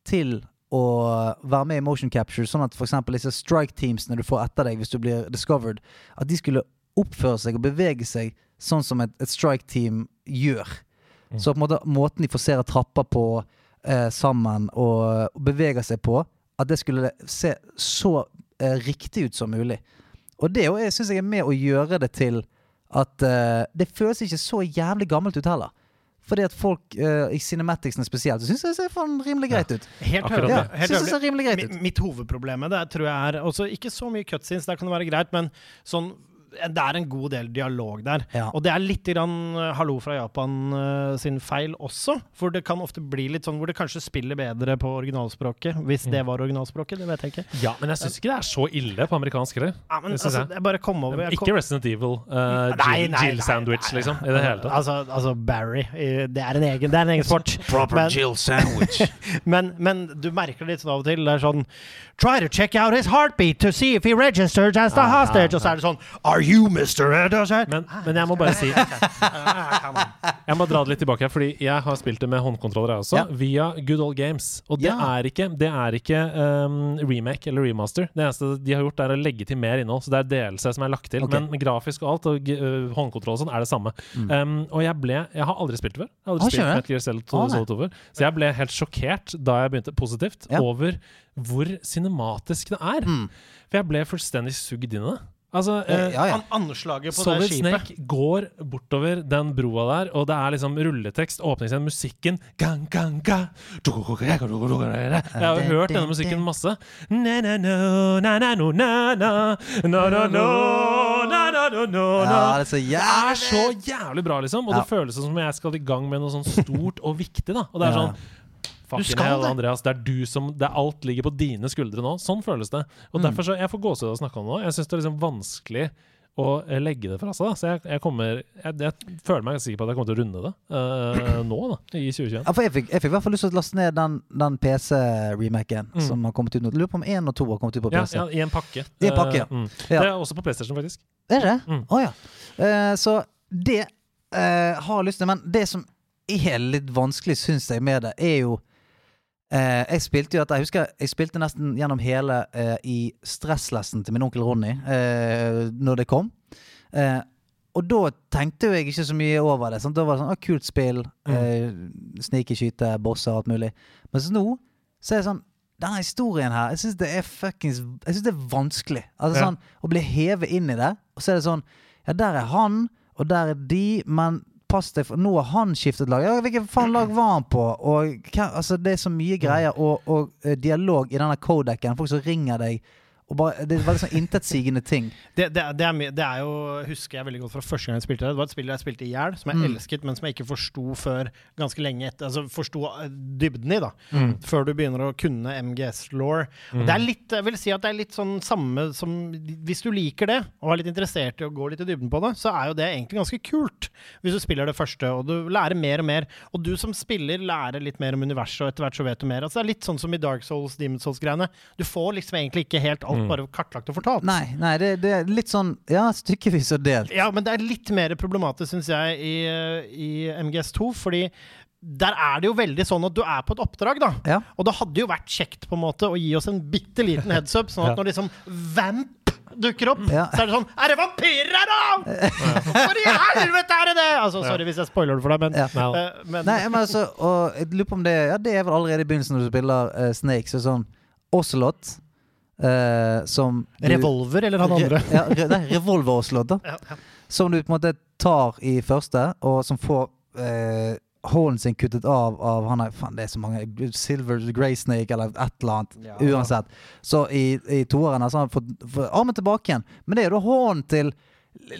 til å være med i motion capture, sånn at f.eks. disse strike teamsene du får etter deg hvis du blir discovered, at de skulle oppføre seg og bevege seg sånn som et, et strike team gjør. Mm. Så på en måte måten de forserer trapper på eh, sammen og, og beveger seg på, at det skulle se så eh, riktig ut som mulig. Og det syns jeg er med å gjøre det til at uh, det føles ikke så jævlig gammelt ut heller. Fordi at folk uh, i cinematicsene spesielt syns jeg ser rimelig greit ut. Helt høyre. høvelig. Ja, helt synes det ser rimelig greit ut. Mitt hovedproblem med det tror jeg er også ikke så mye cutscenes, der kan det være greit, men sånn det er en god del dialog der. Ja. Og det er litt grann eh, hallo fra Japan eh, sin feil også. For det kan ofte bli litt sånn hvor det kanskje spiller bedre på originalspråket. Hvis det var originalspråket, det vet jeg ikke. Ja, men jeg syns ikke det er så ille på amerikansk heller. Ja, men altså, jeg. jeg bare kom over jeg kom, Ikke Resident Evil. Uh, Nei, Jill, nei, Jill nei, Sandwich, nei, liksom. I det hele tatt. Altså, altså Barry. Det er en egen, det er en egen sport. Men- Jill sandwich. Men, men du merker det litt sånn av og til. Det er sånn Try to check out his heartbeat to see if he registered as the hostage. Og så er det sånn Are you Mr. Eddersen? Men, men jeg må bare si Jeg må dra det litt tilbake her, fordi jeg har spilt det med håndkontroller, jeg også, Ja. via Good Old Games. Og det Ja. er ikke, det er ikke um, remake eller remaster. Det eneste de har gjort, er å legge til mer innhold. Så det er DLC som er lagt til. Okay. Men grafisk og alt, og øh, håndkontroll og sånn, er det samme. Um, og jeg ble Jeg har aldri spilt det før. Jeg har aldri ah, spilt? Metal Gear Cell Å, nei. Solid 2 før. Så jeg ble helt sjokkert da jeg begynte, positivt, Ja. over hvor cinematisk det er. Mm. For jeg ble fullstendig sugd inn i det. Altså, eh, Ja, ja. Anslaget på Solid det skipet. Snake går bortover den broa der, og det er liksom rulletekst, åpningsscenen, musikken gang, gang, gang. Jeg har jo hørt denne musikken masse. Ja, det er så Det er så jævlig bra, liksom. Og det føles som jeg skal i gang med noe sånn stort og viktig. da Og det er sånn Fucking hell, det. Andreas. Det er du som det er Alt ligger på dine skuldre nå. Sånn føles det. Og Mm. derfor så Jeg får gåsehud av å snakke om det nå. Jeg syns det er liksom vanskelig å eh, legge det fra seg. Da. Så jeg, jeg kommer jeg, jeg føler meg sikker på at jeg kommer til å runde det uh, nå, da. I 2021. Ja, for jeg fikk, jeg fikk i hvert fall lyst til å laste ned den, den PC-remaken Mm. som har kommet ut nå. Lurer på om én og to har kommet ut på PC. ja, I en pakke. I en pakke, Eh, ja. mm. Ja. Det er også på PlayStation, faktisk. Er det? Å Mm. ja. Uh, så det eh, har jeg lyst til. Men det som er litt vanskelig, syns jeg, med det, er jo eh, Jeg spilte jo dette Jeg husker jeg spilte nesten gjennom hele eh, i stresslessen til min onkel Ronny eh, når det kom. Eh, og da tenkte jo jeg ikke så mye over det. Sant? Da var det sånn ah, kult spill. Eh, Snikeskyte, bosser og alt mulig. Mens nå så er det sånn denne historien her, jeg syns det er fuckings Jeg synes det er vanskelig. Altså Ja. sånn Å bli hevet inn i det, og så er det sånn Ja, der er han, og der er de, men pass deg, for nå har han skiftet lag. Ja, hvilket faen lag var han på? Og altså, det er så mye greier, og, og eh, dialog i denne codecen. Folk som ringer deg. Og bare, det var liksom sånn intetsigende ting. Det, det, det, er, det er jo, husker jeg veldig godt fra første gang jeg spilte det. Det var et spill jeg spilte i hjel, som jeg Mm. elsket, men som jeg ikke forsto før ganske lenge etter. Altså forsto eh, dybden i, da. Mm. Før du begynner å kunne MGS-law. Det er litt, jeg vil si at det er litt sånn samme som Hvis du liker det, og er litt interessert i å gå litt i dybden på det, så er jo det egentlig ganske kult. Hvis du spiller det første, og du lærer mer og mer. Og du som spiller lærer litt mer om universet, og etter hvert så vet du mer. Altså Det er litt sånn som i Dark Souls, Demon Souls-greiene. Du får liksom egentlig ikke helt alt bare kartlagt og fortalt. Nei, nei det, det er litt sånn Ja, stykkevis og delt. Ja, men det er litt mer problematisk, syns jeg, i, eh, i MGS2. Fordi der er det jo veldig sånn at du er på et oppdrag, da. Ja. Og det hadde jo vært kjekt på en måte å gi oss en bitte liten heads up, sånn at Ja. når liksom Vamp dukker opp, Ja. så er det sånn Er det vampyrer her, da?! For i helvete er det det?! Altså, sorry hvis jeg spoiler det for deg, men, eh, men Nei, men altså Og jeg lurer på om det Ja, det er vel allerede i begynnelsen når du spiller uh, Snake, så sånn Ocelot eh, som du- Revolver eller han andre? Re, ja, re, nei, Revolver-Ocelot, da. Ja, ja. Som du på en måte tar i første, og som får eh, hånden sin kuttet av av han er, Faen, det er så mange Silver Grey Snake eller et eller annet. Ja. Uansett. Så i, i toeren har han fått, fått armen tilbake igjen. Men det er da hånden til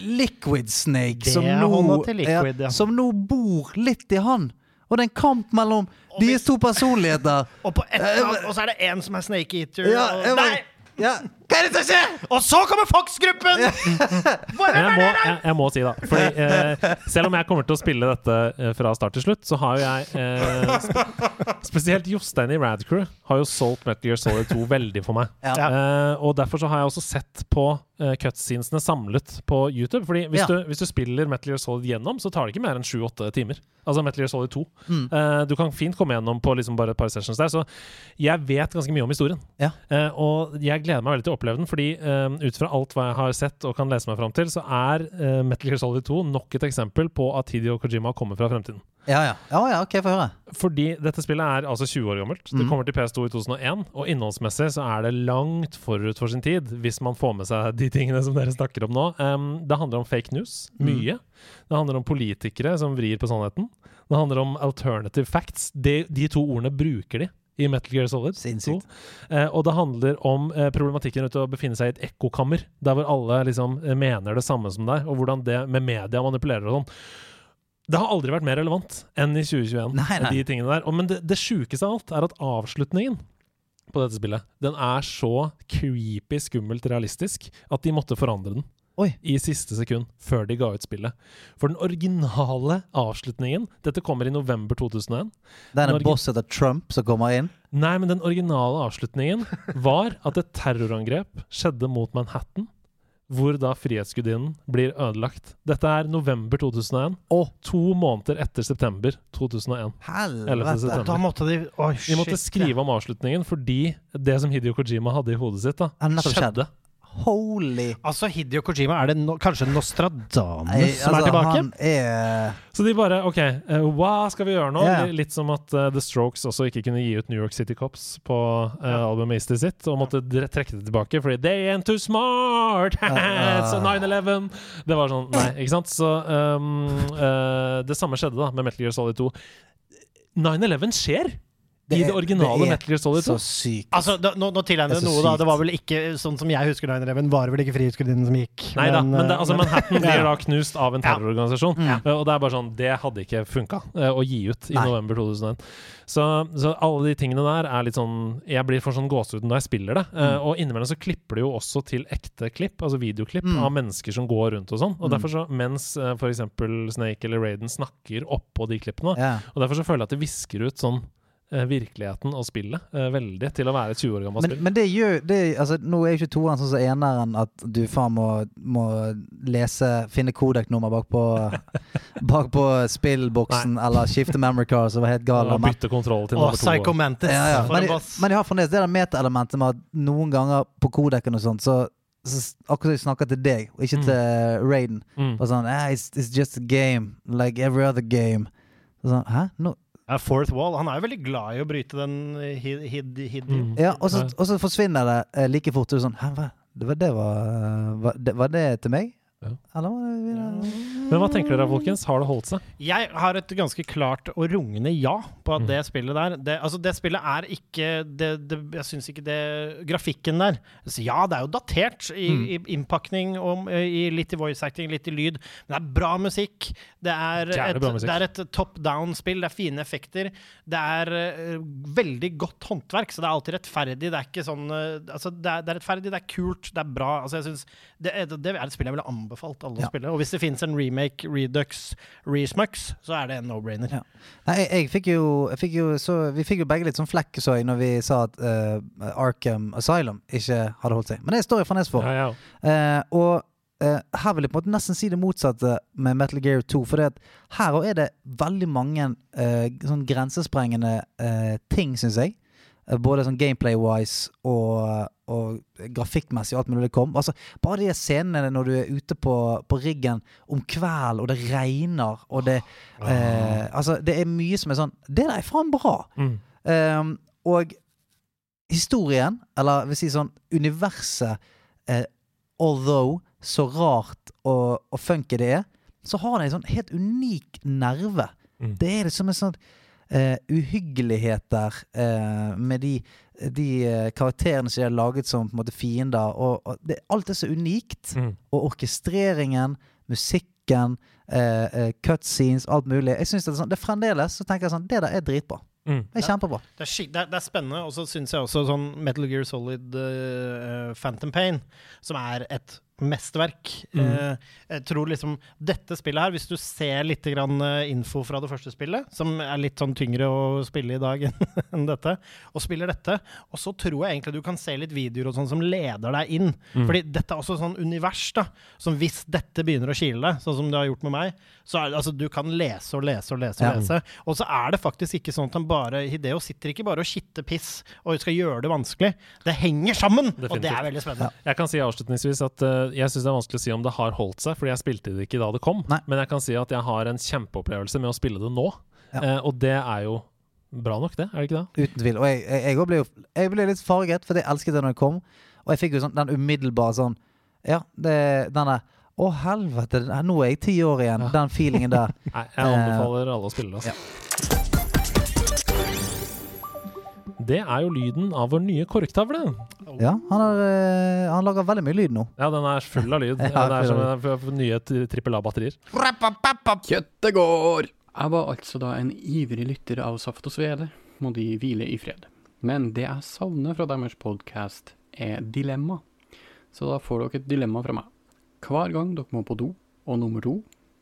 Liquid Snake, som nå, Liquid, som nå bor litt i han. Og det er en kamp mellom deres to personligheter. Og, på et, eller og så er det én som er Snake Eater. Ja, og, nei! ja. Hva er det som skjer?! og så kommer Fox-gruppen! Jeg må, jeg, jeg må si, da Fordi eh, Selv om jeg kommer til å spille dette eh, fra start til slutt, så har jo jeg eh, sp Spesielt Jostein i Radcrew har jo solgt Metal Gear Solid 2 veldig for meg. Ja. Eh, og derfor så har jeg også sett på uh, cutscenesene samlet på YouTube. Fordi hvis, Ja. du, hvis du spiller Metal Gear Solid gjennom, så tar det ikke mer enn 7-8 timer. Altså Metal Gear Solid 2. Mm. Eh, du kan fint komme gjennom på liksom bare et par sessions der. Så jeg vet ganske mye om historien. Ja. Eh, og jeg gleder meg veldig til å oppleve den, fordi um, ut fra alt hva jeg har sett og kan lese meg fram til, så er uh, Metal Gear Solid 2 nok et eksempel på at Hideo Kojima kommer fra fremtiden. Ja, ja. ja, ja ok, få høre. Fordi dette spillet er altså 20 år gammelt. Det Mhm. kommer til PS2 i 2001, og innholdsmessig så er det langt forut for sin tid, hvis man får med seg de tingene som dere snakker om nå. Um, det handler om fake news, Mm. mye. Det handler om politikere som vrir på sannheten. Det handler om alternative facts. De, de to ordene bruker de i Metal Gear Solid 2. Sinnssykt. Eh, og det handler om eh, problematikken rundt å befinne seg i et ekkokammer, der hvor alle liksom eh, mener det samme som deg, og hvordan det med media manipulerer og sånn. Det har aldri vært mer relevant enn i 2021. Nei, nei. De tingene der. Og, men det, det sjukeste av alt er at avslutningen på dette spillet Den er så creepy, skummelt realistisk at de måtte forandre den. Oi. I siste sekund, før de ga ut spillet. For den originale avslutningen Dette kommer i november 2001. Det er en boss etter Trump som kommer inn. Nei, men den originale avslutningen var at et terrorangrep skjedde mot Manhattan, hvor da Frihetsgudinnen blir ødelagt. Dette er november 2001, Og to måneder etter september 2001. 11. helvete! Da måtte de Oi, De måtte skrive om avslutningen fordi det som Hidio Kojima hadde i hodet sitt, da, skjedde. Holy Altså, Hidio Kojima, er det no, kanskje Nostradamus Nei, som er altså, tilbake? Han er Så de bare OK, uh, hva skal vi gjøre nå? Yeah. Litt som at uh, The Strokes også ikke kunne gi ut New York City Cops på uh, albumet Easty sitt, og måtte trekke det tilbake fordi They ain't too smart! It's a 9-11! Det var sånn Nei, ikke sant? Så um, Det samme skjedde da med Metal Gear Solid 2. 9-11 skjer Det i det originale det er Metal Gear Solid 2. så sykt. Altså, da, nå, nå tilegner Det noe, sykt. da. Det var vel ikke sånn som jeg husker 9-11, var det vel ikke Frihetsgudinnen som gikk? Nei da, men det, eh, altså Manhattan blir da knust av en terrororganisasjon. Ja. Eh, Og det er bare sånn Det hadde ikke funka eh, å gi ut i Nei. november 2001. Så, så alle de tingene der er litt sånn Jeg blir for sånn gåsehud når jeg spiller det. Mm. Og innimellom så klipper det jo også til ekte klipp, altså videoklipp, Mm. av mennesker som går rundt og sånn. Og Mm. derfor så, mens for f.eks. Snake eller Raiden snakker oppå de klippene, Ja. og derfor så føler jeg at det visker ut sånn virkeligheten og spillet eh, veldig til å være et 20 år gammelt Men, spill. men det gjør det, altså, Nå er jo ikke toeren sånn som eneren, at du faen må, må lese Finne kodeknummer bak på, bak på spillboksen, eller skifte memory card, som var helt gal. Og bytte kontroll til Og nummer to. Psycho Mantis. ja, ja. Men, de, men de har fremdeles det der meta-elementet med at noen ganger på kodeken og sånt, så, så akkurat som de snakker til deg, og ikke Mm. til Raiden. Mm. Og sånn, ah, it's, it's just a game, like every other game. Og Sånn, Hæ? No. Ja, Fourth Wall. Han er jo veldig glad i å bryte den eh, hid, hid, hid, Mm. Ja, og så, og så forsvinner det eh, like fort. Du sånn, Hæ, hva? Det var, det var, var, det, var det til meg? Ja. Men hva tenker dere, folkens? Har det holdt seg? Jeg har et ganske klart og rungende ja på at Mm. det spillet der det, Altså, det spillet er ikke det, det, Jeg syns ikke det Grafikken der så Ja, det er jo datert i, Mm. i innpakning og i, litt i voice acting, litt i lyd. Men det er bra musikk. Det er, et, musikk. er et top down-spill. Det er fine effekter. Det er uh, veldig godt håndverk, så det er alltid rettferdig. Det er ikke sånn uh, Altså, det er, det er rettferdig, det er kult, det er bra. Altså, jeg syns det, det er et spill jeg ville anbefalt alle Ja. å spille. Og hvis det fins en remake, Redux, Resmux, så er det en no-brainer. Ja. Nei, jeg, jeg fikk jo, jeg fikk jo så, Vi fikk jo begge litt sånn flekk, så jeg, når vi sa at uh, Arkham Asylum ikke hadde holdt seg. Men det står jeg fremdeles for. Ja, ja. Eh, og Uh, her vil jeg på en måte nesten si det motsatte med Metal Gear 2. For det at her òg er det veldig mange uh, sånn grensesprengende uh, ting, syns jeg. Både sånn gameplay-wise og, og grafikkmessig og alt mulig det kom. Altså, bare de scenene når du er ute på, på riggen om kvelden, og det regner, og det eh, Altså, det er mye som er sånn Det der er faen bra! Mm. Um, og historien, eller vil si sånn universet eh, Although så rart og, og funky det er, så har det en sånn helt unik nerve. Mm. Det er liksom en sånn eh, uhyggeligheter eh, med de de eh, karakterene som de har laget som på en måte fiender. Og, og det, alt er så unikt. Mm. Og orkestreringen, musikken, eh, eh, cutscenes, alt mulig. Jeg synes Det er sånn, det er fremdeles så tenker jeg sånn Det der er dritbra. Mm. Det er kjempebra. Det er, det, er, det er spennende, og så syns jeg også sånn Metal Gear Solid uh, Phantom Pain, som er et mesterverk Mm. eh, Jeg tror liksom Dette spillet her, hvis du ser litt grann eh, info fra det første spillet, som er litt sånn tyngre å spille i dag enn dette, og spiller dette, og så tror jeg egentlig du kan se litt videoer og sånn som leder deg inn. Mm. Fordi dette er også sånn univers, da, som hvis dette begynner å kile deg, sånn som det har gjort med meg, så er det altså du kan lese og lese og lese og Ja. lese. Og så er det faktisk ikke sånn at han bare Hideo sitter ikke bare og skitter piss og skal gjøre det vanskelig. Det henger sammen! Og det er veldig spennende. Jeg kan si avslutningsvis at eh, jeg syns det er vanskelig å si om det har holdt seg, fordi jeg spilte det ikke da det kom. Nei. Men jeg kan si at jeg har en kjempeopplevelse med å spille det nå. Ja. Eh, og det er jo bra nok, det. Er det ikke det? Uten tvil. Og jeg, jeg, jeg, ble, jo, jeg ble litt farget, for jeg elsket det når det kom. Og jeg fikk jo sånn den umiddelbare sånn Ja, det, den der Å, helvete, nå er jeg ti år igjen. Ja. Den feelingen der. Nei, jeg Eh, anbefaler alle å spille det. Altså. Det er jo lyden av vår nye korktavle. Ja, han, har, eh, han lager veldig mye lyd nå. Ja, den er full av lyd. Ja, det er som en- nye trippel A-batterier. Kjøttet går! Jeg var altså da en ivrig lytter av Saft og Svele, må de hvile i fred. Men det jeg savner fra deres podkast, er dilemma. Så da får dere et dilemma fra meg. Hver gang dere må på do, og nummer to,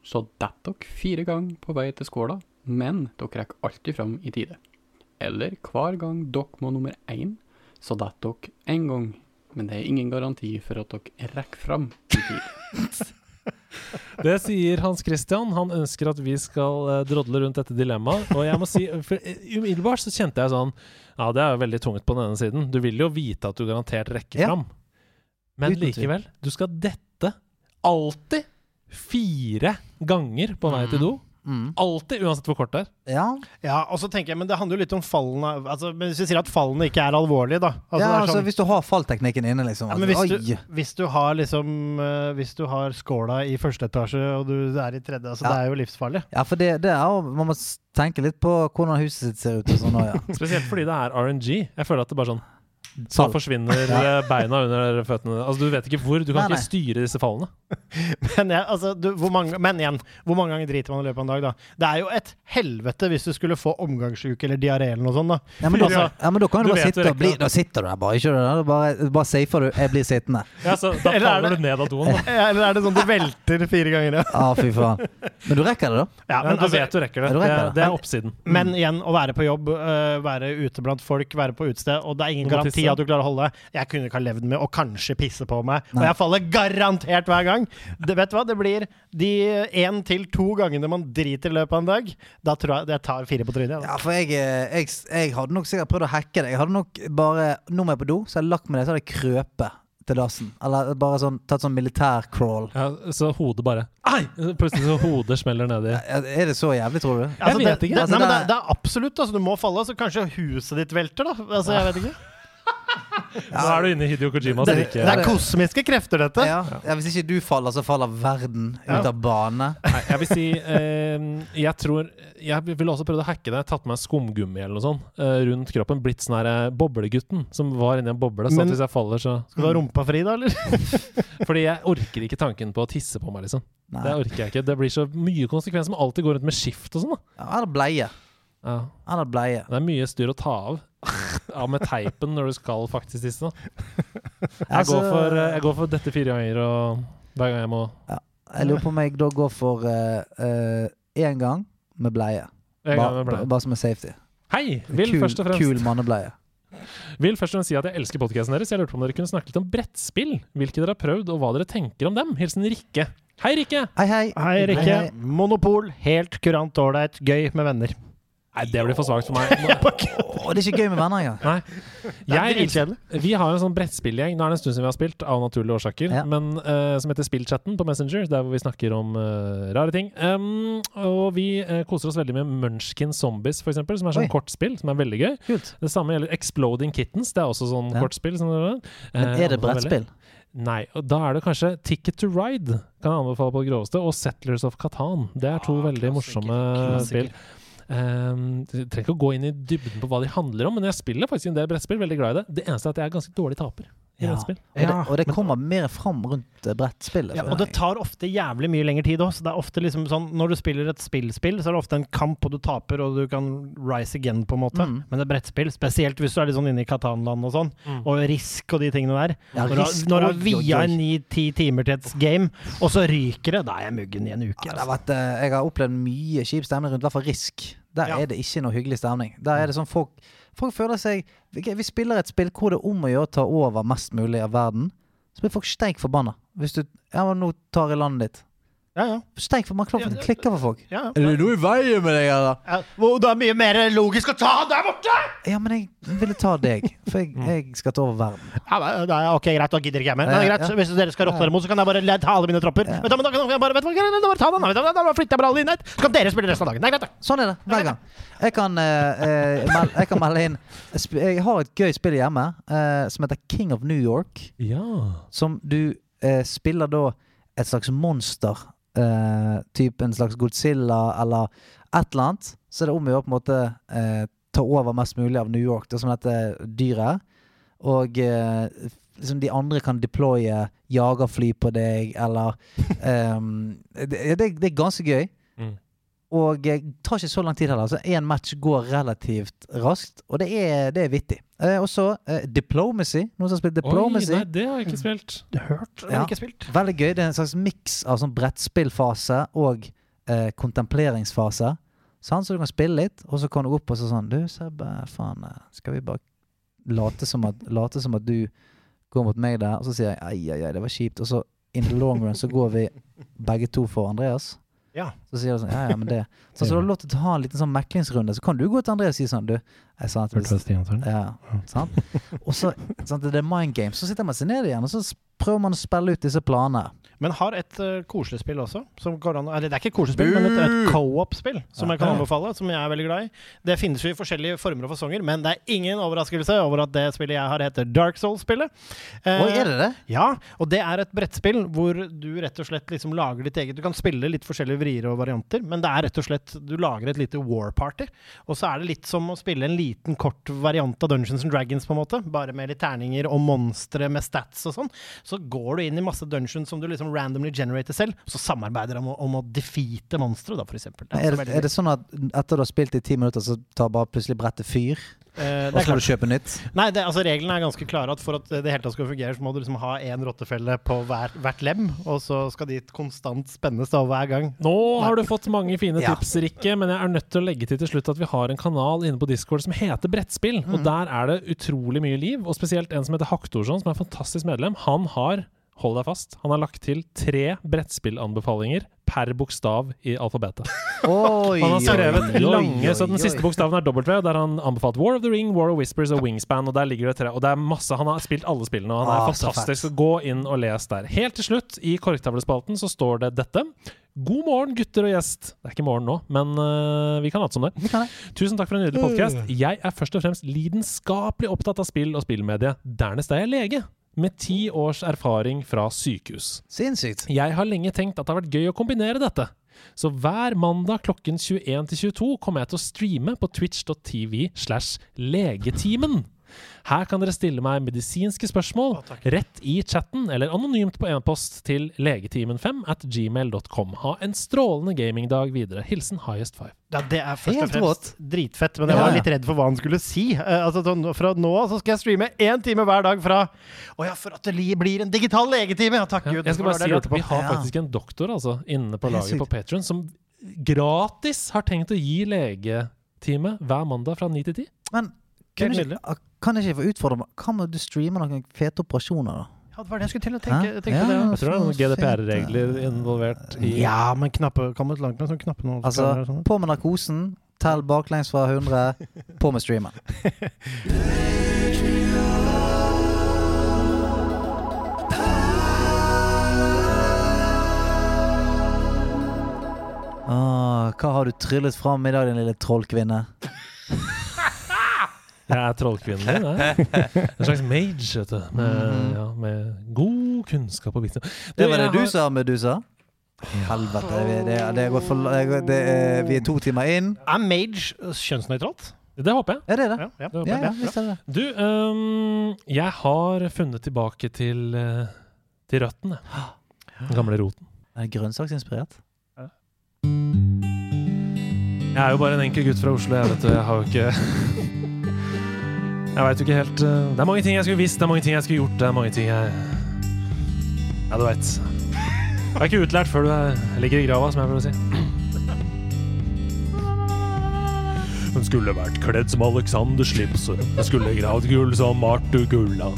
så detter dere fire ganger på vei til skåla, men dere rekker alltid fram i tide. Eller hver gang dere må nummer én, så detter dere én gang, men det er ingen garanti for at dere rekker fram i tid. Det sier Hans Christian. Han ønsker at vi skal eh, drodle rundt dette dilemmaet. Og jeg må si, for eh, umiddelbart så kjente jeg sånn Ja, det er jo veldig tungt på den ene siden. Du vil jo vite at du garantert rekker Ja. fram. Men Uten likevel, du skal dette alltid fire ganger på vei til do. Mm. Alltid, uansett hvor kort det er. Ja, Ja, og så tenker jeg, men det handler jo litt om fallene altså, men Hvis vi sier at fallene ikke er alvorlige, da. Altså, ja det er altså sånn- hvis du har fallteknikken inne, liksom. Ja, men hvis altså, du, hvis du har liksom eh, Hvis du har skåla i første etasje, og du er i tredje, altså Ja. det er jo livsfarlig. Ja, for det, det er jo Man må tenke litt på hvordan huset sitt ser ut og sånn ja. Spesielt fordi det er RNG. Jeg føler at det bare sånn Så forsvinner eh, beina under føttene. Altså Du vet ikke hvor. Du kan Nei, ikke styre disse fallene. Men, jeg, altså, du, hvor mange, men igjen, hvor mange ganger driter man i løpet av en dag, da? Det er jo et helvete hvis du skulle få omgangssyke eller diaré eller noe sånt, da. Ja, men da, Altså, ja, men da kan du, du bare sitte og bli Da sitter du der bare, ikke sant? Bare, bare safer du. Jeg blir sittende. Ja, så Da er faller det- du ned av doen. Da. Ja, Eller er det sånn du velter fire ganger? Ja, ah, fy faen. Men du rekker det, da? ja, Ja, men, du altså, vet du rekker det. Du Det, rekker er- det. det er oppsiden. men igjen, å være på jobb, uh, være ute blant folk, være på utested, og det er ingen garanti at du klarer å holde. Jeg kunne ikke ha levd med å kanskje pisse på meg, og jeg faller garantert hver gang. Det, vet du hva, det blir de én til to gangene man driter i løpet av en dag. Da tror jeg det tar fire på trynet. Ja, da. Ja, for jeg, eh, jeg, jeg hadde nok sikkert prøvd å hacke det. Jeg hadde nok bare Nå må jeg på do, så jeg lagt meg ned, så hadde jeg krøpet til dassen. Eller bare sånn tatt sånn militær-crawl. Ja, så hodet bare Ai! Plutselig så hodet smeller nedi. Er det så jævlig, tror du? Altså, vet det, ikke. Det, Altså, nei, men det, det det er absolutt. Altså, du må falle, så kanskje huset ditt velter, da. Altså, jeg vet ikke. Nå er du inne i Hideo Kojimas Det, rike. det er kosmiske krefter, dette. Ja, ja, Hvis ikke du faller, så faller verden Ja. ut av bane. Nei, jeg vil si eh, Jeg tror Jeg ville også prøvd å hacke det. Tatt med meg skumgummi eller noe sånt eh, rundt kroppen. Blitt sånn her eh, boblegutten som var inni en boble. Så Men- at hvis jeg faller, så Skal du ha rumpa fri, da, eller? Fordi jeg orker ikke tanken på å tisse på meg, liksom. Det orker jeg ikke. Det blir så mye konsekvenser. Som alltid går rundt med skift og sånn, da. Ja, Eller bleie. Ja. Eller bleie. Det er mye styr å ta av. Av med teipen når du skal faktisk tisse. Jeg, Altså, går for, eh, jeg går for dette fire ganger og hver gang jeg må Jeg lurer på om jeg da går for én gang med bleie. Bare, ba, ba som en safety. Hei! Vil kul, først og fremst kul mannebleie. Vil først og fremst si at jeg elsker podkasten deres. Jeg lurte på om dere kunne snakke litt om brettspill. Hvilke dere har prøvd, og hva dere tenker om dem. Hilsen Rikke. Hei, Rikke! Hei, hei. Hei, Rikke. Hei, hei. Monopol. Helt kurant ålreit. Gøy med venner. Nei, det blir for svakt for meg. Å, det er ikke gøy med venner engang. Er dritkjedelig. vi har en sånn brettspillgjeng. Nå er det en stund siden vi har spilt, av naturlige årsaker. Ja. Men uh, Som heter Spillchatten på Messenger, der hvor vi snakker om uh, rare ting. Um, og vi uh, koser oss veldig med Munchkin Zombies, for eksempel, som er sånn Oi. kortspill, som er veldig gøy. Kult. Det samme gjelder Exploding Kittens. Det er også sånn Ja. kortspill. Som, Men er det brettspill? Nei, og da er det kanskje Ticket to Ride kan jeg anbefale på det groveste, og Settlers of Catan. Det er to Ah, veldig klassiker, morsomme klassiker. spill. Ehm, trenger ikke å gå inn i dybden på hva de handler om, men jeg spiller faktisk en del brettspill. Veldig glad i det. Det eneste er at jeg er ganske dårlig taper i Ja. brettspill. Og det, og det men- kommer mer fram rundt eh, brettspillet. Ja, og det tar ofte jævlig mye lengre tid òg. Liksom sånn Når du spiller et spillspill, så er det ofte en kamp, og du taper, og du kan rise again, på en måte. Mm. Men det er brettspill, spesielt hvis du er litt sånn inne i Katanland og sånn, og Risk og de tingene der. Ja, når Risk, når du har via en ni-ti timer til et game, og så ryker det, da er jeg muggen i en uke. Ja, Altså. vært, eh, jeg har opplevd mye kjip stemning rundt i hvert fall Risk. Der Ja. er det ikke noe hyggelig stemning. Der er det sånn folk Folk føler seg Vi spiller et spill hvor det er om å gjøre å ta over mest mulig av verden. Så blir folk steik forbanna. Hvis du Ja, nå tar jeg landet ditt. Ja, ja. Steik for man Ja, det- klikker for folk. ja. Er det noe i veien med deg, eller? Ja, hvor det er mye mer logisk å ta han der borte! Ja, men jeg ville ta deg. For jeg, jeg skal ta over verden. Ja, men, er ok, greit, da gidder ikke jeg mer. Er Ja, greit, ja. Hvis dere skal rotte dere mot, så kan jeg bare ta alle mine tropper. Ja. Vet du, men da kan jeg bare, vet du, hva, da bare ta den, da. Da da flytter jeg bare alle inn her. Så kan dere spille resten av dagen. Er greit, da. Sånn er det hver gang. Jeg kan, eh, eh, mel jeg kan melde inn Jeg har et gøy spill hjemme uh, som heter King of New York. Ja. Som du uh, spiller da et slags monster. Eh, typ en slags Godzilla eller et eller annet. Så er det om å gjøre på en måte eh, ta over mest mulig av New York, det som dette dyret. Og eh, liksom de andre kan deploye jagerfly på deg, eller ehm, det, det, det er ganske gøy. Mm. Og det tar ikke så lang tid heller. Så én match går relativt raskt, og det er, det er vittig. Eh, og så eh, Diplomacy. Noen som har spilt Diplomacy? Oi, nei, det har jeg ikke spilt. Hørt, men Ja. ikke spilt. Veldig gøy. Det er en slags miks av sånn brettspillfase og eh, kontempleringsfase. Sånn, så du kan spille litt, og så kan du opp og så sånn Du, Sebbe, faen, eh, skal vi bare late som at, late som at du går mot meg der? Og så sier jeg ai, ai, ai, det var kjipt. Og så in the long run så går vi begge to for Andreas. Ja. Så sier du sånn, ja, ja, men det Så, så du har lov til å ta en liten sånn meklingsrunde. Så kan du gå til André og si sånn, du sant? Og så sant, det er mind games. Så sitter man seg ned igjen, og så prøver man å spille ut disse planene. Men har et uh, koselig spill også. Som går an, eller det er ikke et koselig spill, men et, et co-op-spill som jeg kan anbefale. Som jeg er veldig glad i. Det finnes jo i forskjellige former og fasonger, men det er ingen overraskelse over at det spillet jeg har, heter Dark Souls-spillet. Eh, er det det? Ja, og det er et brettspill hvor du rett og slett liksom lager ditt eget Du kan spille litt forskjellige vrier og varianter, men det er rett og slett Du lager et lite war party. Og så er det litt som å spille en liten, kort variant av Dungeons and Dragons, på en måte. Bare med litt terninger og monstre med stats og sånn. Så går du inn i masse dungeons som du liksom randomly generater selv, og så samarbeider de om, om å defeate monstre, da, for eksempel. Det Er det, er det sånn at etter du har spilt i ti minutter, så tar bare plutselig brettet fyr? Eh, Og det er så må du kjøpe nytt? Nei, det, altså reglene er ganske klare. At For at det hele tatt skal fungere, så må du liksom ha én rottefelle på hver, hvert lem. Og så skal de konstant spennes da hver gang. Nå har du fått mange fine Ja. Rikke, men jeg er nødt til å legge til til slutt at vi har en kanal inne på Discord som heter Brettspill. Og der er det utrolig mye liv, og spesielt en som heter Haktorsson, som er en fantastisk medlem. Han har, hold deg fast, han har lagt til tre brettspillanbefalinger per bokstav i alfabetet. Oi, Han har skrevet lange, så den siste bokstaven er W, der har han anbefalt War of the Ring, War of Whispers og Wingspan, og der ligger det tre. Og det er masse, han har spilt alle spillene, og han er Ah, fantastisk. Så gå inn og les der. Helt til slutt, i korktavlespalten, så står det dette. God morgen, gutter og gjest. Det er ikke morgen nå, men uh, vi kan late som det. Vi kan det. Tusen takk for en nydelig podkast. Jeg er først og fremst lidenskapelig opptatt av spill og spillmedie. Dernest er jeg lege, med ti års erfaring fra sykehus. Sinnssykt. Jeg har lenge tenkt at det har vært gøy å kombinere dette. Så hver mandag klokken 21 til 22 kommer jeg til å streame på twitch.tv slash legetimen. Her kan dere stille meg medisinske spørsmål rett i chatten eller anonymt på e-post til legetimen5 at gmail.com. Ha en strålende gamingdag videre. Hilsen Highest Five. Ja, det er først og fremst dritfett, men jeg var litt redd for hva han skulle si. Uh, altså, sånn, fra nå av så skal jeg streame én time hver dag fra Å ja, for at det blir en digital legetime! Ja, takk Ja, Gud. jeg skal bare si at. Vi har faktisk en doktor altså, inne på laget på sykt. Patreon som gratis har tenkt å gi legetime hver mandag fra 9 til 10. Men kunne jeg, ikke, kan jeg ikke få utfordre meg Hva med du streamer noen fete operasjoner, da? Ja, det var det jeg skulle til å tenke. Tenke ja, det. Jeg tror det er noen GDPR-regler involvert i Ja, men knappe kommet langt med sånn knappenål. Altså, på med narkosen, tell baklengs fra 100, på med streamen. ah, hva har du tryllet fram i dag, din lille trollkvinne? Jeg er trollkvinnen din. jeg. En slags mage, vet du. Med, Mhm. ja, med god kunnskap og visdom. Det var det du sa, Medusa? Helvete. Det, det, det for det, er- Vi er to timer inn. Er mage kjønnsnøytralt? Det håper jeg. Er det det? Ja, ja. Det Ja, ja, visst er det. Du, um, jeg har funnet tilbake til, øh, til røttene. Den gamle roten. Er grønnsaksinspirert? Jeg er jo bare en enkel gutt fra Oslo, jeg vet du. Jeg har jo ikke Jeg veit jo ikke helt øh, Det er mange ting jeg skulle visst, det er mange ting jeg skulle gjort, det er mange ting jeg Ja, du veit. Du er ikke utlært før du er, ligger i grava, som jeg pleier å si. Hun skulle vært kledd som Alexander Slipse. Hun skulle gravd gull som Arthur Gulla.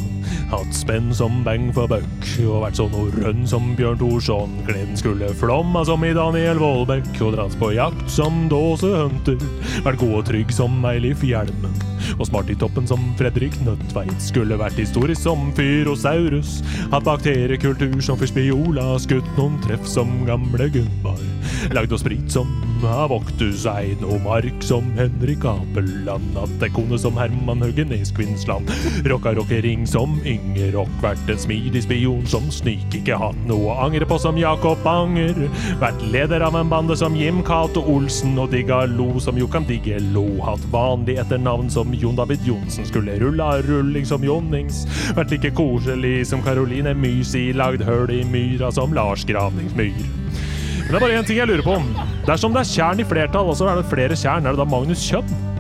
Hatt spenn som Bang for buck. Og vært så norrøn som Bjørn Thorsson. Gleden skulle flomma som i Daniel Vollbekk. Og dratt på jakt som Dåse Hunter. Vært god og trygg som Eilif Hjelmen. Og smart i toppen som Fredrik Nødtveit. Skulle vært historisk som Fyrosaurus. Hatt bakteriekultur som Fyrspiola. Skutt noen treff som gamle Gunvar. Lagd og sprit som Avoktus Ein og mark som Henrik Apeland. Kone som Herman Haugen i Kvinnsland. Rocka rockering som Inger Rock. Vært en smidig spion som Snik. Ikke hatt noe å angre på som Jakob Anger. Vært leder av en bande som Jim Cato Olsen og digga Lo som Jokan Diggelo. Hatt vanlig etternavn som Jon David Johnsen. Skulle rulla rulling som Jonnings. Vært like koselig som Caroline Mysi. Lagd høl i myra som Lars Gravningsmyr. Men det er bare én ting jeg lurer på. Dersom det er tjern i flertall, og så er det flere tjern, er det da Magnus Kjønn?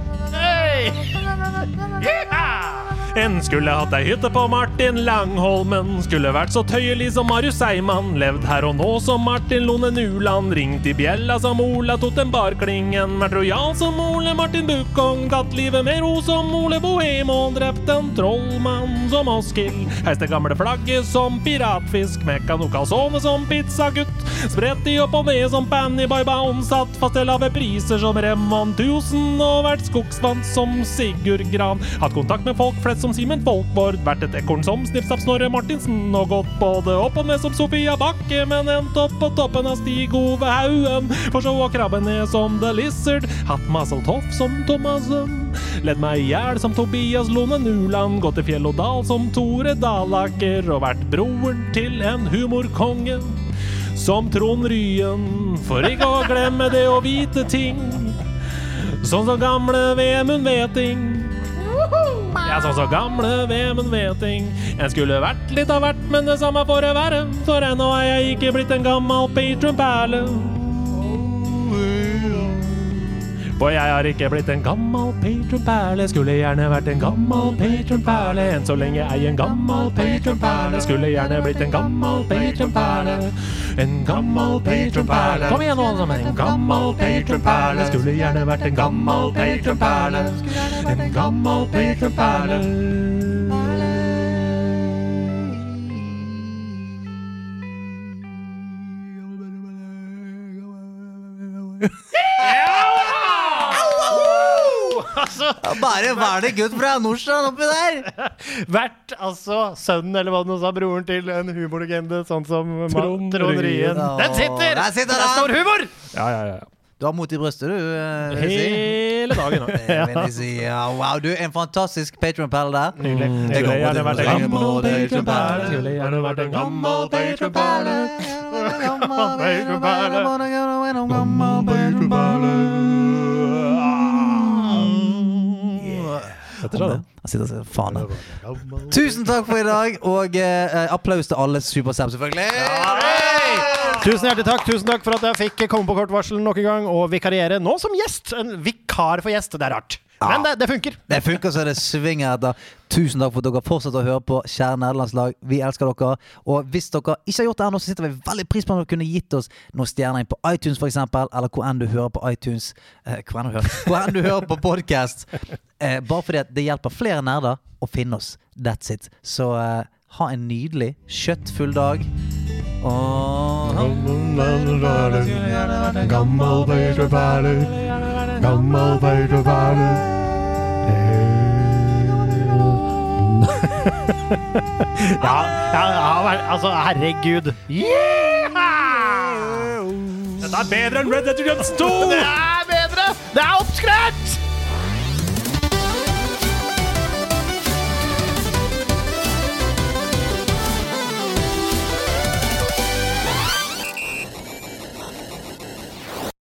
En skulle hatt ei hytte på Martin Langholmen. Skulle vært så tøyelig som Marius Seiman. Levd her og nå som Martin Lone Nuland. Ringt i bjella som Ola Totenbarklingen. Vært rojal som Ole Martin Bukkong. Tatt livet med ro som Ole Bohem. Og drept en trollmann som Oskild. Heiste gamle flagget som piratfisk. Mekka noe calzone som pizzagutt. Spredt de opp og ned som Pannyboy Bounce. Satt fast til lave priser som Remon Tusen. Og vært skogsvant som Sigurd Gran. Hatt kontakt med folk flest som Simen Folkvord. Vært et ekorn som Snippstapp Snorre Martinsen. Og gått både opp og ned som Sofia Bakke, men endt opp på toppen av Stig Ove Haugen. For så å krabbe ned som The Lizard. Hatt Maseltoff som Thomassen. Ledd meg i hjel som Tobias Lone Nuland. Gått i fjell og dal som Tore Dalaker. Og vært broren til en humorkonge. Som Trond Ryen, for ikke å glemme det å vite ting. Sånn som gamle Vemund Veting. Ja, så så gamle Vemund Veting. En skulle vært litt av hvert, men det samme får det være. For ennå er jeg ikke blitt en gammel patronperle. For jeg har ikke blitt en gammel patronperle. Skulle gjerne vært en gammel patronperle. Enn så lenge jeg en gammel patronperle. Skulle gjerne blitt en gammel patronperle. En gammel patronperle. Kom igjen nå, alle sammen. En gammel patronperle. Skulle gjerne vært en gammel patronperle. En gammel patronperle. Altså, Bare verdig gutt fra Nordstrand oppi der! vært altså sønnen, eller hva du nå sa, broren til en humorlegende, sånn som Trond Trond Ryen. Den sitter! Der sitter Der står humor! Ja, ja, ja. Du har mot i brystet, du. eh, jeg. Hele dagen. Det jeg. Ja, wow, du er en fantastisk patronperle der. Nydelig. Jeg går gjerne på vært en gammel patronperle. Skulle gjerne vært en gammel patronperle. Setter seg, da. Han sitter og sier faen. da. Tusen takk for i dag, og eh, applaus til alle Supersam, selvfølgelig. Tusen hjertelig takk Tusen takk for at jeg fikk komme på kort varsel nok en gang og vikariere nå som gjest. En vikar for gjest. Det er rart. Men det, det funker. Det funker så det svinger etter. Tusen takk for at dere fortsetter å høre på Kjære nederlandslag. Vi elsker dere. Og hvis dere ikke har gjort det ennå, så setter vi veldig pris på om dere kunne gitt oss noen stjerner inn på iTunes, f.eks., eller hvor enn du hører på iTunes. Eh, hvor enn du hører, hvor enn du hører på podkast. Eh, bare fordi at det hjelper flere nerder å finne oss. That's it. Så eh, ha en nydelig, kjøttfull dag. Og Gammel patronperle. Gammel patronperle. Ja, ja, ja altså, herregud. Yeah! Dette er bedre enn Red Dead Redemption 2! Det er bedre! Det er oppskrytt!